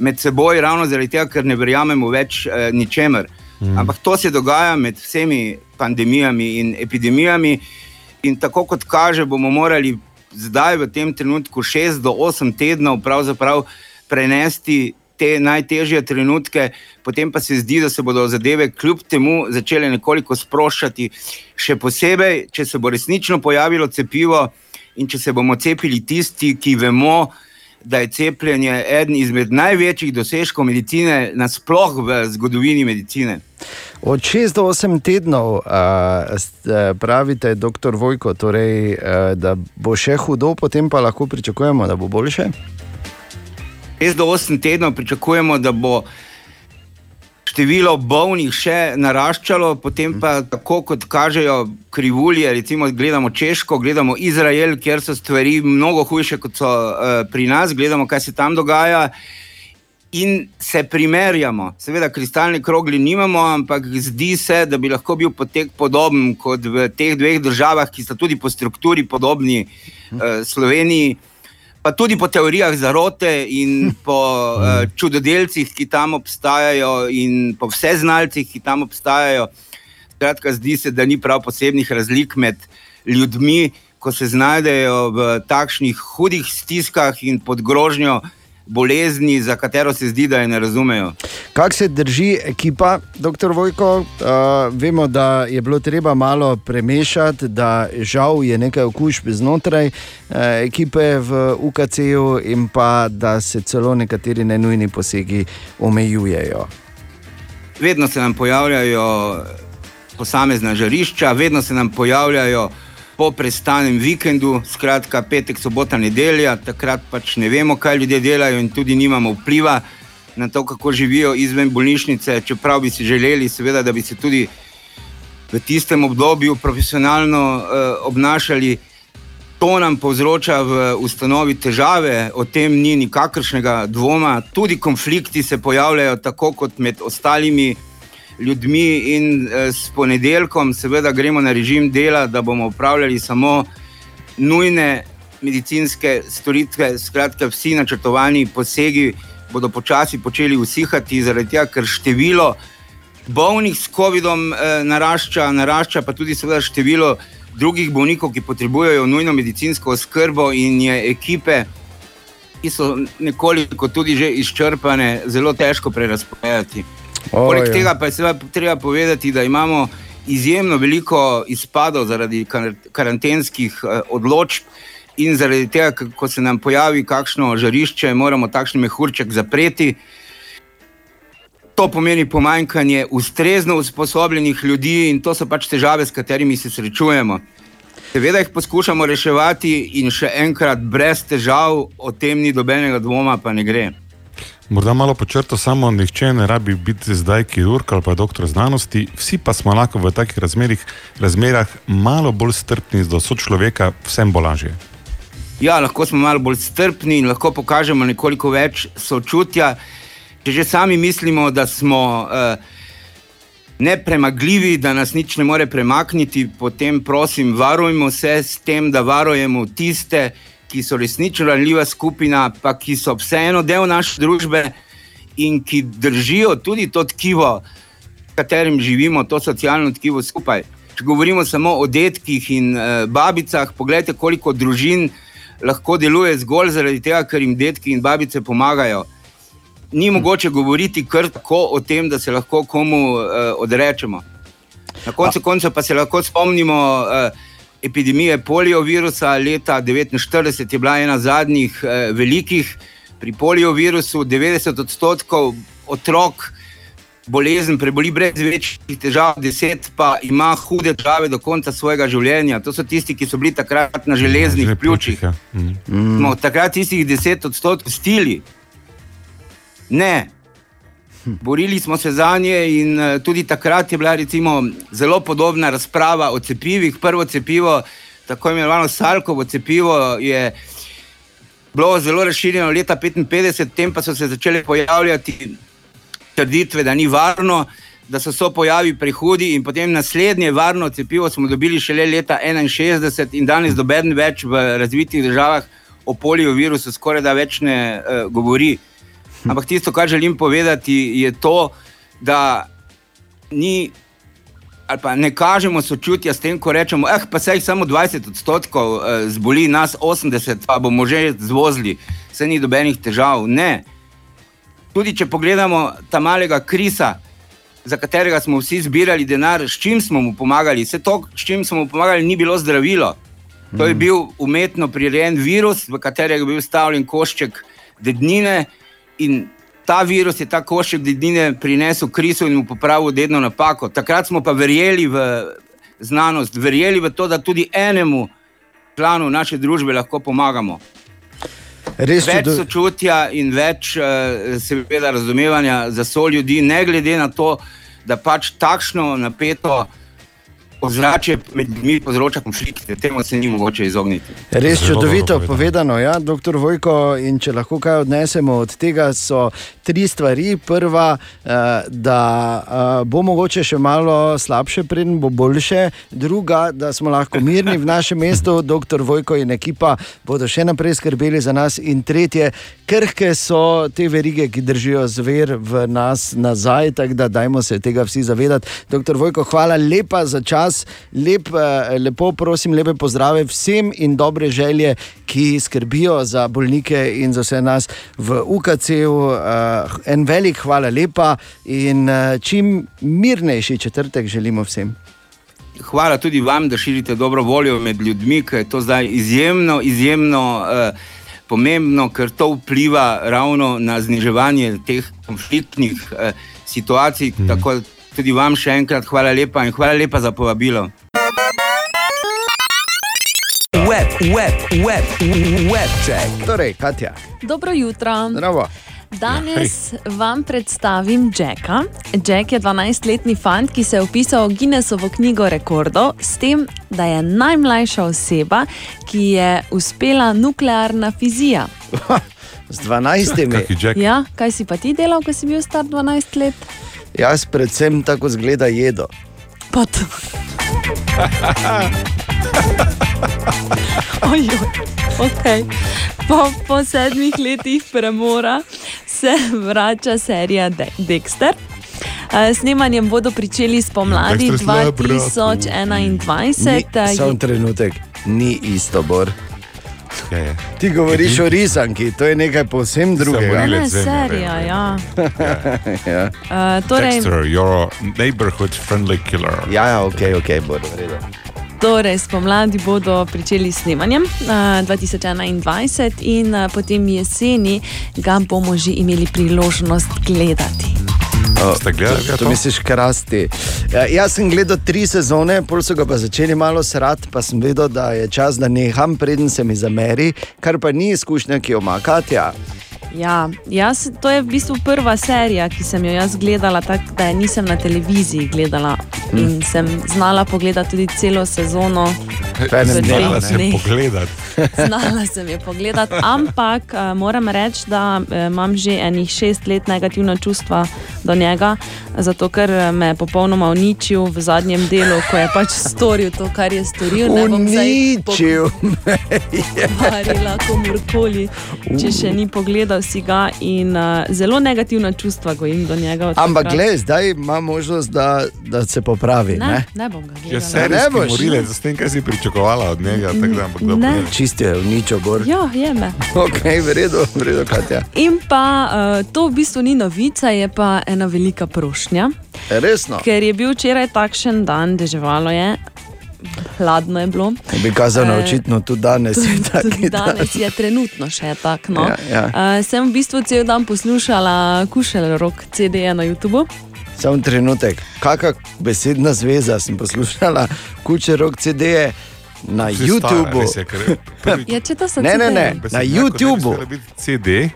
Speaker 25: med seboj, ravno zaradi tega, ker ne verjamemo več eh, ničemer. Mm. Ampak to se dogaja med vsemi pandemijami in epidemijami, in tako kot kaže, bomo morali zdaj v tem trenutku 6 do 8 tednov pravzaprav prenesti te najtežje trenutke, potem pa se zdi, da se bodo zadeve kljub temu začele nekoliko sproščati, še posebej, če se bo resnično pojavilo cepivo in če se bomo cepili tisti, ki vemo, da je cepljenje eden izmed največjih dosežkov medicine, nasploh v zgodovini medicine.
Speaker 3: Od 6 do 8 tednov, a, pravite, doktor Vojko, torej, a, da bo še hudo, potem pa lahko pričakujemo, da bo boljše.
Speaker 25: 6 do 8 tednov pričakujemo, da bo število bolnih še naraščalo, potem pa tako kot kažejo krivulje, recimo gledamo Češko, gledamo Izrael, kjer so stvari mnogo hujše kot so uh, pri nas, gledamo, kaj se tam dogaja. In se primerjamo, seveda, kristalne krogli nimamo, ampak zdi se, da bi lahko bil potek podoben kot v teh dveh državah, ki sta tudi po strukturi podobni uh, Sloveniji, pa tudi po teorijah zarote in po uh, čudodelcih, ki tam obstajajo, in po vseznalcih, ki tam obstajajo. Skratka, zdi se, da ni prav posebnih razlik med ljudmi, ko se znajdejo v takšnih hudih stiskah in pod grožnjo bolezni, za katero se zdi, da je ne razumejo.
Speaker 3: Kako se drži ekipa, doktor Vojko? Uh, vemo, da je bilo treba malo premešati, da žal je nekaj okužb znotraj uh, ekipe v UKC-ju in pa da se celo nekateri nenujni posegi omejujejo.
Speaker 25: Vedno se nam pojavljajo posamezna žarišča, vedno se nam pojavljajo po prestanem vikendu, skratka petek, sobota, nedelja, takrat pač ne vemo, kaj ljudje delajo in tudi nimamo vpliva na to, kako živijo izven bolnišnice, čeprav bi si želeli, seveda, da bi se tudi v tistem obdobju profesionalno uh, obnašali. To nam povzroča v ustanovi težave, o tem ni nikakršnega dvoma. Tudi konflikti se pojavljajo tako kot med ostalimi ljudmi, in eh, s ponedeljkom, seveda, gremo na režim dela, da bomo upravljali samo nujne medicinske storitve. Skratka, vsi načrtovani posegi bodo počasi počeli usihati, zaradi tega, ker število bolnih s COVID-om eh, narašča, narašča pa tudi seveda število drugih bolnikov, ki potrebujejo nujno medicinsko oskrbo in je ekipe, ki so nekoliko tudi že izčrpane, zelo težko prerasporediti.
Speaker 3: O,
Speaker 25: Poleg
Speaker 3: ja.
Speaker 25: tega pa je seveda treba povedati, da imamo izjemno veliko izpadov zaradi kar- karantenskih eh, odločb. In zaradi tega, ko se nam pojavi kakšno žarišče, moramo takšen mehurček zapreti. To pomeni pomanjkanje ustrezno usposobljenih ljudi in to so pač težave, s katerimi se srečujemo. Seveda jih poskušamo reševati in še enkrat, brez težav, o tem ni dobenega dvoma, pa ne gre.
Speaker 5: Morda malo počrto, samo nihče ne rabi biti zdaj kirurg ali pa doktor znanosti, vsi pa smo lahko v takih razmerih, razmerah malo bolj strpni do sočloveka, vsem bo lažje.
Speaker 25: Ja, lahko smo malo bolj strpni in lahko pokažemo nekoliko več sočutja. Če že sami mislimo, da smo uh, nepremagljivi, da nas nič ne more premakniti, potem prosim, varujmo se s tem, da varujemo tiste, ki so resnično ranljiva skupina, pa ki so vseeno del naše družbe in ki držijo tudi to tkivo, v katerem živimo, to socialno tkivo skupaj. Če govorimo samo o detkih in uh, babicah, pogledajte, koliko družin lahko deluje zgolj zaradi tega, ker jim detki in babice pomagajo. Ni mogoče govoriti kar tako o tem, da se lahko komu uh, odrečemo. Na koncu konca pa se lahko spomnimo uh, epidemije poliovirusa leta 1949, je bila ena zadnjih uh, velikih. Pri poliovirusu 90 odstotkov otrok bolezen preboli brez večjih težav, 10 pa ima hude težave do konca svojega življenja. To so tisti, ki so bili takrat na železnih pljučih.
Speaker 5: Ja. Mm.
Speaker 25: Smo takrat tistih 10 odstotkov stili. Ne. Borili smo se za nje in eh, tudi takrat je bila recimo, zelo podobna razprava o cepivih. Prvo cepivo, tako imenovano Salkovo cepivo, je bilo zelo razširjeno leta 1955, potem pa so se začele pojavljati trditve, da ni varno, da so so pojavi prehudi in potem naslednje varno cepivo smo dobili šele leta 1961 in danes doben več v razvitih državah o poliovirusu skoraj da več ne uh, govori. Ampak tisto, kar želim povedati, je to, da ni. Ali pa ne kažemo sočutja s tem, ko rečemo, eh, pa se jih samo 20 odstotkov eh, zboli, nas 80, pa bomo že zvozili, vse ni dobenih težav. Ne. Tudi če pogledamo ta malega krisa, za katerega smo vsi zbirali denar, s čim smo mu pomagali, vse to, s čim smo mu pomagali, ni bilo zdravilo. To je bil umetno prirejen virus, v katerega je bil stavljen košček dednine, in ta virus je ta košček dednine prinesel krisu in mu popravil dedno napako. Takrat smo pa verjeli v znanost, verjeli v to, da tudi enemu članu naše družbe lahko pomagamo.
Speaker 3: Res
Speaker 25: več
Speaker 3: čudo-
Speaker 25: sočutja in več eh, seveda, razumevanja za so ljudi, ne glede na to, da pač takšno napeto ozračje med ljudmi povzroča konflikte. Temu se ni mogoče izogniti.
Speaker 3: Res čudovito
Speaker 25: dobro
Speaker 3: povedano, ja, doktor Vojko. In če lahko kaj odnesemo od tega, so tri stvari. Prva, eh, da eh, bo mogoče še malo slabše, preden bo boljše. Druga, da smo lahko mirni v našem mestu, doktor Vojko in ekipa bodo še naprej skrbeli za nas. In tretje, krhke so te verige, ki držijo zver v nas nazaj, tako da dajmo se tega vsi zavedati. Doktor Vojko, hvala lepa za čas, Lep, eh, lepo prosim, lepe pozdrave vsem in dobre želje, ki skrbijo za bolnike in za vse nas v UKC-u. Uh, en velik hvala lepa in uh, čim mirnejši četrtek želimo vsem.
Speaker 25: Hvala tudi vam, da širite dobro voljo med ljudmi, ker je to zdaj izjemno, izjemno uh, pomembno, ker to vpliva ravno na zniževanje teh konfliktnih uh, situacij. Mm. Tako tudi vam še enkrat hvala lepa in hvala lepa za povabilo.
Speaker 2: Web, web, web, web check.
Speaker 3: Torej, Katja.
Speaker 4: Dobro jutro.
Speaker 3: Zdravo.
Speaker 4: Danes vam predstavim Jacka. Jack je 12-letni fant, ki se je upisal v Guinnessovo knjigo rekordov s tem, da je najmlajša oseba, ki je uspela nuklearna fizija.
Speaker 3: Z 12.
Speaker 5: Kaki Jack?
Speaker 4: Ja, kaj si pa ti delal, ko si bil star 12 let?
Speaker 3: Jaz predvsem tako zgleda jedo.
Speaker 4: Pot. Ojoj, okay. po, po sedmih letih premora se vrača serija De Dexter. S snemanjem bodo pričeli spomladi
Speaker 3: Dexter slab, brat.
Speaker 4: 2021.
Speaker 3: Ni, samo trenutek, ni isto, Bor.
Speaker 5: Ja, ja.
Speaker 3: Ti govoriš o risanki, to je nekaj povsem drugega.
Speaker 4: Ne, serija, ja.
Speaker 3: ja.
Speaker 4: Uh, torej,
Speaker 5: Dexter, you're a neighborhood friendly killer.
Speaker 3: Ja, ja, ok, ok, bodo redo.
Speaker 4: Torej, spomladi bodo pričeli s snemanjem uh, 2021 in uh, potem jeseni ga bomo že imeli priložnost gledati.
Speaker 5: Ste gledali,
Speaker 3: to, to misliš krasti. Ja, jaz sem gledal tri sezone, pol so ga pa začeli malo srati, pa sem vedel, da je čas, da neham, preden se mi zameri, kar pa ni izkušnja, ki jo ima Katja.
Speaker 4: Ja, jaz, to je v bistvu prva serija, ki sem jo jaz gledala, tako da nisem na televiziji gledala. In sem znala pogledati tudi celo sezono.
Speaker 5: Znala je
Speaker 4: dneh.
Speaker 5: pogledati.
Speaker 4: Znala sem je pogledati, ampak uh, moram reči, da uh, imam že enih šest let negativna čustva do njega, zato ker eh, me je popolnoma uničil v zadnjem delu, ko je pač storil to, kar je storil. Ne bom zdaj
Speaker 3: Uničil me je.
Speaker 4: Marila, komorkoli, če še ni pogledal si ga. In, uh, zelo negativna čustva gojim do njega.
Speaker 3: Ampak gledaj, zdaj ima možnost, da, da se popravi.
Speaker 4: Ne,
Speaker 3: Ne?
Speaker 4: ne bom ga
Speaker 5: Je
Speaker 4: gledala.
Speaker 5: serijski
Speaker 3: boš?
Speaker 5: morilec, z tem, kaj si pričakovala od njega. tako da, ampak dobro.
Speaker 4: Ne.
Speaker 3: Čisto je uničil, gor.
Speaker 4: Ja, je me.
Speaker 3: Ok, v redu, v redu, Katja.
Speaker 4: In pa uh, to v bistvu ni novica, je pa ena velika prošnja.
Speaker 3: Resno.
Speaker 4: Ker je bil včeraj takšen dan, deževalo je, hladno je bilo.
Speaker 3: Bi kazal
Speaker 4: Eh,
Speaker 3: naučitno tudi danes. je
Speaker 4: Tudi,
Speaker 3: taki
Speaker 4: tudi
Speaker 3: dan.
Speaker 4: danes je trenutno še tako. No.
Speaker 3: Ja, ja.
Speaker 4: Uh, sem v bistvu cel dan poslušala Kušel Rock CD na YouTubu.
Speaker 3: Samo trenutek, kakšna besedna zveza sem poslušala, kuče rok CD-je na
Speaker 5: Si stara,
Speaker 3: YouTubu.
Speaker 5: res je, ker
Speaker 4: Ja, če to so
Speaker 3: Ne, ne, ne, na YouTubu.
Speaker 5: CD.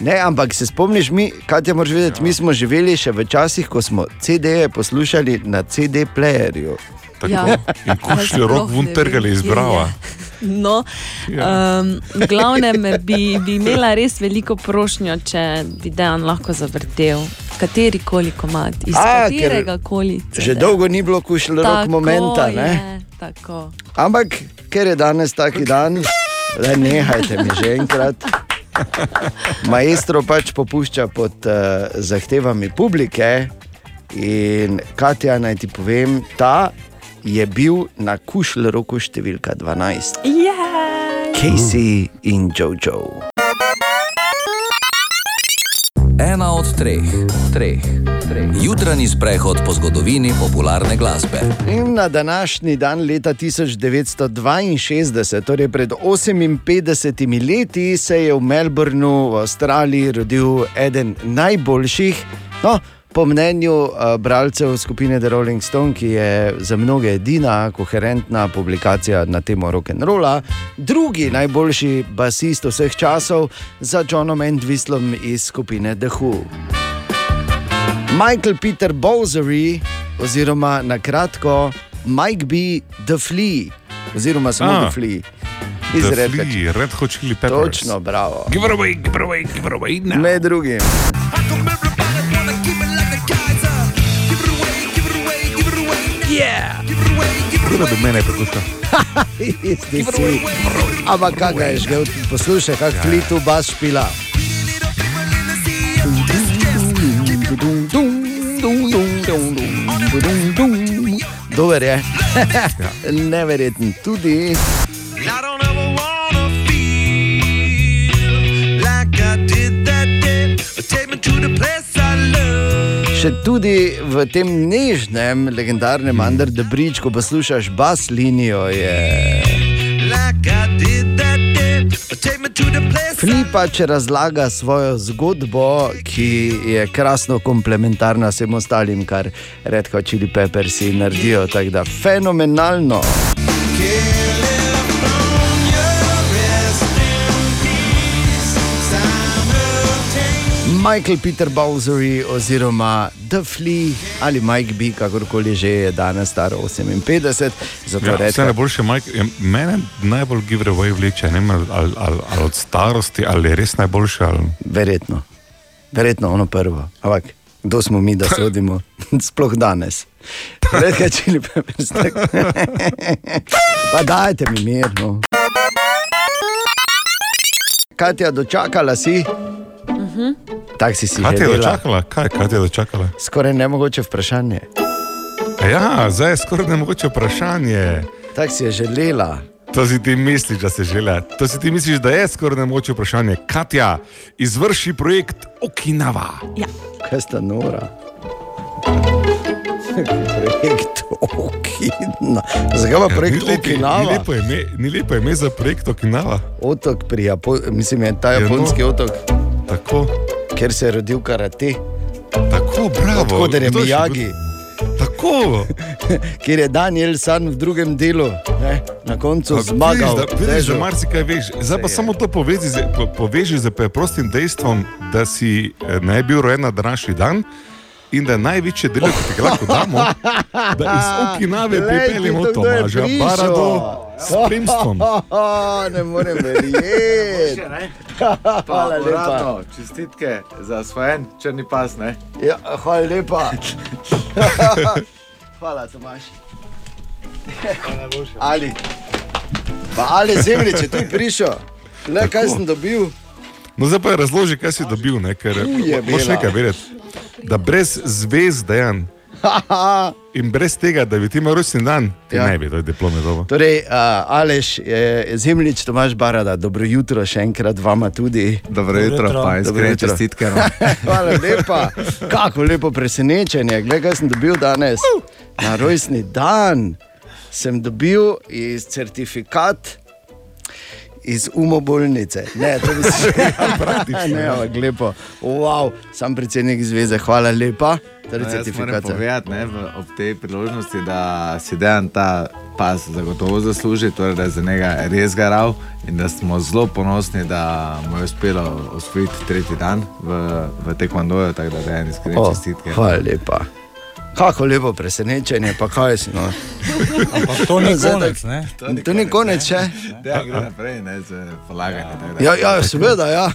Speaker 3: Ne, ampak se spomniš, mi, kaj ti moraš vedeti, mi smo živeli še v časih, ko smo CD-je poslušali na CD-playerju.
Speaker 4: Ja.
Speaker 5: In kušlji rok vun trgali iz brava.
Speaker 4: No,
Speaker 5: Ja.
Speaker 4: um, glavnem bi, bi imela res veliko prošnjo, če bi dejan lahko zavrtel kateri koli komat, iz
Speaker 3: A,
Speaker 4: katerega koli.
Speaker 3: Že dolgo ni bilo kušlji rok momenta.
Speaker 4: je,
Speaker 3: Ne?
Speaker 4: Tako.
Speaker 3: Ampak ker je danes taki dan, da nehajte mi že enkrat. Maestro pač popušča pod uh, zahtevami publike. In Katja, naj ti povem, ta je bil na kušlju roku številka 12.
Speaker 4: Yeah.
Speaker 3: Casey in Jojo.
Speaker 2: Ena od treh, treh, treh. Jutranji sprehod po zgodovini popularne glasbe.
Speaker 3: In na današnji dan leta 1962, torej pred 58 leti, se je v Melbournu v Avstraliji rodil eden najboljših, no, po mnenju uh, bralcev skupine The Rolling Stone, ki je za mnoge edina koherentna publikacija na temo rock'n'rolla, drugi najboljši basist vseh časov za Johnom Entwistlom iz skupine The Who. Michael Peter Bowsery, oziroma na kratko Mike B. The Flea, oziroma samo
Speaker 5: Ah.
Speaker 3: The Flea. Iz Red Hot-
Speaker 5: Flea, Red Hot Chili Peppers.
Speaker 3: Točno, bravo.
Speaker 5: Give it away, give it away, give it away now.
Speaker 3: Med drugim.
Speaker 5: Kdo bi mene poslušal?
Speaker 3: Isti si. Ampak kakaj je že, poslušaj, kak Flea tu bas špila. Dober je. Neverjeten tudi. Še tudi v tem nežnem, legendarnem Under the Bridge, ko poslušaš bas linijo, je. Flipa, če razlaga svojo zgodbo, ki je krasno komplementarna vsem ostalim, kar Red Hot Chili Peppers naredijo. Tako da fenomenalno. Michael Peter Bowsery oziroma The Flea ali Mike B, kakorkoli že je danes star 58, zato
Speaker 5: Ja, vse
Speaker 3: rečem.
Speaker 5: najboljše, Mike, je- mene najbolj give away vleče, ne vem, ali, ali, ali, od starosti, ali je res najboljše. Ali...
Speaker 3: Verjetno. Verjetno ono prvo. Ampak kdo smo mi, da sodimo? Sploh danes. Redka čili peppers. tako. Pa dajte mi mirno. Katja, dočakala si?
Speaker 4: Mhm.
Speaker 3: Tak si si
Speaker 5: Kaj ti je
Speaker 3: želela.
Speaker 5: dočakala? Kaj, kaj ti je dočakala?
Speaker 3: Skoraj nemogoče vprašanje.
Speaker 5: A Ja, zdaj je skoraj nemogoče vprašanje.
Speaker 3: Tak si je želela.
Speaker 5: To si ti misliš, da se žele. To si ti misliš, da je skoraj nemogoče vprašanje. Katja, izvrši projekt Okinawa.
Speaker 4: Ja.
Speaker 3: Kaj sta nora? projekt Okinawa. Zakaj pa projekt
Speaker 5: Ja, ni lepi- Ni
Speaker 3: Okinawa?
Speaker 5: lepo ime, ni lepo ime za projekt Okinawa.
Speaker 3: Otok pri Japonski, mislim, je ta
Speaker 5: Ja, no.
Speaker 3: japonski otok.
Speaker 5: Tako.
Speaker 3: Ker se je rodil karate.
Speaker 5: Tako, bravo.
Speaker 3: Kot je Mijagi.
Speaker 5: Tako.
Speaker 3: Kjer je Daniel San v drugem delu, ne, na koncu
Speaker 5: Pa
Speaker 3: zmagal.
Speaker 5: Da, da
Speaker 3: Težo.
Speaker 5: marsikaj veš. Zdaj pa samo to povezi, po- poveži z preprostim dejstvom, da si eh, ne bil rojen na današnji dan. In da je največje delo, ki ga lahko damo, da iz Okinave pripeljemo
Speaker 3: to kdo je
Speaker 5: Tomaža
Speaker 3: prišel?
Speaker 5: Barado s spremstvom.
Speaker 3: ne morem verjeti. Hvala lepa.
Speaker 1: Uradno, čestitke za osvojen črni pas. Ne?
Speaker 3: Ja, hvala lepa. Hvala, Tomaš. Ali. Pa ali zemljič je tu prišel. Le kaj sem dobil.
Speaker 5: No, zdaj pa razloži, kaj si dobil, ne? ker
Speaker 3: Uje,
Speaker 5: moraš
Speaker 3: bela.
Speaker 5: nekaj vedeti. Da brez zvez dejanj in brez tega, da bi ti imel rojstni dan, ti
Speaker 3: Ja.
Speaker 5: ne bi to diplome dobil.
Speaker 3: Torej, uh, Aleš, je, zemljič Tomaš Barada, dobro jutro še enkrat vama tudi.
Speaker 1: Dobro jutro, pa iskrene čestitke. No.
Speaker 3: Hvala lepa. Kako lepo presenečenje. Glej, kaj sem dobil danes. Na rojstni dan sem dobil certifikat iz umobolnice. Ne, to bi se že
Speaker 1: praktično,
Speaker 3: Ne,
Speaker 1: ja.
Speaker 3: ampak lepo. Wow, sam predsednik zveze, hvala lepa. Torej,
Speaker 1: No, moram povedati ne, v, ob tej priložnosti, da si dejan ta pas zagotovo zasluži, torej, da je za njega res garal in da smo zelo ponosni, da mu je uspelo osvojiti tretji dan v, v tekmondoju, tako da dejan iskrene
Speaker 3: O,
Speaker 1: čestitke.
Speaker 3: hvala lepa. Kako lepo presenečenje, pa kaj si. No.
Speaker 26: Ampak to ni konec, ne?
Speaker 3: To ni konec še.
Speaker 1: Dejan gre naprej, ne z polaganjem.
Speaker 3: Ja, ja seveda, ja.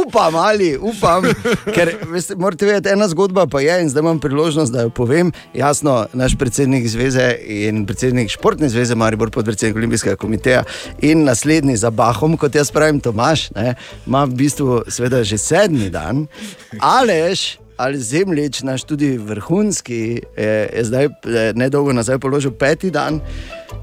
Speaker 3: upam ali upam, ker veste, morate vedeti, ena zgodba pa je in zdaj imam priložnost, da jo povem. Jasno, naš predsednik zveze in predsednik športne zveze, Maribor, podpredsednik Olimpijskega komiteja in naslednji za Bahom, kot jaz pravim, Tomaš, ne, ima v bistvu seveda že sedmi dan, Alež. Ali zemljič, naš tudi vrhunski, je, je zdaj nedolgo nazaj položil peti dan,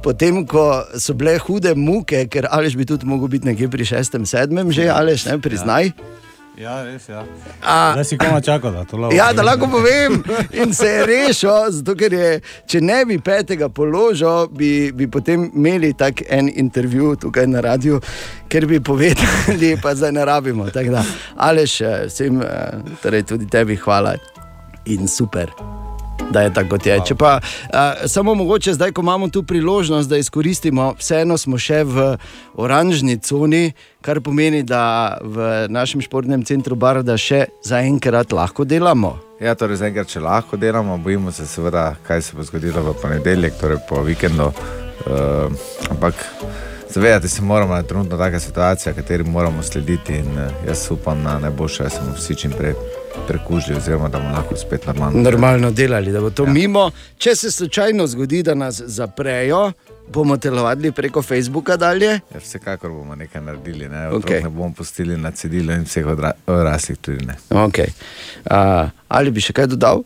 Speaker 3: potem ko so bile hude muke, ker Aleš bi tudi mogel biti nekje pri šestem, sedmem, že Aleš, ne priznaj.
Speaker 26: Ja, res je. Ja.
Speaker 3: A-
Speaker 26: Zdaj si koma čakal, da to lahko.
Speaker 3: Ja, da lahko povem. In se je rešil, zato ker je, če ne bi petega položil, bi, bi potem imeli tak en intervju tukaj na radiju, ker bi povedali, pa zdaj ne rabimo. Tako Da, Aleš, eh, vsem, eh, torej tudi tebi hvala in super. Da je tako, kot je. Če pa uh, samo mogoče zdaj, ko imamo tu priložnost, da izkoristimo, vseeno smo še v oranžni coni, kar pomeni, da v našem športnem centru Barda še zaenkrat lahko delamo.
Speaker 1: Ja, torej zaenkrat, če lahko delamo, bojimo se seveda, kaj se bo zgodilo v ponedeljek, torej po vikendu. Uh, ampak zavedati se moramo, da je trenutno taka situacija, kateri moramo slediti in uh, jaz upam na najboljše, da se bomo vsi čim prej prekužili, oziroma da bomo lahko spet normalno.
Speaker 3: Normalno delali, da bo to ja. mimo. Če se slučajno zgodi, da nas zaprejo, bomo telovadili preko Facebooka dalje.
Speaker 1: Ja, vsekakor bomo nekaj naredili, ne, okay. ne bomo pustili na cedilu in vseh odra odraslih tudi ne.
Speaker 3: Okay. Uh, ali bi še kaj dodal?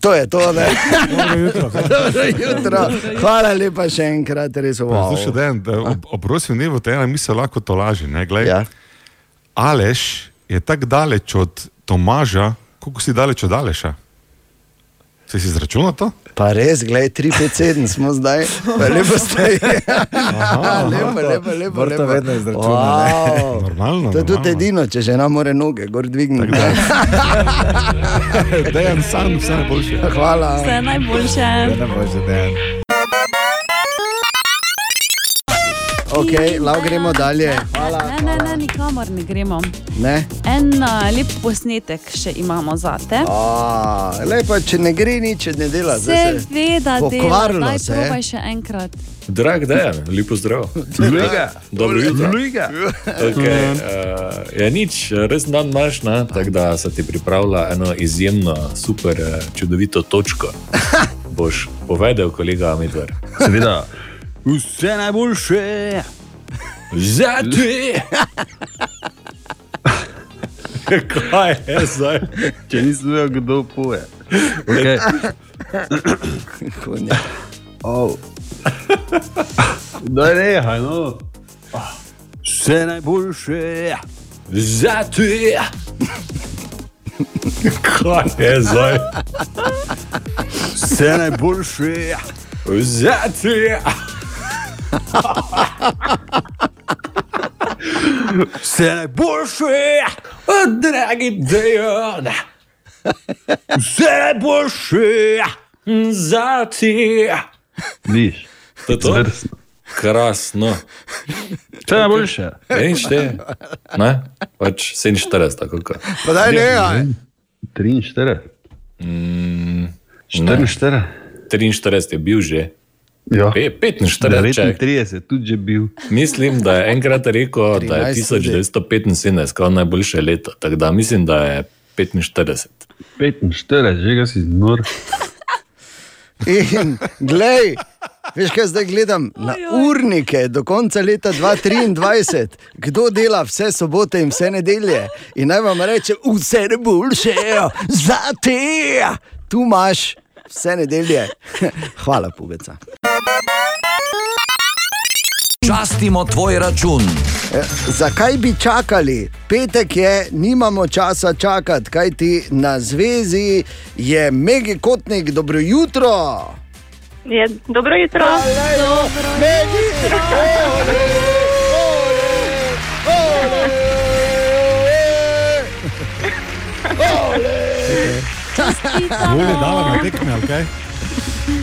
Speaker 3: To je to, ne.
Speaker 26: Dobro jutro.
Speaker 3: Dobro jutro. Hvala lepa še enkrat, res wow.
Speaker 5: Zdaj še dan, da ob, ob rojstnem dnevu te ena misel lahko to laži. Ja. Aleš je tako daleč od Tomaža, koliko si daleč od Aleša. Si si izračunal to?
Speaker 3: Pa res, gledaj, 3-5-7 smo zdaj, Pa lepo ste. lepo, lepo, lepo.
Speaker 1: To
Speaker 3: lepo.
Speaker 1: vedno izračuna, ne.
Speaker 3: Wow.
Speaker 5: Normalno,
Speaker 3: To je tudi edino, če žena more noge, gor dvigniti.
Speaker 5: Dejan sam, vse najboljše.
Speaker 3: Hvala.
Speaker 4: Vse najboljše.
Speaker 1: najboljše, Dejan.
Speaker 3: Ok, lahko gremo dalje.
Speaker 4: Hvala. Ne, ne, ne, nikamor ne gremo.
Speaker 3: Ne?
Speaker 4: En uh, lep posnetek še imamo za te.
Speaker 3: A, lepo, če ne gre nič, če ne dela. zdaj se-
Speaker 4: Seveda, dela.
Speaker 3: Pokvarilo
Speaker 4: Daj,
Speaker 3: se.
Speaker 4: probaj še enkrat.
Speaker 21: Drag dan, lepo zdrav.
Speaker 1: Luiga.
Speaker 21: Dobro jutro.
Speaker 1: Luiga.
Speaker 21: Okay, uh, je nič, res dan imaš, ne? tako da se ti pripravlja eno izjemno, super, eh, čudovito točko. Boš povedal, kolega Medved.
Speaker 26: Seveda. Vse najboljše.
Speaker 21: Za te! Kaj je zdaj?
Speaker 26: Če nisem vedel, kdo poje. Okay.
Speaker 3: Konja.
Speaker 26: oh. Daj nehaj, no. Vse najboljše.
Speaker 21: Za te! Kaj je zdaj?
Speaker 26: Vse najboljše.
Speaker 21: Za te!
Speaker 26: Vse najboljše.
Speaker 21: Dragi Dejan, vse najboljše za ti.
Speaker 26: Viš,
Speaker 21: To je to?
Speaker 26: Izvrstno.
Speaker 21: Krasno.
Speaker 26: Vse najboljše.
Speaker 21: In šte, ne? Pač 47, tako kot.
Speaker 3: Pa daj nehaj.
Speaker 26: 43.
Speaker 21: Mm,
Speaker 26: 44.
Speaker 21: 43 je bil že.
Speaker 26: Ja.
Speaker 21: Pe- 45, čak.
Speaker 26: 39, tudi že bil.
Speaker 21: Mislim, da je enkrat rekel, da je
Speaker 26: 13 tudi.
Speaker 21: 1975 kot najboljše leto. Tako da mislim, da je 45.
Speaker 26: 45, že ga si nor.
Speaker 3: In glej, veš kaj zdaj gledam na urnike do konca leta 2023, kdo dela vse sobote in vse nedelje. In naj vam reče, vse ne boljše, za te, tu imaš vse nedelje. Hvala, pubeca.
Speaker 2: Častimo tvoj račun.
Speaker 3: E, Zakaj bi čakali? Petek je, nimamo časa čakati, kaj ti na zvezi je Megi Kotnik, dobro jutro.
Speaker 15: Je, dobro jutro.
Speaker 3: Dobro jutro.
Speaker 5: Bolje dala na tekme, ali kaj?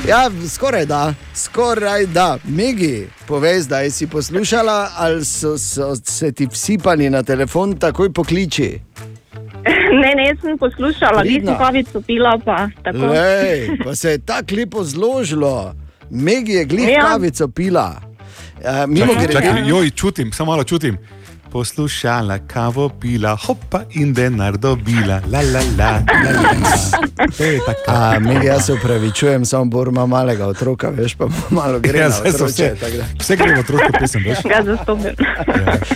Speaker 3: Ja, skoraj da, skoraj da. Megi, povej, zdaj si poslušala, ali so, so se ti vsipani na telefon takoj pokliči.
Speaker 15: Ne, ne, sem poslušala, ste kavico pila, pa tako.
Speaker 3: Lej, pa se je tako lepo zložilo. Megi je glih
Speaker 15: Ja.
Speaker 3: kavico pila. Uh, mimo
Speaker 5: Čakaj,
Speaker 3: grede,
Speaker 5: čakaj, joj, čutim, samo malo čutim. Poslušala, kavo pila, hopa in denar dobila, la la la. la, la, la. To je tako.
Speaker 3: A, Megi, jaz se upravičujem, samo Bor ima malega otroka, veš, pa malo gre.
Speaker 5: Ja, so
Speaker 3: otroče,
Speaker 5: vse, vse gre v otroško pesem, veš?
Speaker 15: Ga zastopim.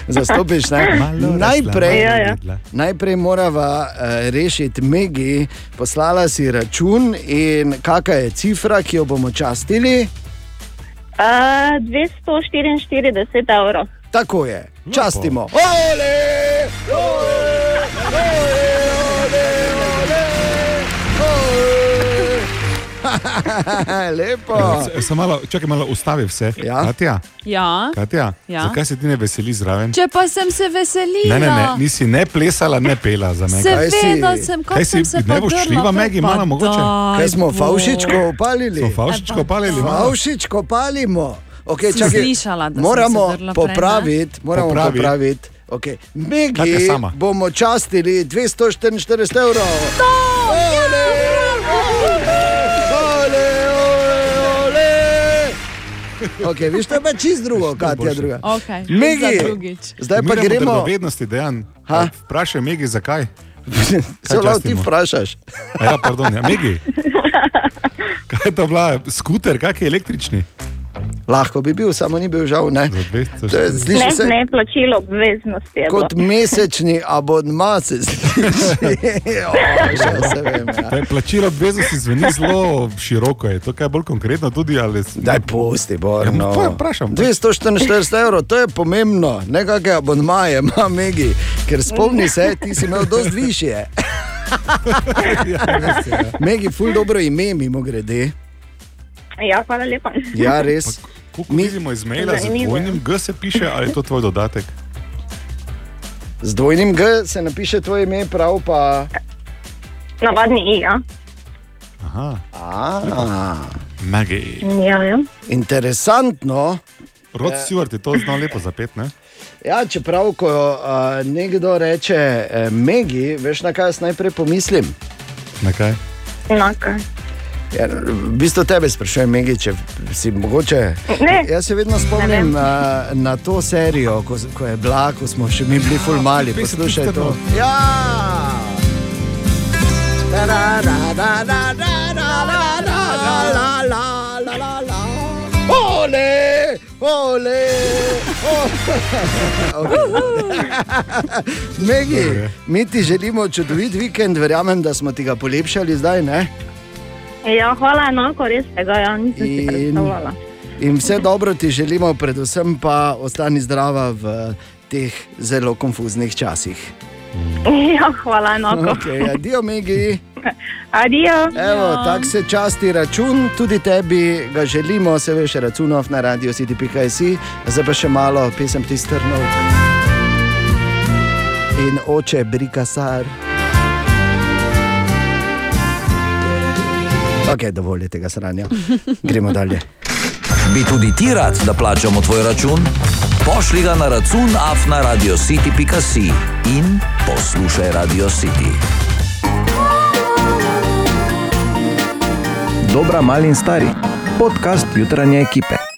Speaker 3: Zastopiš, ne?
Speaker 5: Malo
Speaker 3: Najprej,
Speaker 15: Ja, ja.
Speaker 3: najprej morava uh, rešiti Megi, poslala si račun in kakšna je cifra, ki jo bomo častili.
Speaker 15: Uh, 244 evrov.
Speaker 3: Tako je, častimo. Ole, ole, ole, ole. Lepo.
Speaker 5: S- Samo malo, čakaj malo, ustavi vse.
Speaker 3: Ja.
Speaker 5: Katja,
Speaker 4: Ja.
Speaker 5: Katja
Speaker 4: Ja.
Speaker 5: zakaj se ti ne veseli zraven?
Speaker 4: Če pa sem se veselila.
Speaker 5: Ne, ne, ne, nisi ne plesala, ne pela za me.
Speaker 4: Seveda sem,
Speaker 5: Kaj
Speaker 4: sem
Speaker 5: si,
Speaker 4: se
Speaker 5: ne boš
Speaker 4: podrla,
Speaker 5: šljiva, Megi,
Speaker 4: pa
Speaker 5: malo mogoče?
Speaker 4: daj,
Speaker 3: Kaj smo
Speaker 4: bo.
Speaker 3: Favšičko opalili?
Speaker 5: Smo Favšičko opalili, malo?
Speaker 3: Favšičko palimo. Okay, čakaj,
Speaker 4: slišala, da
Speaker 3: moramo
Speaker 4: drla prej,
Speaker 3: popraviti, moramo
Speaker 5: Popravi.
Speaker 3: popraviti. Okay. Megi
Speaker 5: sama.
Speaker 3: bomo častili 244 evrov. Ole, ole, ole. Okay, viš, to je pa čist drugo, druga.
Speaker 4: Okej,
Speaker 3: Megi,
Speaker 4: za drugič.
Speaker 3: zdaj pa gremo.
Speaker 5: Vednosti, dejan.
Speaker 3: Ha?
Speaker 5: Vprašaj Megi, zakaj.
Speaker 3: Se lahko ti vprašaš.
Speaker 5: A Ja, pardon, ja, Megi. Kaj je to bila? Skuter, kak je električni?
Speaker 3: Lahko bi bil, samo ni bil žal. Ne. To je, sliši
Speaker 15: Ne,
Speaker 3: se
Speaker 15: ne, plačilo obveznosti
Speaker 3: kot
Speaker 15: bilo.
Speaker 3: mesečni abonma. Se sliši. O, vem, ja.
Speaker 5: To je plačilo obveznosti zveni zelo široko. Je to kaj bolj konkretno tudi? Ali...
Speaker 3: Daj pusti,
Speaker 5: Ja,
Speaker 3: Borno.
Speaker 5: pa vprašam.
Speaker 3: 244 evrov, to je pomembno, ne kakšne abonmaje ima Megi, ker spomni se, ti si imel dosti više. Megi, ful dobro ime, mimo grede.
Speaker 15: Ja, hvala lepa.
Speaker 3: Ja, res.
Speaker 5: Kako vidimo iz maila, z dvojnim G se piše, ali je to tvoj dodatek?
Speaker 3: Z dvojnim G se napiše tvoje ime, prav pa.
Speaker 15: Navadni I, ja.
Speaker 5: Aha.
Speaker 3: A,
Speaker 5: Magi.
Speaker 15: Ja, ja.
Speaker 3: interesantno.
Speaker 5: Rod
Speaker 3: Ja.
Speaker 5: Stewart je to znal lepo zapet, ne?
Speaker 3: Ja, čeprav, ko uh, nekdo reče uh, Megi, veš na kaj jaz najprej pomislim.
Speaker 5: Na kaj?
Speaker 15: Enaka.
Speaker 3: Ja, v bistvu tebe sprašujem, Megi, če si mogoče.
Speaker 15: Ne.
Speaker 3: Jaz se vedno spomnim uh, na to serijo, ko, ko je bila, ko smo še mi bili fulmali. Poslušaj to. Ja! Da, da, da, da, da, da, da, da, la, la, la, la, la, la. Ole, ole, ole. Megi, mi ti želimo čudovit vikend, verjamem, da smo ti ga polepšali zdaj, ne?
Speaker 15: Ja, hvala enako, res ja, nisem si
Speaker 3: In-
Speaker 15: predstavljala.
Speaker 3: In vse dobro ti želimo, predvsem pa ostani zdrava v teh zelo konfuznih časih.
Speaker 15: Ja, hvala enako.
Speaker 3: Okay, adijo, Megi.
Speaker 15: Adijo.
Speaker 3: Evo, tako se časti račun, tudi tebi ga želimo, se veš, računov na radio city.js, zdaj pa še malo pesem ti strnov. in oče Brikasar. Ok, dovolj je tega sranja. Gremo dalje.
Speaker 2: Bi tudi ti rad, da plačamo tvoj račun? Pošlji ga na račun afnaradiocity.si in poslušaj Radio City.
Speaker 26: Dobra, mali in stari. Podcast jutranje ekipe.